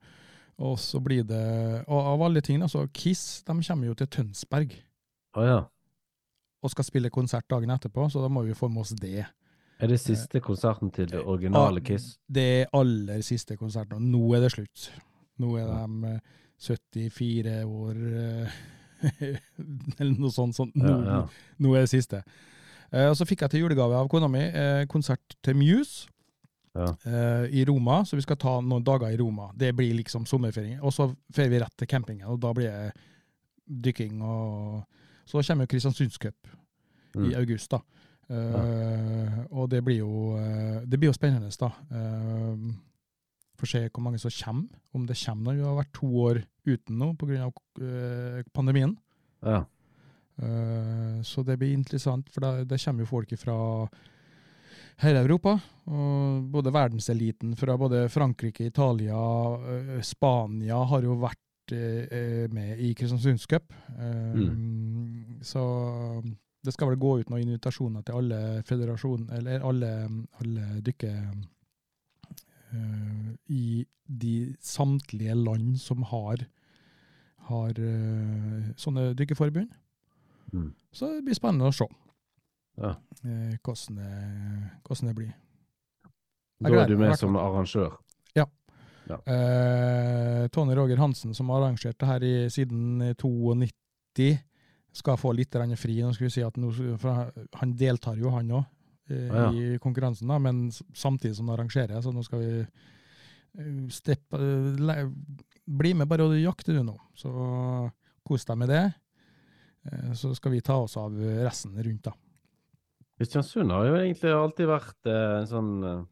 og så blir det Og av alle ting, altså Kiss de kommer jo til Tønsberg Å ja. og skal spille konsert dagen etterpå, så da må vi få med oss det. Er det siste konserten til det originale Ah, Kiss? Det er aller siste konserten. og Nå er det slutt. Nå er de eh, 74 år eh, Eller noe sånt. sånt. Nå, Ja, ja. nå er det siste. Eh, og så fikk jeg til julegave av kona mi eh, konsert til Muse Ja. eh, i Roma, så vi skal ta noen dager i Roma. Det blir liksom sommerferie. Og så fer vi rett til campingen, og da blir det dykking og Så kommer jo Kristiansundscup i Mm. august, da. Eh, Og det blir jo eh, Det blir jo spennende, da. Uh, Får se hvor mange som kommer. Om det kommer noen. Vi har vært to år uten nå pga. Uh, pandemien. ja. Uh, så det blir interessant, for da, det kommer jo folk fra hele Europa. Og både verdenseliten fra både Frankrike, Italia, eh, Spania har jo vært eh, eh, med i Kristiansundscup. Mm. Så det skal vel gå ut noen invitasjoner til alle federasjon, eller alle, alle dykker i de samtlige land som har, har sånne dykkerforbund. Mm. Så det blir spennende å se Ja. hvordan, det, hvordan det blir. Da er du med som arrangør? som arrangør. Eh, Tony Roger Hansen, som har arrangert det her i, siden eh, 92, skal få litt fri. Nå skal vi si at nå, Han deltar jo, han òg, eh, Ah, ja. i konkurransen, da, men samtidig som han arrangerer. Så nå skal vi eh, steppe, le, bli med bare og jakte du nå. Så kos deg med det. Eh, så skal vi ta oss av resten rundt, da. Kristiansund har jo egentlig alltid vært eh, en sånn eh,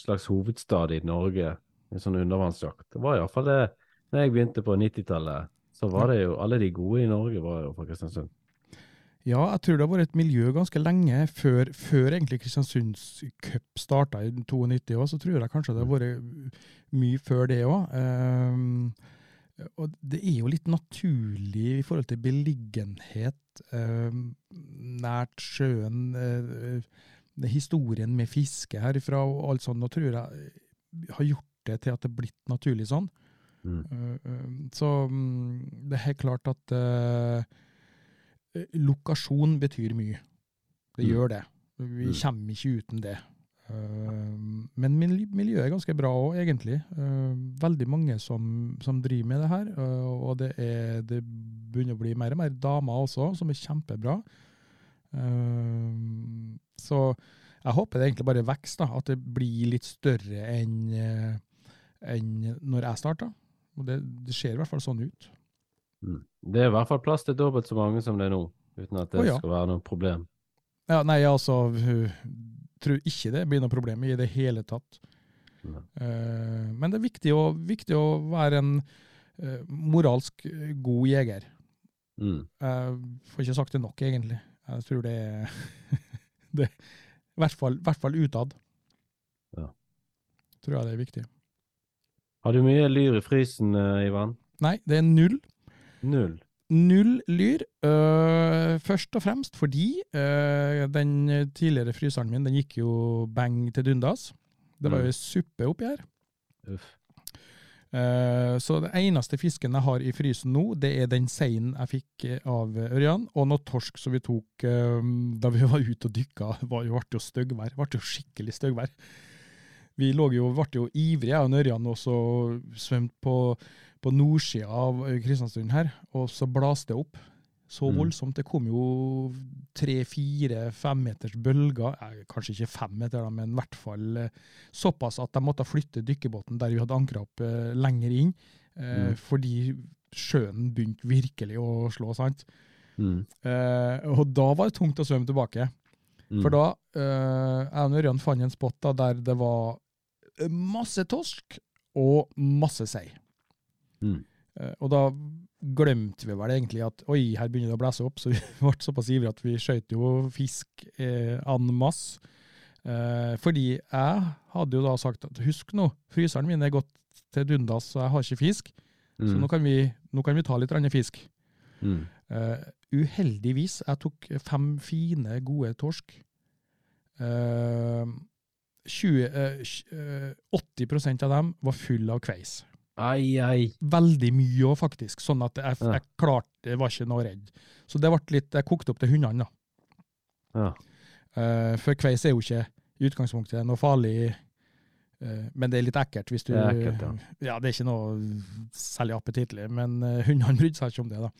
slags hovedstad i Norge. En sånn undervannsjakt. Det var iallfall det når jeg begynte på 90-tallet. Så var det jo alle de gode i Norge var jo fra Kristiansund. Ja, jeg tror det har vært et miljø ganske lenge før, før egentlig Kristiansunds cup starta i 92 òg, så tror jeg kanskje det har vært mye før det òg. Og det er jo litt naturlig i forhold til beliggenhet eh, nært sjøen, eh, historien med fiske herifra og alt sånt. og tror jeg har gjort det til at det er blitt naturlig sånn. Mm. Uh, uh, Så mm, det er helt klart at eh, lokasjon betyr mye. Det Mm. gjør det. Vi Mm. kommer ikke uten det. Uh, Men mil- miljøet er ganske bra òg, egentlig. Uh, Veldig mange som, som driver med det her. uh, Og det, er, det begynner å bli mer og mer damer også, som er kjempebra. Så jeg håper det egentlig bare vokser. At det blir litt større enn eh, enn når jeg starta. Og det, det ser i hvert fall sånn ut. Mm. Det er i hvert fall plass til dobbelt så mange som det er nå, uten at det oh, ja. skal være noe problem. Ja, nei, altså Tror ikke det blir noe problem i det hele tatt. Mm. Uh, men det er viktig å, viktig å være en uh, moralsk eh, god jeger. Mm. Jeg får ikke sagt det nok, egentlig. Jeg tror det er det, I hvert fall, hvert fall utad. Ja. Tror jeg det er viktig. Har du mye lyr i frysen, Ivan? Nei, det er null. Null. Null lyr, øh, først og fremst fordi øh, den tidligere fryseren min den gikk jo bang til dundas. Det var jo Mm. suppe oppi her. Uff. Eh, så det eneste fisken jeg har i frysen nå, det er den seinen jeg fikk eh, av Ørjan, og noe torsk som vi tok eh, da vi var ute og dykka. Det ble jo styggvær. Det ble jo skikkelig styggvær. Vi jo, ble jo ivrige, jeg og Ørjan, og så svømte på, på nordsida av Kristiansund her, og så blaste det opp. Så Mm. voldsomt. Det kom jo tre, fire, fem meters bølger. Eh, kanskje ikke fem meter, men i hvert fall eh, såpass at de måtte flytte dykkerbåten der vi hadde ankra opp eh, lenger inn, eh, Mm. fordi sjøen begynte virkelig å slå, sant. Mm. Eh, og da var det tungt å svømme tilbake. Mm. For da, eh, jeg og Ørjan fant en spot da, der det var masse torsk og masse sei. Mm. Eh, og da glemte vi vel egentlig at oi, her begynner det å blæse opp, så vi ble såpass ivrige at vi skjøt jo fisk eh, en masse. Eh, fordi jeg hadde jo da sagt at husk nå, fryseren min er gått til dundas, så jeg har ikke fisk. Så Mm. nå kan, vi, nå kan vi ta litt annen fisk. Mm. Eh, uheldigvis, jeg tok fem fine, gode torsk. Eh, 20, eh, eh, 80% av dem var full av kveis. Ai, ai. Veldig mye òg, faktisk. Sånn at jeg, Ja. jeg klarte Jeg var ikke noe redd. Så det ble litt Jeg kokte opp til hundene, da. Ja. Uh, for kveis er jo ikke i utgangspunktet noe farlig, uh, men det er litt ekkelt hvis du Det er ekkelt, ja. ja. Det er ikke noe særlig appetittlig, men uh, hundene brydde seg ikke om det, da.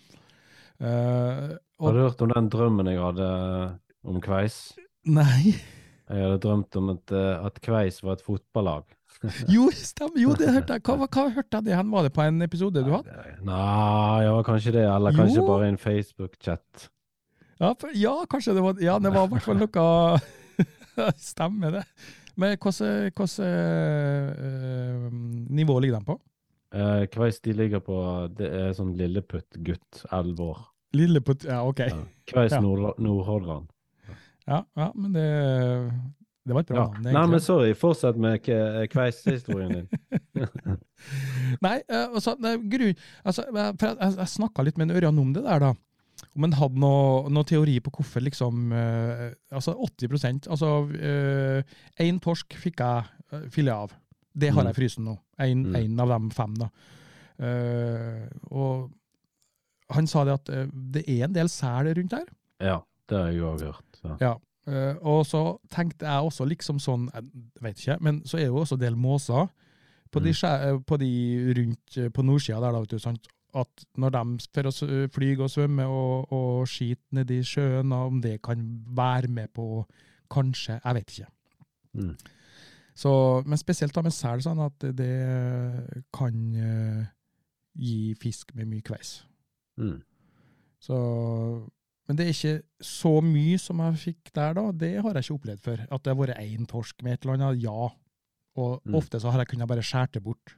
Og, Har du hørt om den drømmen jeg hadde om Kveis? nei Jeg hadde drømt om at, at Kveis var et fotballag. Jo, stemmer. Jo, det hørte jeg. Hva, hva, hva hørte jeg det hen? Var det på en episode du hadde? Nei, ja, kanskje det. Eller kanskje Jo. bare en Facebook-chat. Ja, ja, kanskje det var Ja, det var i hvert fall noe Stemmer det. Men hvilket uh, nivå ligger den på? Eh, Kveis de ligger på Det er sånn lilleputt-gutt, elleve år. Lilleputt Ja, OK. Ja. Kveis Ja. Nordhordland. Ja, ja, men det Det var et bra Ja. navn, Nei, men sorry. Fortsett med kveisehistorien Kveis-historien din. Nei, eh, altså, grunn, altså, jeg- for jeg, jeg, snakka litt med en Ørjan om det der, da. Om han hadde noe, noe teori på hvorfor liksom uh, Altså 80% Altså én torsk fikk jeg uh, filet av. Det har Mm. jeg i frysen nå. Én Mm. av dem fem, da. Uh, og han sa det at eh, det er en del sel rundt her. Ja, det har jeg òg hørt. Ja. Ja. Eh, og så tenkte jeg også liksom sånn, jeg vet ikke, men så er det jo også en del måser på de, Mm. de, eh, på de rundt eh, på nordsida der, da, vet du, sant? at når de oss og svømme og, og skite nedi sjøen, om det kan være med på Kanskje, jeg vet ikke. Mm. Så, men spesielt da med sel, sånn at det kan uh, gi fisk med mye kveis. Mm. Så, men det er ikke så mye som jeg fikk der da, det har jeg ikke opplevd før. At det har vært én torsk med et eller annet, ja. Og Mm. ofte så har jeg kunnet bare skjære det bort.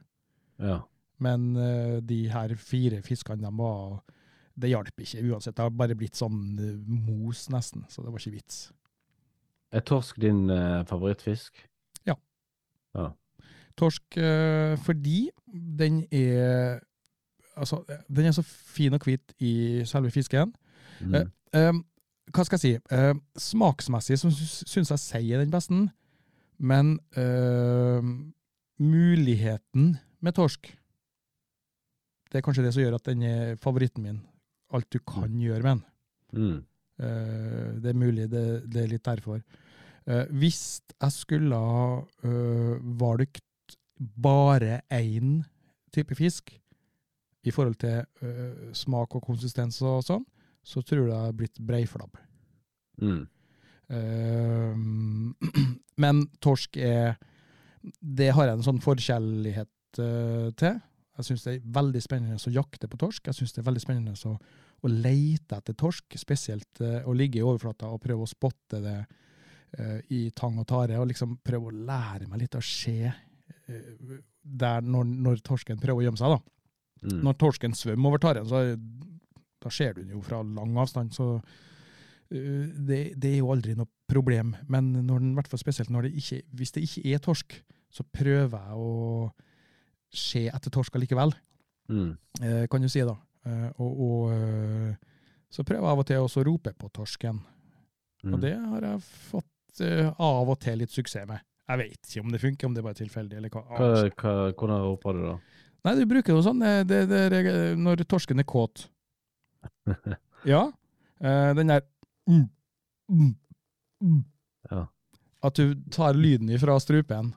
Ja. Men uh, de her fire fiskene, de var Det hjalp ikke uansett. Det har bare blitt sånn uh, mos, nesten. Så det var ikke vits. Er torsk din uh, favorittfisk? Torsk eh, fordi den er Altså, den er så fin og hvit i selve fisken. Mm. Eh, hva skal jeg si? Eh, smaksmessig så sy- syns jeg sei er den beste, men eh, muligheten med torsk Det er kanskje det som gjør at den er favoritten min. Alt du kan gjøre med den. Mm. Eh, det er mulig, det, det er litt derfor. Eh, hvis jeg skulle ha eh, valgt bare én type fisk, i forhold til eh, smak og konsistens og sånn, så tror jeg det har blitt breiflabb. Mm. Uh, men torsk er Det har jeg en sånn forkjærlighet uh, til. Jeg syns det er veldig spennende å jakte på torsk. Jeg syns det er veldig spennende å, å leite etter torsk, spesielt uh, å ligge i overflata og prøve å spotte det eh, i tang og tare, og liksom prøve å lære meg litt å se der når, når torsken prøver å gjemme seg. da. Mm. Når torsken svømmer over taren, så da ser du den jo fra lang avstand. så uh, det, det er jo aldri noe problem. Men når den, spesielt når det ikke, hvis det ikke er torsk, så prøver jeg å se etter torsk allikevel, Mm. eh, kan du si da. Eh, og og eh, så prøver jeg av og til også å rope på torsken. Mm. Og det har jeg fått eh, av og til litt suksess med. Jeg vet ikke om det funker, om det bare er tilfeldig. eller hva. Hva, hva, hvordan roper du da? Nei, du bruker jo sånn eh, det, det, når torsken er kåt. Ja. eh, den der mm, mm, mm. Ja. At du tar lyden ifra strupen.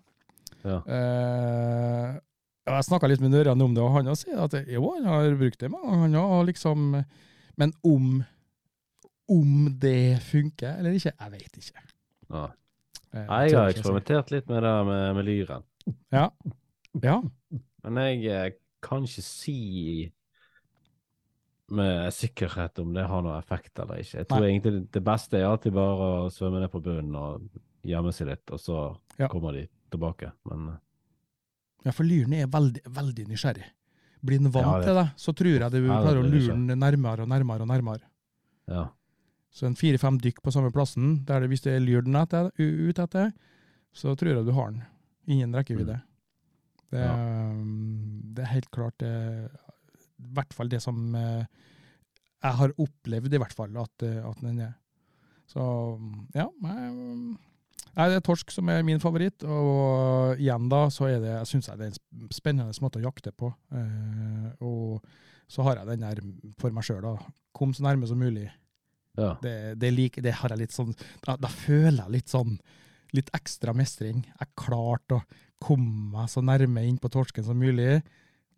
Ja. Eh, jeg snakka litt med Nørjan om det, og han sier at jo, han har brukt det mange ganger, han har liksom Men om om det funker eller ikke, jeg vet ikke. Ja. Eh, Nei, Jeg har eksperimentert litt med det med, med lyren. Ja. ja. Men jeg eh, kan ikke si med sikkerhet om det har noen effekt eller ikke. Jeg tror Nei. egentlig det- beste er alltid bare å svømme ned på bunnen og gjemme seg litt, og så Ja. kommer de tilbake. Men eh, Ja, for lyren er veldig, veldig nysgjerrig. Blir den vant Ja, det- til det, så tror jeg du Ja, det klarer å lure den nærmere og nærmere og nærmere. ja. Så en fire-fem dykk på samme plassen, der det, hvis det er lyr den etter, ut etter, så tror jeg du har den. Ingen rekkevidde. Det, Ja. er- det er helt klart det, i hvert fall det som eh, jeg har opplevd, i hvert fall, at, eh, at den er. Så ja, jeg, Nei, det er torsk som er min favoritt, og igjen da, så er det, jeg synes det er en spennende måte å jakte på. Eh, og så har jeg den der for meg sjøl, da. Kom så nærme som mulig. ja. Det, det, lik, det har jeg litt sånn, da, da føler jeg litt sånn, litt ekstra mestring. Jeg klarte å komme meg så nærme inn på torsken som mulig.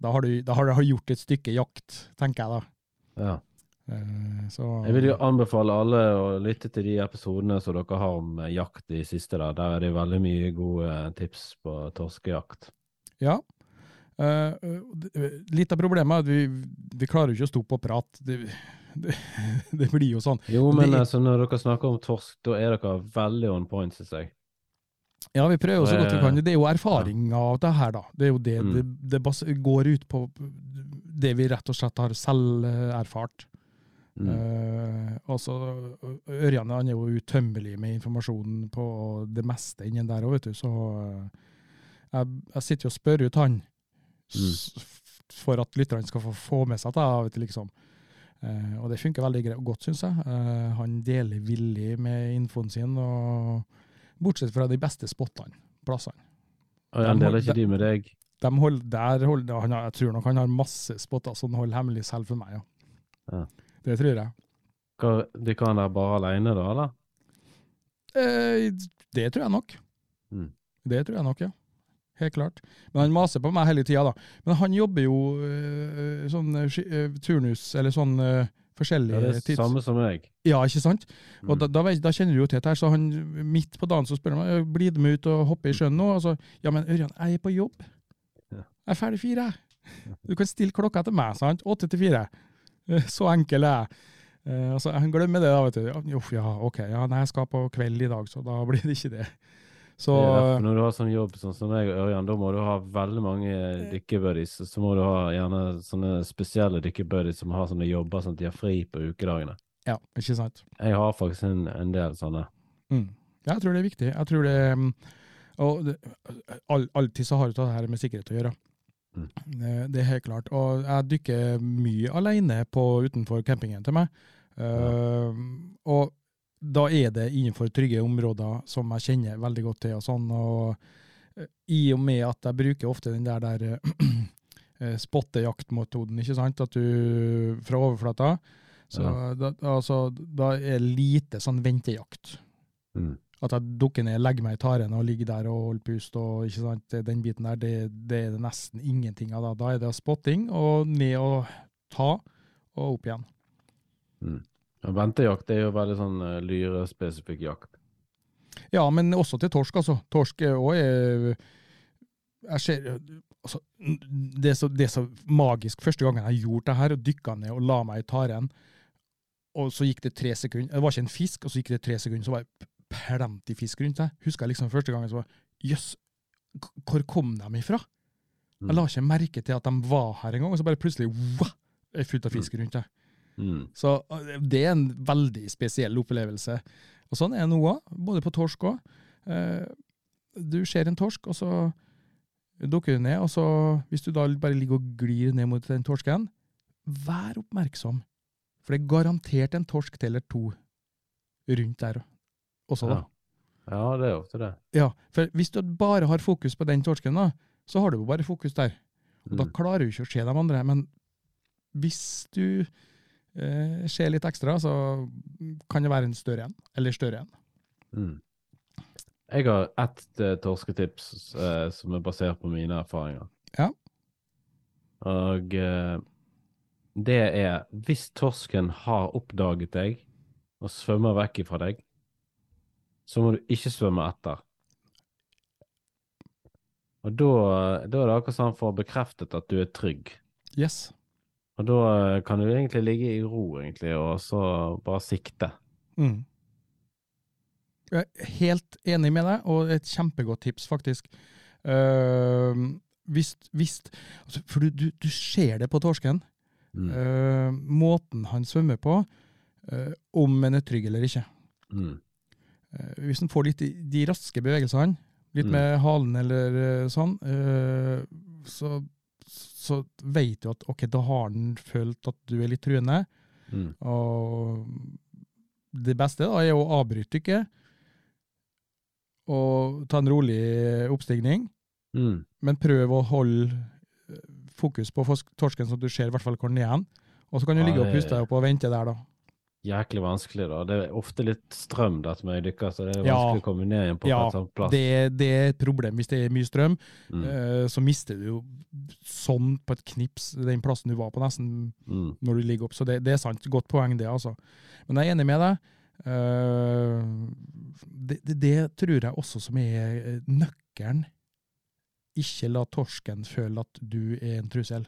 Da har du, da har du gjort et stykke jakt, tenker jeg da. ja. Eh, så, Jeg vil jo anbefale alle å lytte til de episodene som dere har om eh, jakt i siste. Der, der er det veldig mye gode eh, tips på torskejakt. Ja. Litt av problemet er at vi, vi klarer jo ikke å stå på og prate. Det, det, det blir jo sånn. Jo, men Det- altså, når dere snakker om torsk, da er dere veldig on point, synes jeg. Ja, vi prøver jo så godt vi kan. Det er jo erfaring av det her, da. Det er jo det Mm. det, det går ut på, det vi rett og slett har selv eh, erfart. Mm. Uh, altså, Ørjan han er jo utømmelig med informasjon på det meste innen der òg, vet du. Så eh, jeg, jeg sitter jo og spør ut han mm. for at lytterne skal få, få med seg det. liksom. Uh, og det funker veldig gre- godt, syns jeg. Uh, han deler villig med infoen sin, og bortsett fra de beste spottene, plassene. Og jeg de- deler ikke de med deg? De holder, der holder, han jeg tror nok han har masse spotter som han holder hemmelig selv for meg, ja. Ja. Det tror jeg. Hva, de kan være bare alene da, eller? Eh, det tror jeg nok. Mm. Det tror jeg nok, ja. Helt klart. Men han maser på meg hele tida, da. Men han jobber jo øh, sånn øh, turnus, eller sånn øh, forskjellige Ja, det er tids... samme som meg. Ja, ikke sant? Og Mm. da, da, da kjenner du jo til dette, her, så han midt på dagen så spør han meg blir du med ut og hoppe i sjøen nå. Og så, ja, men Ørjan, jeg er på jobb. Ja. Jeg er ferdig fire. jeg. Du kan stille klokka til meg, sant? Åtte til fire. Eh, Så enkel er jeg. Eh, altså, han glemmer det, da, vet du. Ja, Uff, ja, ok. Ja, nei, jeg skal på kveld i dag, så da blir det ikke det. Så er når du har sånn jobb sånn som meg og Ørjan, da må du ha veldig mange dykkerbuddies. Så må du ha gjerne sånne spesielle dykkerbuddies som har sånne jobber sånn at de har fri på ukedagene. ja, ikke sant. Jeg har faktisk en, en del sånne. Mm. Ja, jeg tror det er viktig. Jeg tror det mm, Og det, all, alltid så har du det her med sikkerhet å gjøre. Mm. Det, det er helt klart. Og jeg dykker mye alene på, utenfor campingen til meg. Uh, og da er det innenfor trygge områder som jeg kjenner veldig godt til. og sånn, og eh, I og med at jeg bruker ofte den der, der eh, spottejaktmetoden, ikke sant? At du fra overflata så da, altså, da er lite sånn ventejakt. Mm. At jeg dukker ned, legger meg i taren og ligger der og holder pust, og ikke sant, den biten der, det, det er det nesten ingenting av. Da, da er det spotting, og ned og ta, og opp igjen. Mm. Ja, Ventejakt det er jo veldig sånn uh, lyrespesifikk jakt. Ja, men også til torsk, altså. Torsk er òg Jeg ser altså, det, er så, det er så magisk. Første gangen jeg gjorde det her, og dykka ned og la meg i taren, og så gikk det tre sekunder Det var ikke en fisk, og så gikk det tre sekunder, så var det plenty fisk rundt deg. Husker jeg liksom første gangen så var Jøss, hvor kom de ifra? Jeg la ikke merke til at de var her engang, og så bare plutselig wow, er fullt av fisk rundt deg. Mm. Så det er en veldig spesiell opplevelse. Og sånn er det nå òg, både på torsk òg. du ser en torsk, og så dukker du ned, og så, hvis du da bare ligger og glir ned mot den torsken, vær oppmerksom. For det er garantert en torsk til eller to rundt der også, da. Ja. ja, det er ofte det. Ja, for hvis du bare har fokus på den torsken, da, så har du jo bare fokus der. Og da Mm. klarer du ikke å se de andre. Men hvis du eh, skjer litt ekstra, så kan det være en større en. Eller større en. Mm. Jeg har ett eh, torsketips eh, som er basert på mine erfaringer. Ja. Og eh, det er hvis torsken har oppdaget deg og svømmer vekk ifra deg, så må du ikke svømme etter. Og da, da er det akkurat sånn for bekreftet at du er trygg. Yes. Og da eh, kan du egentlig ligge i ro, egentlig, og så bare sikte. Mm. Jeg er helt enig med deg, og et kjempegodt tips, faktisk. Uh, hvis, hvis, altså, for du, du, du ser det på torsken. Mm. Uh, måten han svømmer på, uh, om han er trygg eller ikke. Mm. Eh, hvis han får litt de raske bevegelsene, litt Mm. med halen eller sånn, så, så vet du at ok, da har han følt at du er litt truende. Mm. Og det beste da er å avbryte dykket og ta en rolig oppstigning, Mm. men prøv å holde eh, fokus på torsken så du ser i hvert fall hvor den er igjen. Og så kan du ligge og puste deg opp og vente der, da. Jæklig vanskelig, da. Det er ofte litt strøm der som jeg dykker, så det er Ja. vanskelig å komme ned igjen på Ja, en sånn plass. Det, det er et problem hvis det er mye strøm. Mm. Uh, så mister du jo sånn på et knips den plassen du var på, nesten Mm. når du ligger opp. Så det, det er sant. Godt poeng, det, altså. Men jeg er enig med deg. Uh, det, det, tror jeg også som er eh, nøkkelen. Ikke la torsken føle at du er en trussel.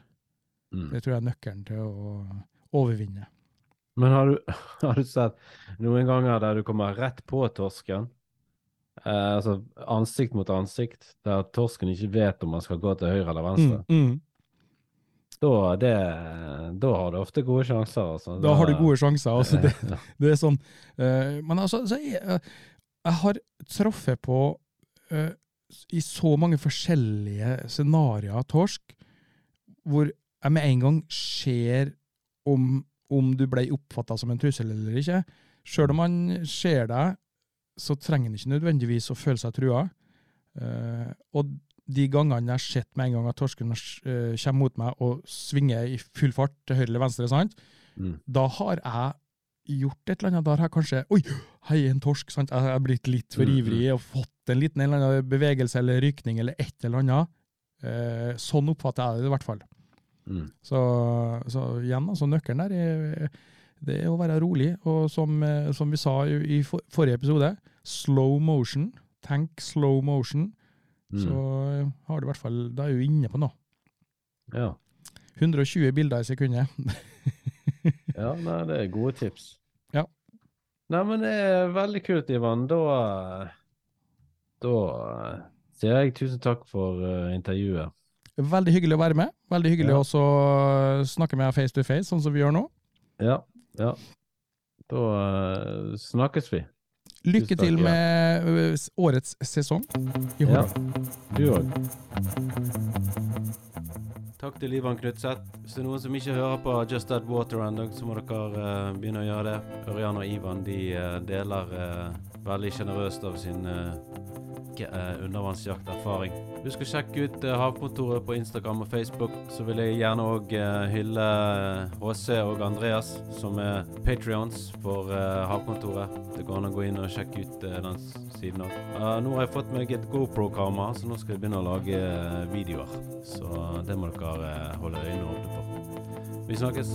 Mm. Det tror jeg er nøkkelen til å overvinne. Men har du, har du sett noen ganger der du kommer rett på torsken? Eh, altså ansikt mot ansikt, der torsken ikke vet om man skal gå til høyre eller venstre. Mm, mm. Da, det, da har du ofte gode sjanser. Altså. Da har du gode sjanser. Altså det, det er sånn. Uh, men altså, så jeg, jeg har truffet på uh, i så mange forskjellige scenarioer torsk, hvor jeg med en gang ser om, om du ble oppfatta som en trussel eller ikke. Sjøl om han ser deg, så trenger han ikke nødvendigvis å føle seg trua. Uh, og de gangene jeg har sett med en gang at torsken uh, kommer mot meg og svinger i full fart til høyre eller venstre, sant? Mm. da har jeg gjort et eller annet. Da har jeg kanskje Oi, hei, en torsk. sant? Jeg har blitt litt for Mm, ivrig og fått en liten en eller annen bevegelse eller rykning eller et eller annet. Uh, sånn oppfatter jeg det i hvert fall. Mm. Så, så igjen, altså, nøkkelen der er, det er å være rolig. Og som, eh, som vi sa i, i for, forrige episode, slow motion. Tenk slow motion. Så Mm. Så har du i hvert fall, da er du inne på noe. Ja. 120 bilder i sekundet. ja, nei, det er gode tips. Ja. Nei, men det er veldig kult, Ivan. Da Da eh, sier jeg tusen takk for uh, intervjuet. Veldig hyggelig å være med. Veldig hyggelig Ja. også å snakke med deg face to face, sånn som vi gjør nå. Ja. Ja. Da uh, snakkes vi. Lykke til med årets sesong i Ja. Du òg. Takk til Ivan Knutseth. Hvis det er noen som ikke hører på Just That Water ennå, så må dere uh, begynne å gjøre det. Ørjan og Ivan de uh, deler eh, veldig sjenerøst av sin uh, undervannsjakterfaring. Husk å sjekke ut eh, Havkontoret på Instagram og Facebook. Så vil jeg gjerne òg hylle HC og Andreas, som er patrions for eh, Havkontoret. Det går an å gå inn og sjekke ut eh, den siden òg. nå har jeg fått meg et GoPro-kamera, så nå skal jeg begynne å lage eh, videoer. Så det må dere eh, holde øynene åpne for. Vi snakkes.